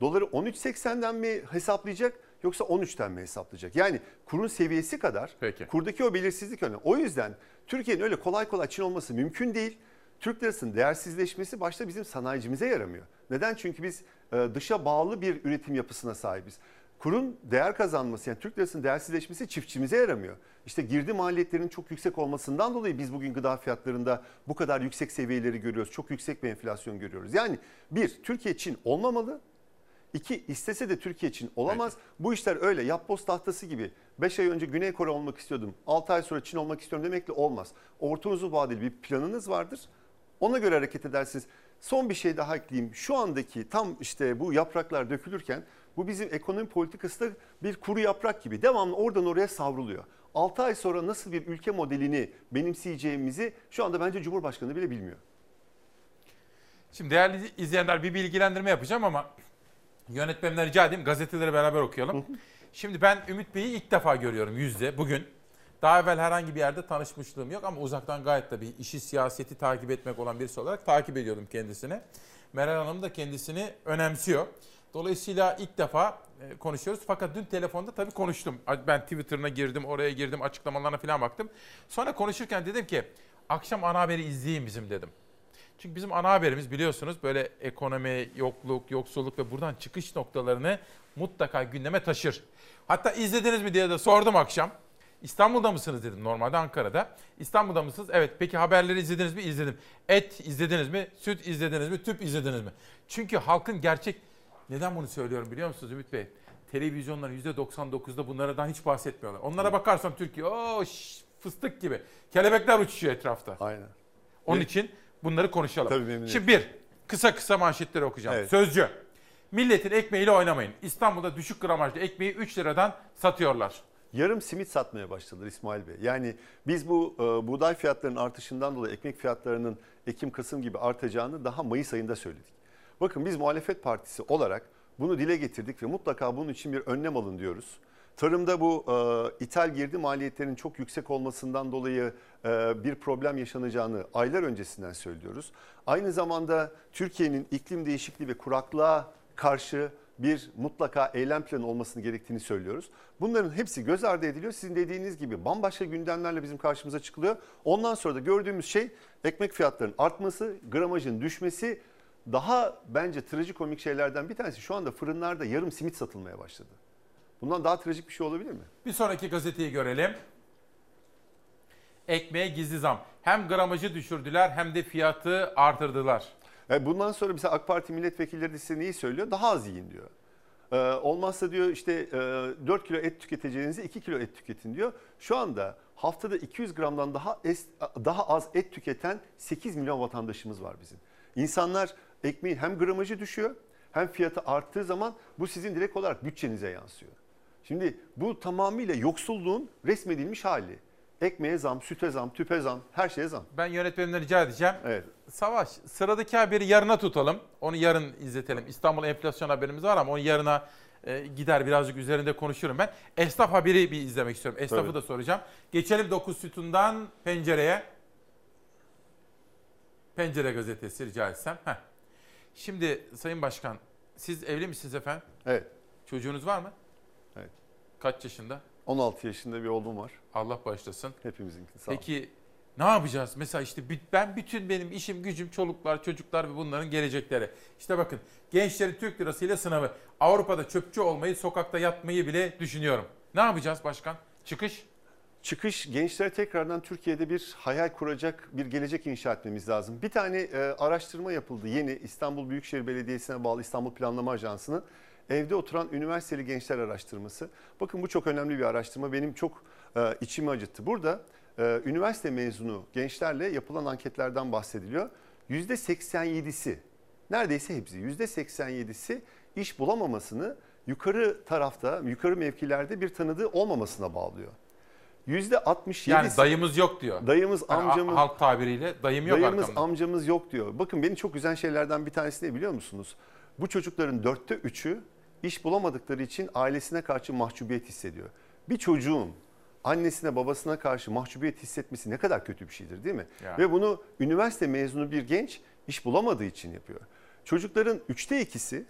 Doları 13.80'den mi hesaplayacak yoksa 13'ten mi hesaplayacak? Yani kurun seviyesi kadar Peki. kurdaki o belirsizlik önemli. O yüzden Türkiye'nin öyle kolay kolay Çin olması mümkün değil. Türk lirasının değersizleşmesi başta bizim sanayicimize yaramıyor. Neden? Çünkü biz e, dışa bağlı bir üretim yapısına sahibiz. Kurun değer kazanması yani Türk lirasının değersizleşmesi çiftçimize yaramıyor. İşte girdi maliyetlerinin çok yüksek olmasından dolayı biz bugün gıda fiyatlarında bu kadar yüksek seviyeleri görüyoruz. Çok yüksek bir enflasyon görüyoruz. Yani bir, Türkiye Çin olmamalı. İki, istese de Türkiye Çin olamaz. Bu işler öyle yapboz tahtası gibi. 5 ay önce Güney Kore olmak istiyordum. 6 ay sonra Çin olmak istiyorum demekle olmaz. Orta uzun vadeli bir planınız vardır. Ona göre hareket edersiniz. Son bir şey daha ekleyeyim. Şu andaki tam işte bu yapraklar dökülürken bu bizim ekonomi politikası da bir kuru yaprak gibi devamlı oradan oraya savruluyor. 6 ay sonra nasıl bir ülke modelini benimseyeceğimizi şu anda bence Cumhurbaşkanı bile bilmiyor. Şimdi değerli izleyenler bir bilgilendirme yapacağım ama yönetmenimden rica edeyim gazeteleri beraber okuyalım. Şimdi ben Ümit Bey'i ilk defa görüyorum yüzde bugün. Daha evvel herhangi bir yerde tanışmışlığım yok ama uzaktan gayet tabii işi siyaseti takip etmek olan birisi olarak takip ediyordum kendisini. Meral Hanım da kendisini önemsiyor. Dolayısıyla ilk defa e, konuşuyoruz. Fakat dün telefonda tabii konuştum. Ben Twitter'ına girdim, oraya girdim, açıklamalarına falan baktım. Sonra konuşurken dedim ki akşam ana haberi izleyin bizim dedim. Çünkü bizim ana haberimiz biliyorsunuz böyle ekonomi, yokluk, yoksulluk ve buradan çıkış noktalarını mutlaka gündeme taşır. Hatta izlediniz mi diye de sordum akşam. İstanbul'da mısınız dedim normalde Ankara'da. İstanbul'da mısınız? Evet. Peki haberleri izlediniz mi? İzledim. Et izlediniz mi? Süt izlediniz mi? Tüp izlediniz mi? Çünkü halkın gerçek... Neden bunu söylüyorum biliyor musunuz Ümit Bey? Televizyonların %99'da bunlardan hiç bahsetmiyorlar. Onlara bakarsam Türkiye o fıstık gibi. Kelebekler uçuşuyor etrafta. Aynen. Onun Ve- için bunları konuşalım. Tabii memnun Şimdi bir, kısa kısa manşetleri okuyacağım. Sözcü. Milletin ekmeğiyle oynamayın. İstanbul'da düşük gramajlı ekmeği 3 liradan satıyorlar. Yarım simit satmaya başladılar İsmail Bey. Yani biz bu e, buğday fiyatlarının artışından dolayı ekmek fiyatlarının Ekim-Kasım gibi artacağını daha Mayıs ayında söyledik. Bakın biz muhalefet partisi olarak bunu dile getirdik ve mutlaka bunun için bir önlem alın diyoruz. Tarımda bu e, ithal girdi maliyetlerinin çok yüksek olmasından dolayı e, bir problem yaşanacağını aylar öncesinden söylüyoruz. Aynı zamanda Türkiye'nin iklim değişikliği ve kuraklığa karşı bir mutlaka eylem planı olmasını gerektiğini söylüyoruz. Bunların hepsi göz ardı ediliyor. Sizin dediğiniz gibi bambaşka gündemlerle bizim karşımıza çıkılıyor. Ondan sonra da gördüğümüz şey ekmek fiyatlarının artması, gramajın düşmesi daha bence trajikomik şeylerden bir tanesi şu anda fırınlarda yarım simit satılmaya başladı. Bundan daha trajik bir şey olabilir mi? Bir sonraki gazeteyi görelim. Ekmeğe gizli zam. Hem gramajı düşürdüler hem de fiyatı artırdılar. E, bundan sonra mesela AK Parti milletvekilleri de size neyi söylüyor? Daha az yiyin diyor. Ee, olmazsa diyor işte e, 4 kilo et tüketeceğinizi 2 kilo et tüketin diyor. Şu anda haftada 200 gramdan daha es, daha az et tüketen 8 milyon vatandaşımız var bizim. İnsanlar ekmeğin hem gramajı düşüyor hem fiyatı arttığı zaman bu sizin direkt olarak bütçenize yansıyor. Şimdi bu tamamıyla yoksulluğun resmedilmiş hali. Ekmeğe zam, süte zam, tüpe zam, her şeye zam. Ben yönetmenimden rica edeceğim. Evet. Savaş sıradaki haberi yarına tutalım. Onu yarın izletelim. İstanbul enflasyon haberimiz var ama onu yarına e, gider birazcık üzerinde konuşurum ben. Esnaf haberi bir izlemek istiyorum. Esnafı Tabii. da soracağım. Geçelim 9 sütundan pencereye. Pencere gazetesi rica etsem. Heh. Şimdi Sayın Başkan siz evli misiniz efendim? Evet. Çocuğunuz var mı? Evet. Kaç yaşında? 16 yaşında bir oğlum var. Allah bağışlasın. Hepimizinki sağ. Peki ne yapacağız? Mesela işte ben bütün benim işim gücüm çoluklar çocuklar ve bunların gelecekleri. İşte bakın gençlerin Türk lirasıyla sınavı. Avrupa'da çöpçü olmayı sokakta yatmayı bile düşünüyorum. Ne yapacağız başkan? Çıkış? Çıkış gençlere tekrardan Türkiye'de bir hayal kuracak bir gelecek inşa etmemiz lazım. Bir tane e, araştırma yapıldı yeni İstanbul Büyükşehir Belediyesi'ne bağlı İstanbul Planlama Ajansı'nın evde oturan üniversiteli gençler araştırması. Bakın bu çok önemli bir araştırma. Benim çok e, içimi acıttı. Burada e, üniversite mezunu gençlerle yapılan anketlerden bahsediliyor. %87'si neredeyse hepsi %87'si iş bulamamasını yukarı tarafta, yukarı mevkilerde bir tanıdığı olmamasına bağlıyor. %67'si Yani dayımız yok diyor. Dayımız, a- amcamız halk tabiriyle dayım yok Dayımız, arkamda. amcamız yok diyor. Bakın beni çok üzen şeylerden bir tanesi ne biliyor musunuz? Bu çocukların dörtte üçü iş bulamadıkları için ailesine karşı mahcubiyet hissediyor. Bir çocuğun annesine babasına karşı mahcubiyet hissetmesi ne kadar kötü bir şeydir değil mi? Yani. Ve bunu üniversite mezunu bir genç iş bulamadığı için yapıyor. Çocukların üçte ikisi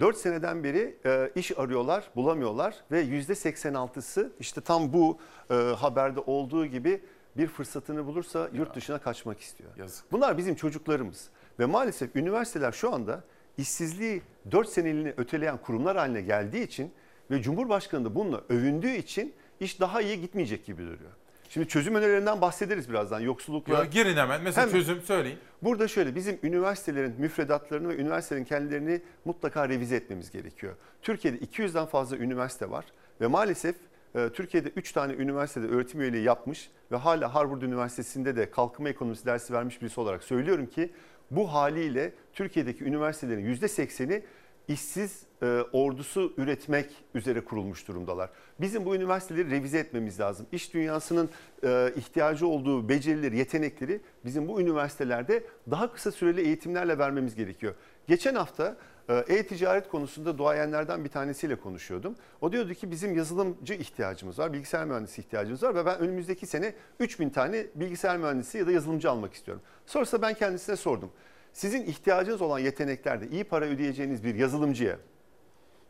4 seneden beri e, iş arıyorlar, bulamıyorlar ve %86'sı işte tam bu e, haberde olduğu gibi bir fırsatını bulursa yurt dışına kaçmak istiyor. Yazık. Bunlar bizim çocuklarımız ve maalesef üniversiteler şu anda işsizliği 4 seneliğini öteleyen kurumlar haline geldiği için ve Cumhurbaşkanı da bununla övündüğü için iş daha iyi gitmeyecek gibi duruyor. Şimdi çözüm önerilerinden bahsederiz birazdan. Yoksullukla... Yo, girin hemen. Mesela Hemen. çözüm söyleyin. Burada şöyle bizim üniversitelerin müfredatlarını ve üniversitelerin kendilerini mutlaka revize etmemiz gerekiyor. Türkiye'de 200'den fazla üniversite var ve maalesef e, Türkiye'de 3 tane üniversitede öğretim üyeliği yapmış ve hala Harvard Üniversitesi'nde de kalkınma ekonomisi dersi vermiş birisi olarak söylüyorum ki bu haliyle Türkiye'deki üniversitelerin %80'i işsiz e, ordusu üretmek üzere kurulmuş durumdalar. Bizim bu üniversiteleri revize etmemiz lazım. İş dünyasının e, ihtiyacı olduğu becerileri, yetenekleri bizim bu üniversitelerde daha kısa süreli eğitimlerle vermemiz gerekiyor. Geçen hafta e-ticaret konusunda duayenlerden bir tanesiyle konuşuyordum. O diyordu ki bizim yazılımcı ihtiyacımız var, bilgisayar mühendisi ihtiyacımız var ve ben önümüzdeki sene 3000 tane bilgisayar mühendisi ya da yazılımcı almak istiyorum. Sonrasında ben kendisine sordum. Sizin ihtiyacınız olan yeteneklerde iyi para ödeyeceğiniz bir yazılımcıya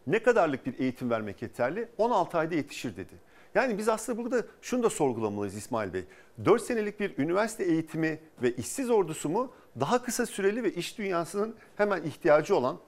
ne kadarlık bir eğitim vermek yeterli? 16 ayda yetişir dedi. Yani biz aslında burada şunu da sorgulamalıyız İsmail Bey. 4 senelik bir üniversite eğitimi ve işsiz ordusu mu daha kısa süreli ve iş dünyasının hemen ihtiyacı olan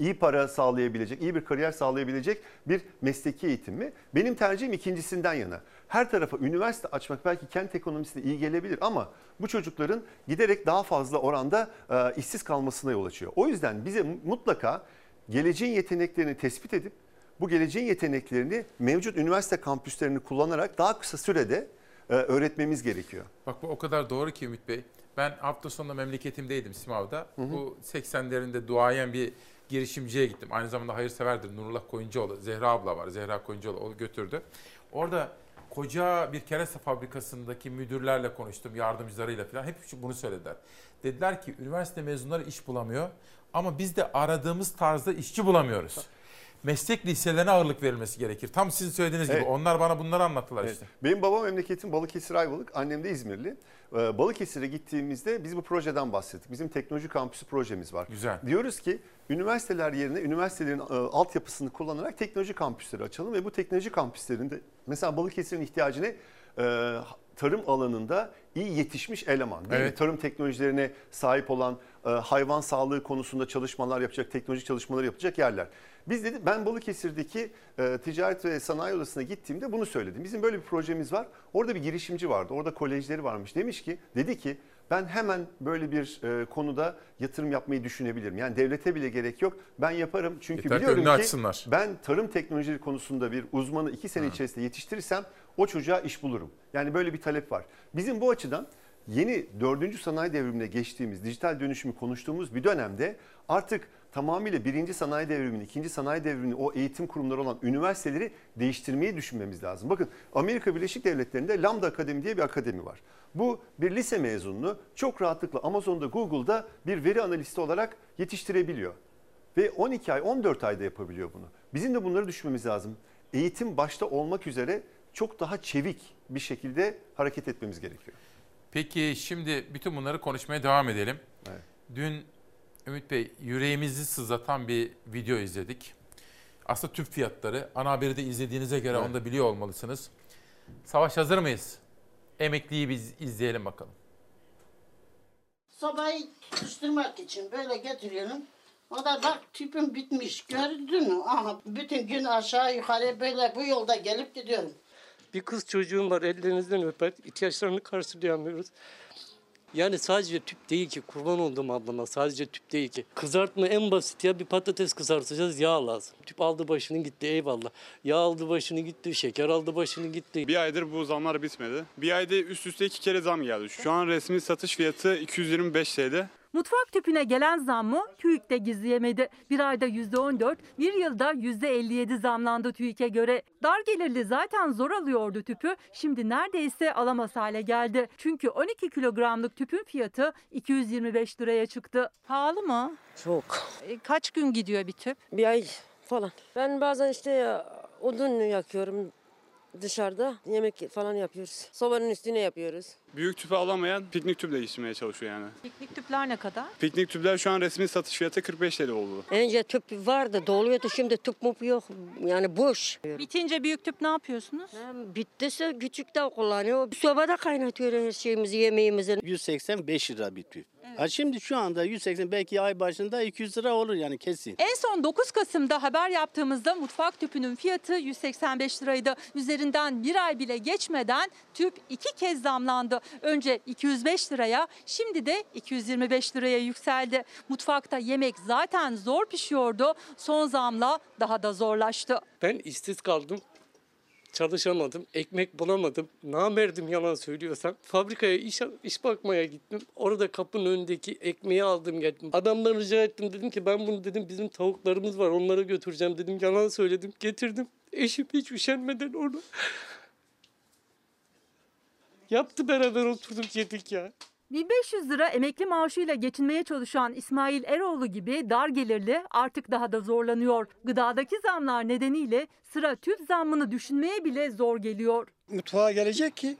iyi para sağlayabilecek, iyi bir kariyer sağlayabilecek bir mesleki eğitim mi? Benim tercihim ikincisinden yana. Her tarafa üniversite açmak belki kent ekonomisine iyi gelebilir ama bu çocukların giderek daha fazla oranda e, işsiz kalmasına yol açıyor. O yüzden bize mutlaka geleceğin yeteneklerini tespit edip bu geleceğin yeteneklerini mevcut üniversite kampüslerini kullanarak daha kısa sürede e, öğretmemiz gerekiyor. Bak bu o kadar doğru ki Ümit Bey. Ben hafta sonunda memleketimdeydim Simav'da. Bu 80'lerinde duayen bir girişimciye gittim. Aynı zamanda hayırseverdir Nurullah Koyuncuoğlu. Zehra abla var. Zehra Koyuncuoğlu o götürdü. Orada koca bir kereste fabrikasındaki müdürlerle konuştum, yardımcılarıyla falan. Hep bunu söylediler. Dediler ki üniversite mezunları iş bulamıyor ama biz de aradığımız tarzda işçi bulamıyoruz. Meslek liselerine ağırlık verilmesi gerekir. Tam sizin söylediğiniz gibi. Evet. Onlar bana bunları anlattılar Evet. işte. Benim babam memleketim Balıkesir Ayvalık, annem de İzmirli. Ee, Balıkesir'e gittiğimizde biz bu projeden bahsettik. Bizim teknoloji kampüsü projemiz var. Güzel. Diyoruz ki üniversiteler yerine üniversitelerin e, altyapısını kullanarak teknoloji kampüsleri açalım ve bu teknoloji kampüslerinde mesela Balıkesir'in ihtiyacını e, tarım alanında iyi yetişmiş eleman, değil mi? Evet. tarım teknolojilerine sahip olan, e, hayvan sağlığı konusunda çalışmalar yapacak, teknoloji çalışmaları yapacak yerler. Biz dedi ben Balıkesir'deki e, ticaret ve sanayi odasına gittiğimde bunu söyledim. Bizim böyle bir projemiz var. Orada bir girişimci vardı. Orada kolejleri varmış. Demiş ki dedi ki ben hemen böyle bir e, konuda yatırım yapmayı düşünebilirim. Yani devlete bile gerek yok. Ben yaparım çünkü Yeter biliyorum ki açsınlar. ben tarım teknolojileri konusunda bir uzmanı iki sene içerisinde yetiştirirsem o çocuğa iş bulurum. Yani böyle bir talep var. Bizim bu açıdan yeni dördüncü sanayi devrimine geçtiğimiz, dijital dönüşümü konuştuğumuz bir dönemde artık tamamıyla birinci sanayi devrimini, ikinci sanayi devrimini o eğitim kurumları olan üniversiteleri değiştirmeyi düşünmemiz lazım. Bakın Amerika Birleşik Devletleri'nde Lambda Akademi diye bir akademi var. Bu bir lise mezununu çok rahatlıkla Amazon'da, Google'da bir veri analisti olarak yetiştirebiliyor. Ve 12 ay, 14 ayda yapabiliyor bunu. Bizim de bunları düşünmemiz lazım. Eğitim başta olmak üzere çok daha çevik bir şekilde hareket etmemiz gerekiyor. Peki şimdi bütün bunları konuşmaya devam edelim. Evet. Dün Ümit Bey yüreğimizi sızlatan bir video izledik. Aslında tüp fiyatları. Ana haberi de izlediğinize göre Evet. onu da biliyor olmalısınız. Savaş hazır mıyız? Emekliyi biz izleyelim bakalım. Sobayı tutuşturmak için böyle getiriyorum. O da bak tüpüm bitmiş gördün mü? Aha bütün gün aşağı yukarı böyle bu yolda gelip gidiyorum. Bir kız çocuğum var ellerinizden öper. ihtiyaçlarını karşılayamıyoruz. Yani sadece tüp değil ki kurban olduğum ablama sadece tüp değil ki. Kızartma en basit ya bir patates kızartacağız yağ lazım. Tüp aldı başını gitti eyvallah. Yağ aldı başını gitti, şeker aldı başını gitti. Bir aydır bu zamlar bitmedi. Bir ayda üst üste iki kere zam geldi. Şu an resmi satış fiyatı 225 TL. Mutfak tüpüne gelen zammı TÜİK de gizleyemedi. Bir ayda %14, bir yılda %57 zamlandı TÜİK'e göre. Dar gelirli zaten zor alıyordu tüpü, şimdi neredeyse alamaz hale geldi. Çünkü 12 kilogramlık tüpün fiyatı 225 liraya çıktı. Pahalı mı? Çok. kaç gün gidiyor bir tüp? Bir ay falan. Ben bazen işte ya, odun yakıyorum dışarıda. Yemek falan yapıyoruz. Sobanın üstüne yapıyoruz. Büyük tüpü alamayan piknik tüp değiştirmeye çalışıyor yani. Piknik tüpler ne kadar? Piknik tüpler şu an resmi satış fiyatı 45 TL oldu. Önce tüp vardı doluyordu şimdi tüp mup yok. Yani boş. Bitince büyük tüp ne yapıyorsunuz? Bittiyse küçük de kullanıyor. Sobada kaynatıyor her şeyimizi yemeğimizi. 185 lira bir tüp. Ha şimdi şu anda 180 belki ay başında 200 lira olur yani kesin. En son 9 Kasım'da haber yaptığımızda mutfak tüpünün fiyatı 185 liraydı. Üzerinden bir ay bile geçmeden tüp iki kez zamlandı. Önce 205 liraya şimdi de 225 liraya yükseldi. Mutfakta yemek zaten zor pişiyordu. Son zamla daha da zorlaştı. Ben işsiz kaldım. Çalışamadım, ekmek bulamadım. Namerdim yalan söylüyorsam. Fabrikaya iş, iş bakmaya gittim. Orada kapının önündeki ekmeği aldım geldim. Adamdan rica ettim dedim ki ben bunu dedim bizim tavuklarımız var onlara götüreceğim dedim. Yalan söyledim getirdim. Eşim hiç üşenmeden onu yaptı beraber oturduk yedik ya. 1500 lira emekli maaşıyla geçinmeye çalışan İsmail Eroğlu gibi dar gelirli artık daha da zorlanıyor. Gıdadaki zamlar nedeniyle sıra tüp zammını düşünmeye bile zor geliyor. mutfağa gelecek ki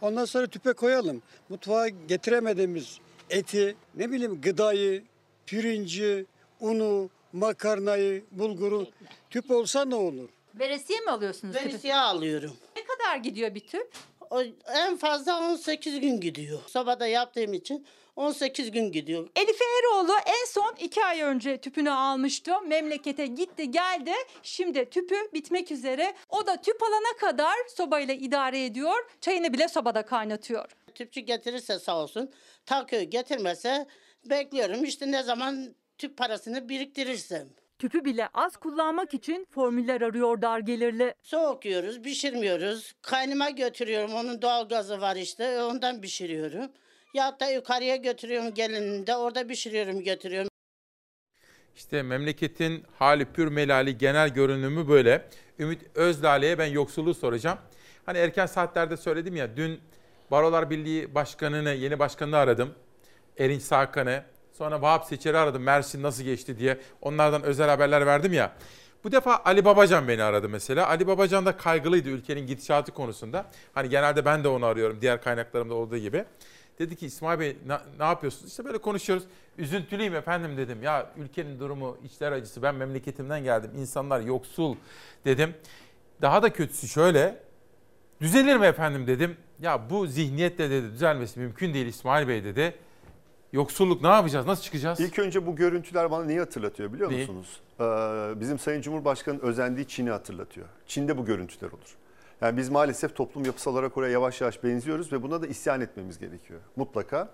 ondan sonra tüpe koyalım. Mutfağa getiremediğimiz eti, ne bileyim gıdayı, pirinci, unu, makarnayı, bulguru tüp olsa ne olur? Veresiye mi alıyorsunuz? Veresiye alıyorum. Ne kadar gidiyor bir tüp? O en fazla 18 gün gidiyor. Sobada yaptığım için 18 gün gidiyor. Elife Eroğlu en son iki ay önce tüpünü almıştı. Memlekete gitti geldi. Şimdi tüpü bitmek üzere. O da tüp alana kadar sobayla idare ediyor. Çayını bile sobada kaynatıyor. Tüpçü getirirse sağ olsun. Takıyor getirmese bekliyorum. İşte ne zaman tüp parasını biriktirirsem. Tüpü bile az kullanmak için formüller arıyor dar gelirli. Soğukuyoruz, pişirmiyoruz. Kaynıma götürüyorum. Onun doğal gazı var işte. Ondan pişiriyorum. Ya da yukarıya götürüyorum gelininde. Orada pişiriyorum götürüyorum. İşte memleketin hali pür melali genel görünümü böyle. Ümit Özdağ'lı'ya ben yoksulluğu soracağım. Hani erken saatlerde söyledim ya dün Barolar Birliği Başkanı'nı, yeni başkanını aradım. Erinç Sakan'ı. Sonra Vahap Seçer'i aradım Mersin nasıl geçti diye. Onlardan özel haberler verdim ya. Bu defa Ali Babacan beni aradı mesela. Ali Babacan da kaygılıydı ülkenin gidişatı konusunda. Hani genelde ben de onu arıyorum diğer kaynaklarımda olduğu gibi. Dedi ki İsmail Bey ne, ne yapıyorsunuz? İşte böyle konuşuyoruz. Üzüntülüyüm efendim dedim. Ya ülkenin durumu içler acısı. Ben memleketimden geldim. İnsanlar yoksul dedim. Daha da kötüsü şöyle. Düzelir mi efendim dedim. Ya bu zihniyetle dedi düzelmesi mümkün değil İsmail Bey dedi. Yoksulluk ne yapacağız? Nasıl çıkacağız? İlk önce bu görüntüler bana neyi hatırlatıyor biliyor Neyi? musunuz? Ee, bizim Sayın Cumhurbaşkanı'nın özendiği Çin'i hatırlatıyor. Çin'de bu görüntüler olur. Yani biz maalesef toplum yapısal olarak oraya yavaş yavaş benziyoruz ve buna da isyan etmemiz gerekiyor mutlaka.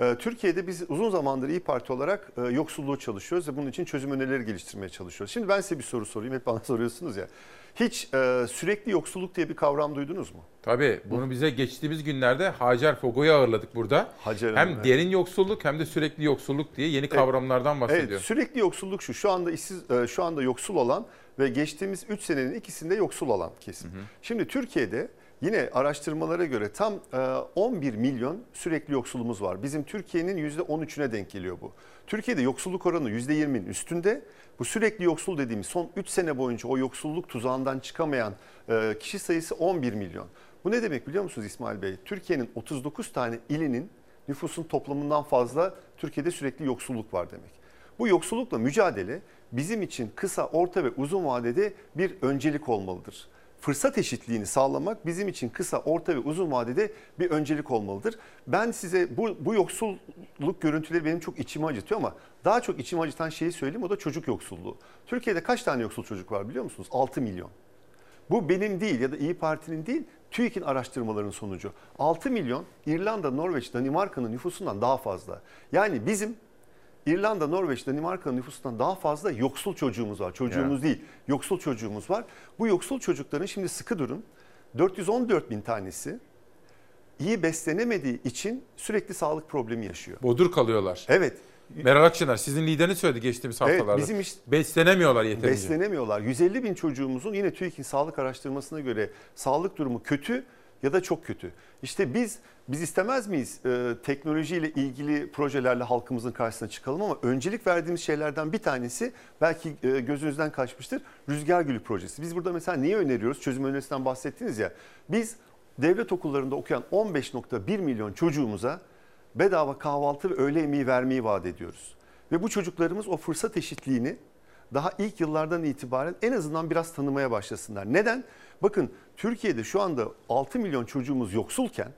Ee, Türkiye'de biz uzun zamandır İyi Parti olarak e, yoksulluğu çalışıyoruz ve bunun için çözüm önerileri geliştirmeye çalışıyoruz. Şimdi ben size bir soru sorayım. Hep bana (laughs) soruyorsunuz ya. Hiç e, sürekli yoksulluk diye bir kavram duydunuz mu? Tabii bunu bize geçtiğimiz günlerde Hacer Fogo'yu ağırladık burada. Hacer hem Hanım, derin yoksulluk hem de sürekli yoksulluk diye yeni kavramlardan bahsediyor. Evet, sürekli yoksulluk şu. Şu anda işsiz, e, şu anda yoksul olan ve geçtiğimiz 3 senenin ikisinde yoksul olan kesim. Şimdi Türkiye'de yine araştırmalara göre tam e, 11 milyon sürekli yoksulumuz var. Bizim Türkiye'nin %13'üne denk geliyor bu. Türkiye'de yoksulluk oranı %20'nin üstünde. Bu sürekli yoksul dediğimiz son 3 sene boyunca o yoksulluk tuzağından çıkamayan e, kişi sayısı 11 milyon. Bu ne demek biliyor musunuz İsmail Bey? Türkiye'nin 39 tane ilinin nüfusun toplamından fazla Türkiye'de sürekli yoksulluk var demek. Bu yoksullukla mücadele bizim için kısa, orta ve uzun vadede bir öncelik olmalıdır. Fırsat eşitliğini sağlamak bizim için kısa, orta ve uzun vadede bir öncelik olmalıdır. Ben size bu, bu yoksulluk görüntüleri benim çok içimi acıtıyor ama daha çok içimi acıtan şeyi söyleyeyim o da çocuk yoksulluğu. Türkiye'de kaç tane yoksul çocuk var biliyor musunuz? 6 milyon. Bu benim değil ya da İyi Parti'nin değil, TÜİK'in araştırmalarının sonucu. 6 milyon İrlanda, Norveç, Danimarka'nın nüfusundan daha fazla. Yani bizim İrlanda, Norveç, Danimarka'nın nüfusundan daha fazla yoksul çocuğumuz var. Çocuğumuz değil, yoksul çocuğumuz var. Bu yoksul çocukların şimdi sıkı durun. 414 bin tanesi iyi beslenemediği için sürekli sağlık problemi yaşıyor. Bodur kalıyorlar. Evet. Meral Akşener sizin lideriniz söyledi geçtiğimiz Evet, haftalarda. bizim iş- Beslenemiyorlar yeterince. Beslenemiyorlar. 150 bin çocuğumuzun yine TÜİK'in sağlık araştırmasına göre sağlık durumu kötü ya da çok kötü. İşte biz biz istemez miyiz e, teknolojiyle ilgili projelerle halkımızın karşısına çıkalım ama öncelik verdiğimiz şeylerden bir tanesi belki e, gözünüzden kaçmıştır. Rüzgar Gülü projesi. Biz burada mesela neyi öneriyoruz? Çözüm önerisinden bahsettiniz ya. Biz devlet okullarında okuyan 15.1 milyon çocuğumuza bedava kahvaltı ve öğle yemeği vermeyi vaat ediyoruz. Ve bu çocuklarımız o fırsat eşitliğini daha ilk yıllardan itibaren en azından biraz tanımaya başlasınlar. Neden? Bakın Türkiye'de şu anda 6 milyon çocuğumuz yoksulken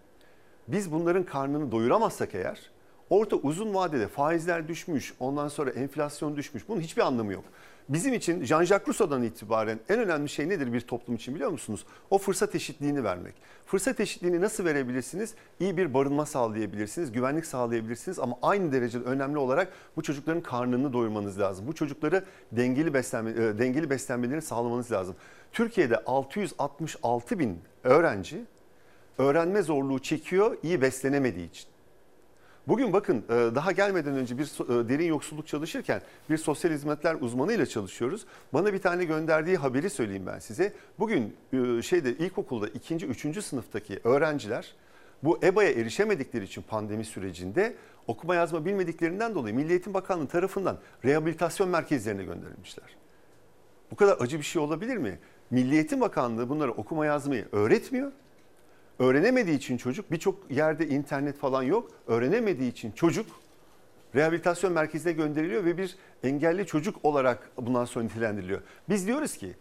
biz bunların karnını doyuramazsak eğer orta uzun vadede faizler düşmüş, ondan sonra enflasyon düşmüş. Bunun hiçbir anlamı yok. Bizim için Jean-Jacques Rousseau'dan itibaren en önemli şey nedir bir toplum için biliyor musunuz? O fırsat eşitliğini vermek. Fırsat eşitliğini nasıl verebilirsiniz? İyi bir barınma sağlayabilirsiniz, güvenlik sağlayabilirsiniz ama aynı derecede önemli olarak bu çocukların karnını doyurmanız lazım. Bu çocukları dengeli beslenme, e, dengeli beslenmelerini sağlamanız lazım. Türkiye'de 666 bin öğrenci öğrenme zorluğu çekiyor iyi beslenemediği için. Bugün bakın e, daha gelmeden önce bir e, derin yoksulluk çalışırken bir sosyal hizmetler uzmanıyla çalışıyoruz. Bana bir tane gönderdiği haberi söyleyeyim ben size. Bugün e, şeyde ilkokulda ikinci, üçüncü sınıftaki öğrenciler bu EBA'ya erişemedikleri için pandemi sürecinde okuma yazma bilmediklerinden dolayı Milli Eğitim Bakanlığı tarafından rehabilitasyon merkezlerine gönderilmişler. Bu kadar acı bir şey olabilir mi? Milli Eğitim Bakanlığı bunlara okuma yazmayı öğretmiyor. Öğrenemediği için çocuk birçok yerde internet falan yok. Öğrenemediği için çocuk rehabilitasyon merkezine gönderiliyor ve bir engelli çocuk olarak bundan sonra nitelendiriliyor. Biz diyoruz ki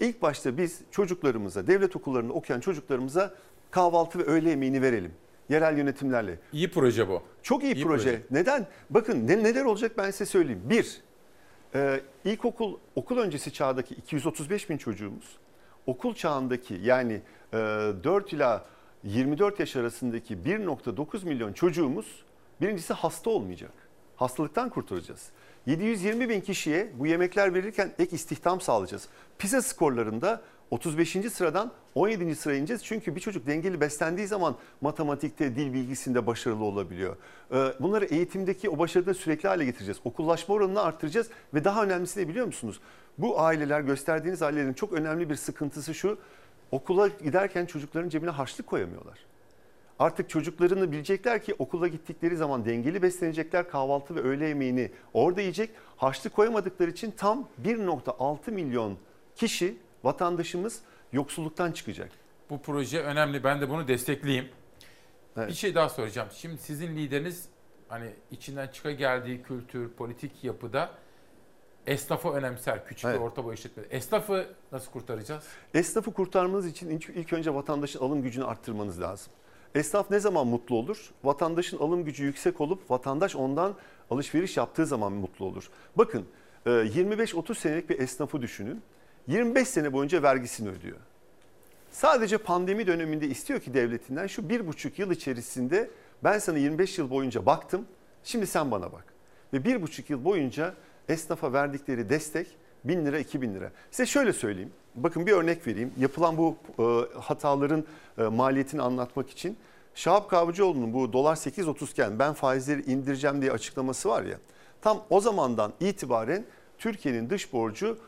ilk başta biz çocuklarımıza, devlet okullarında okuyan çocuklarımıza kahvaltı ve öğle yemeğini verelim. Yerel yönetimlerle. İyi proje bu. Çok iyi, İyi proje. proje. Neden? Bakın ne, neler olacak ben size söyleyeyim. Bir, e, ilkokul okul öncesi çağdaki 235 bin çocuğumuz, okul çağındaki yani e, 4 ila 24 yaş arasındaki 1.9 milyon çocuğumuz birincisi hasta olmayacak. Hastalıktan kurtaracağız. 720 bin kişiye bu yemekler verirken ek istihdam sağlayacağız. PISA skorlarında 35. sıradan 17. sıraya ineceğiz. Çünkü bir çocuk dengeli beslendiği zaman matematikte, dil bilgisinde başarılı olabiliyor. Ee, Bunları eğitimdeki o başarıda sürekli hale getireceğiz. Okullaşma oranını arttıracağız ve daha önemlisi ne biliyor musunuz? Bu aileler, gösterdiğiniz ailelerin çok önemli bir sıkıntısı şu. Okula giderken çocukların cebine harçlık koyamıyorlar. Artık çocuklarını bilecekler ki okula gittikleri zaman dengeli beslenecekler. Kahvaltı ve öğle yemeğini orada yiyecek. Harçlık koyamadıkları için tam 1.6 milyon kişi vatandaşımız yoksulluktan çıkacak. Bu proje önemli. Ben de bunu destekleyeyim. Bir şey daha soracağım. Şimdi sizin lideriniz hani içinden çıka geldiği kültür, politik yapıda esnafı önemser. Küçük Evet. ve orta boy işletme. Esnafı nasıl kurtaracağız? Esnafı kurtarmanız için ilk- önce vatandaşın alım gücünü arttırmanız lazım. Esnaf ne zaman mutlu olur? Vatandaşın alım gücü yüksek olup vatandaş ondan alışveriş yaptığı zaman mutlu olur. Bakın e, 25-30 senelik bir esnafı düşünün. 25 sene boyunca vergisini ödüyor. Sadece pandemi döneminde istiyor ki devletinden şu bir buçuk yıl içerisinde ben sana 25 yıl boyunca baktım. Şimdi sen bana bak. Ve bir buçuk yıl boyunca esnafa verdikleri destek 1000 lira 2000 lira. Size şöyle söyleyeyim. Bakın bir örnek vereyim. Yapılan bu e, hataların e, maliyetini anlatmak için. Şahap Kavcıoğlu'nun bu dolar 8.30 iken ben faizleri indireceğim diye açıklaması var ya. Tam o zamandan itibaren Türkiye'nin dış borcu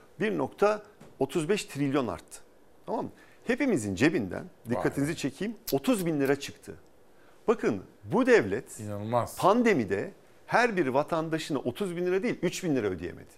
1.35 trilyon arttı. Tamam mı? Hepimizin cebinden dikkatinizi çekeyim 30 bin lira çıktı. Bakın bu devlet İnanılmaz. pandemide her bir vatandaşına 30 bin lira değil 3 bin lira ödeyemedi.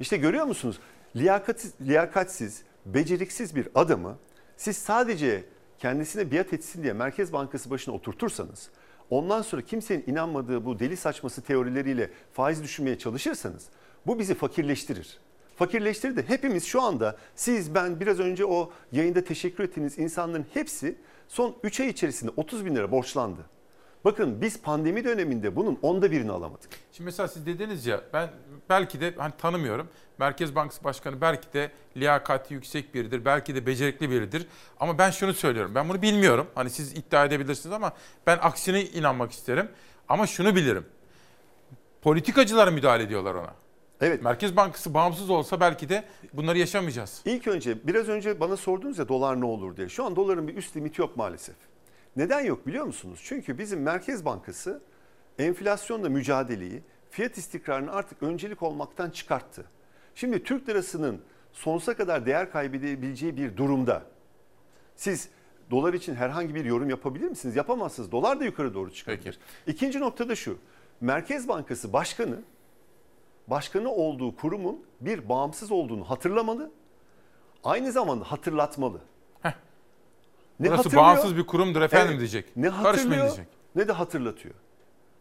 İşte görüyor musunuz? Liyakatsiz, liyakatsiz, beceriksiz bir adamı siz sadece kendisine biat etsin diye Merkez Bankası başına oturtursanız, ondan sonra kimsenin inanmadığı bu deli saçması teorileriyle faiz düşürmeye çalışırsanız bu bizi fakirleştirir. Fakirleştirir de hepimiz şu anda siz ben biraz önce o yayında teşekkür ettiğiniz insanların hepsi son 3 ay içerisinde 30 bin lira borçlandı. Bakın biz pandemi döneminde bunun onda birini alamadık. Şimdi mesela siz dediniz ya ben belki de hani tanımıyorum. Merkez Bankası Başkanı belki de liyakati yüksek biridir. Belki de becerikli biridir. Ama ben şunu söylüyorum. Ben bunu bilmiyorum. Hani siz iddia edebilirsiniz ama ben aksine inanmak isterim. Ama şunu bilirim. Politikacılar müdahale ediyorlar ona. Evet. Merkez Bankası bağımsız olsa belki de bunları yaşamayacağız. İlk önce biraz önce bana sordunuz ya dolar ne olur diye. Şu an doların bir üst limiti yok maalesef. Neden yok biliyor musunuz? Çünkü bizim Merkez Bankası enflasyonla mücadeleyi, fiyat istikrarını artık öncelik olmaktan çıkarttı. Şimdi Türk lirasının sonsuza kadar değer kaybedebileceği bir durumda siz dolar için herhangi bir yorum yapabilir misiniz? Yapamazsınız. Dolar da yukarı doğru çıkabilir. İkinci nokta da şu. Merkez Bankası Başkanı başkanı olduğu kurumun bir bağımsız olduğunu hatırlamalı. Aynı zamanda hatırlatmalı. Burası hatırlıyor? bağımsız bir kurumdur efendim Evet. diyecek. Ne hatırlıyor diyecek. ne de hatırlatıyor.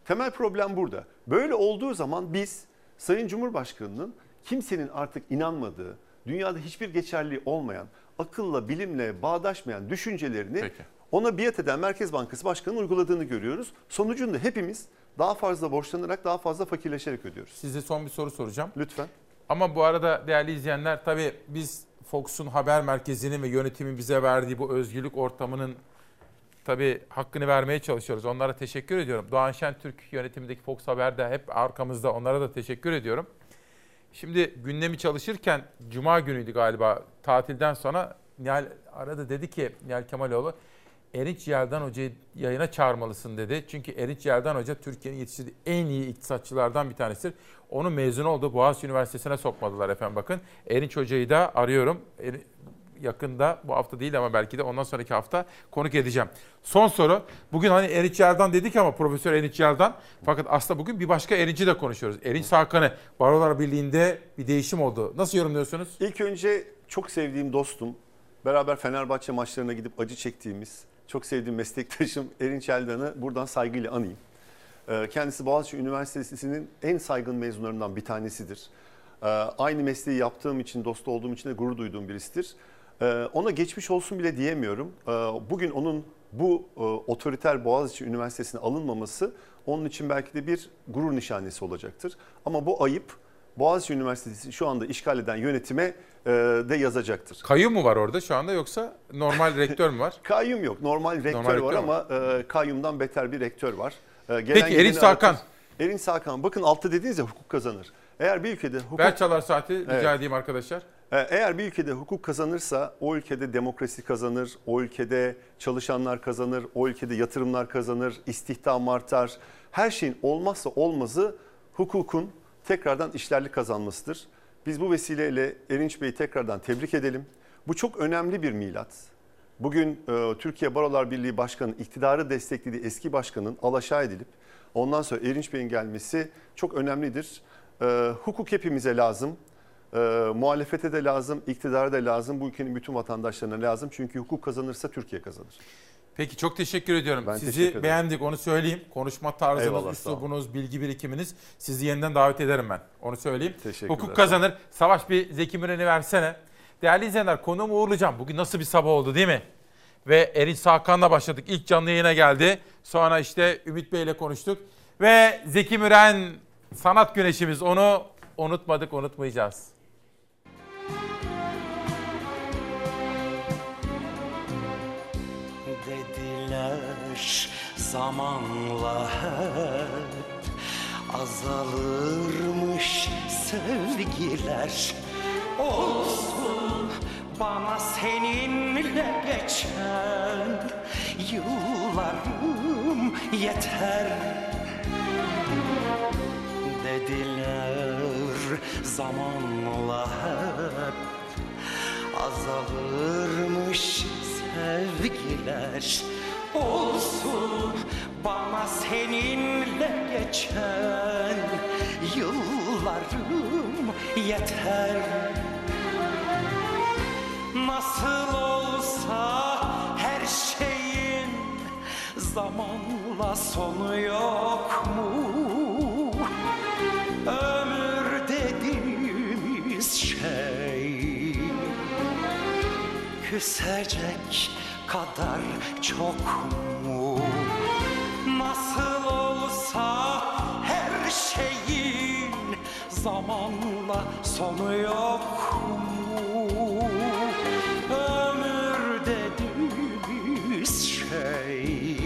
Temel problem burada. Böyle olduğu zaman biz Sayın Cumhurbaşkanı'nın kimsenin artık inanmadığı, dünyada hiçbir geçerliği olmayan, akılla, bilimle bağdaşmayan düşüncelerini Peki. ona biat eden Merkez Bankası Başkanı'nın uyguladığını görüyoruz. Sonucunda hepimiz daha fazla borçlanarak, daha fazla fakirleşerek ödüyoruz. Size son bir soru soracağım. Lütfen. Ama bu arada değerli izleyenler tabii biz Fox'un haber merkezinin ve yönetimin bize verdiği bu özgürlük ortamının tabii hakkını vermeye çalışıyoruz. Onlara teşekkür ediyorum. Doğan Şentürk yönetimindeki Fox Haber'de hep arkamızda. Onlara da teşekkür ediyorum. Şimdi gündemi çalışırken Cuma günüydü galiba tatilden sonra Nihal aradı dedi ki Nihal Kemaloğlu Erinç Yeldan Hoca'yı yayına çağırmalısın dedi. Çünkü Erinç Yeldan Hoca Türkiye'nin yetiştirdiği en iyi iktisatçılardan bir tanesidir. Onu mezun olduğu Boğaziçi Üniversitesi'ne sokmadılar efendim bakın. Erinç Hoca'yı da arıyorum. Yakında bu hafta değil ama belki de ondan sonraki hafta konuk edeceğim. Son soru. Bugün hani Erinç Yeldan dedik ama Profesör Erinç Yeldan. Fakat aslında bugün bir başka Erinç'i de konuşuyoruz. Erinç Hakan'ı Barolar Birliği'nde bir değişim oldu. Nasıl yorumluyorsunuz? İlk önce çok sevdiğim dostum, beraber Fenerbahçe maçlarına gidip acı çektiğimiz, çok sevdiğim meslektaşım Erinç Eldan'ı buradan saygıyla anayım. Ee, Kendisi Boğaziçi Üniversitesi'nin en saygın mezunlarından bir tanesidir. Ee, Aynı mesleği yaptığım için, dost olduğum için de gurur duyduğum birisidir. Ee, Ona geçmiş olsun bile diyemiyorum. Bugün onun bu e, otoriter Boğaziçi Üniversitesi'ne alınmaması onun için belki de bir gurur nişanesi olacaktır. Ama bu ayıp Boğaziçi Üniversitesi şu anda işgal eden yönetime e, de yazacaktır. Kayyum mu var orada şu anda yoksa normal rektör mü var? (laughs) Kayyum yok. Normal rektör Normal var rektör ama e, kayyumdan beter bir rektör var. E, gelen Peki, Hakan. aratır. Erinç Hakan. Bakın altta dediniz ya hukuk kazanır. Eğer bir ülkede hukuk... Bel çalar saati rica Evet. edeyim arkadaşlar. E, Eğer bir ülkede hukuk kazanırsa o ülkede demokrasi kazanır, o ülkede çalışanlar kazanır, o ülkede yatırımlar kazanır, istihdam artar. Her şeyin olmazsa olmazı hukukun tekrardan işlerli kazanmasıdır. Biz bu vesileyle Erinç Bey'i tekrardan tebrik edelim. Bu çok önemli bir milat. Bugün e, Türkiye Barolar Birliği Başkanı iktidarı desteklediği eski başkanın alaşağı edilip ondan sonra Erinç Bey'in gelmesi çok önemlidir. E, hukuk hepimize lazım. E, muhalefete de lazım, iktidara da lazım, bu ülkenin bütün vatandaşlarına lazım. Çünkü hukuk kazanırsa Türkiye kazanır. Peki çok teşekkür ediyorum. Ben Sizi teşekkür beğendik onu söyleyeyim. Konuşma tarzınız, Eyvallah, üslubunuz, bilgi birikiminiz sizi yeniden davet ederim ben. Onu söyleyeyim. Teşekkürler, Hukuk kazanır. Savaş bir Zeki Müren'i versene. Değerli izleyenler konuğumu uğurlayacağım. Bugün nasıl bir sabah oldu değil mi? Ve Erinç Sakan'la başladık. İlk canlı yayına geldi. Sonra işte Ümit Bey'le konuştuk. Ve Zeki Müren sanat güneşimiz. Onu unutmadık, unutmayacağız. Dediler zamanla hep azalırmış sevgiler. Olsun bana seninle geçen yıllarım yeter. Dediler zamanla hep azalırmış sevgiler Olsun bana seninle geçen yıllarım yeter Nasıl olsa her şeyin zamanla sonu yok mu? Ömür dediğimiz şey küsecek kadar çok mu? Nasıl olsa her şeyin zamanla sonu yok mu? Ömür dediğimiz şey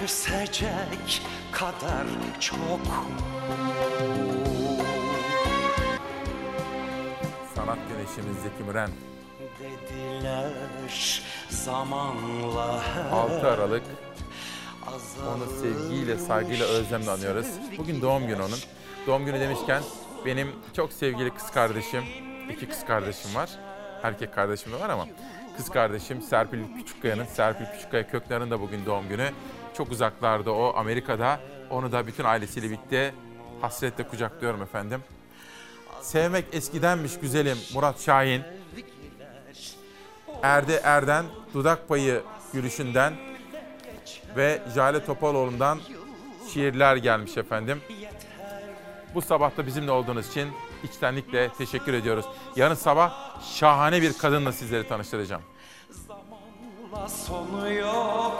küsecek kadar çok mu? Sanat güneşimiz Zeki Müren. Dediler zamanla 6 Aralık onu sevgiyle, saygıyla, özlemle anıyoruz. Bugün doğum günü onun. Doğum günü demişken benim çok sevgili kız kardeşim, iki kız kardeşim var. Erkek kardeşim de var ama kız kardeşim Serpil Küçükkaya'nın, Serpil Küçükkaya Kökler'in de bugün doğum günü. Çok uzaklarda o, Amerika'da. Onu da bütün ailesiyle birlikte hasretle kucaklıyorum efendim. Sevmek eskidenmiş güzelim Murat Şahin. Erde Erden dudak payı gülüşünden ve Jale Topaloğlu'ndan şiirler gelmiş efendim. Bu sabah da bizimle olduğunuz için içtenlikle teşekkür ediyoruz. Yarın sabah şahane bir kadınla sizleri tanıştıracağım. sonu yok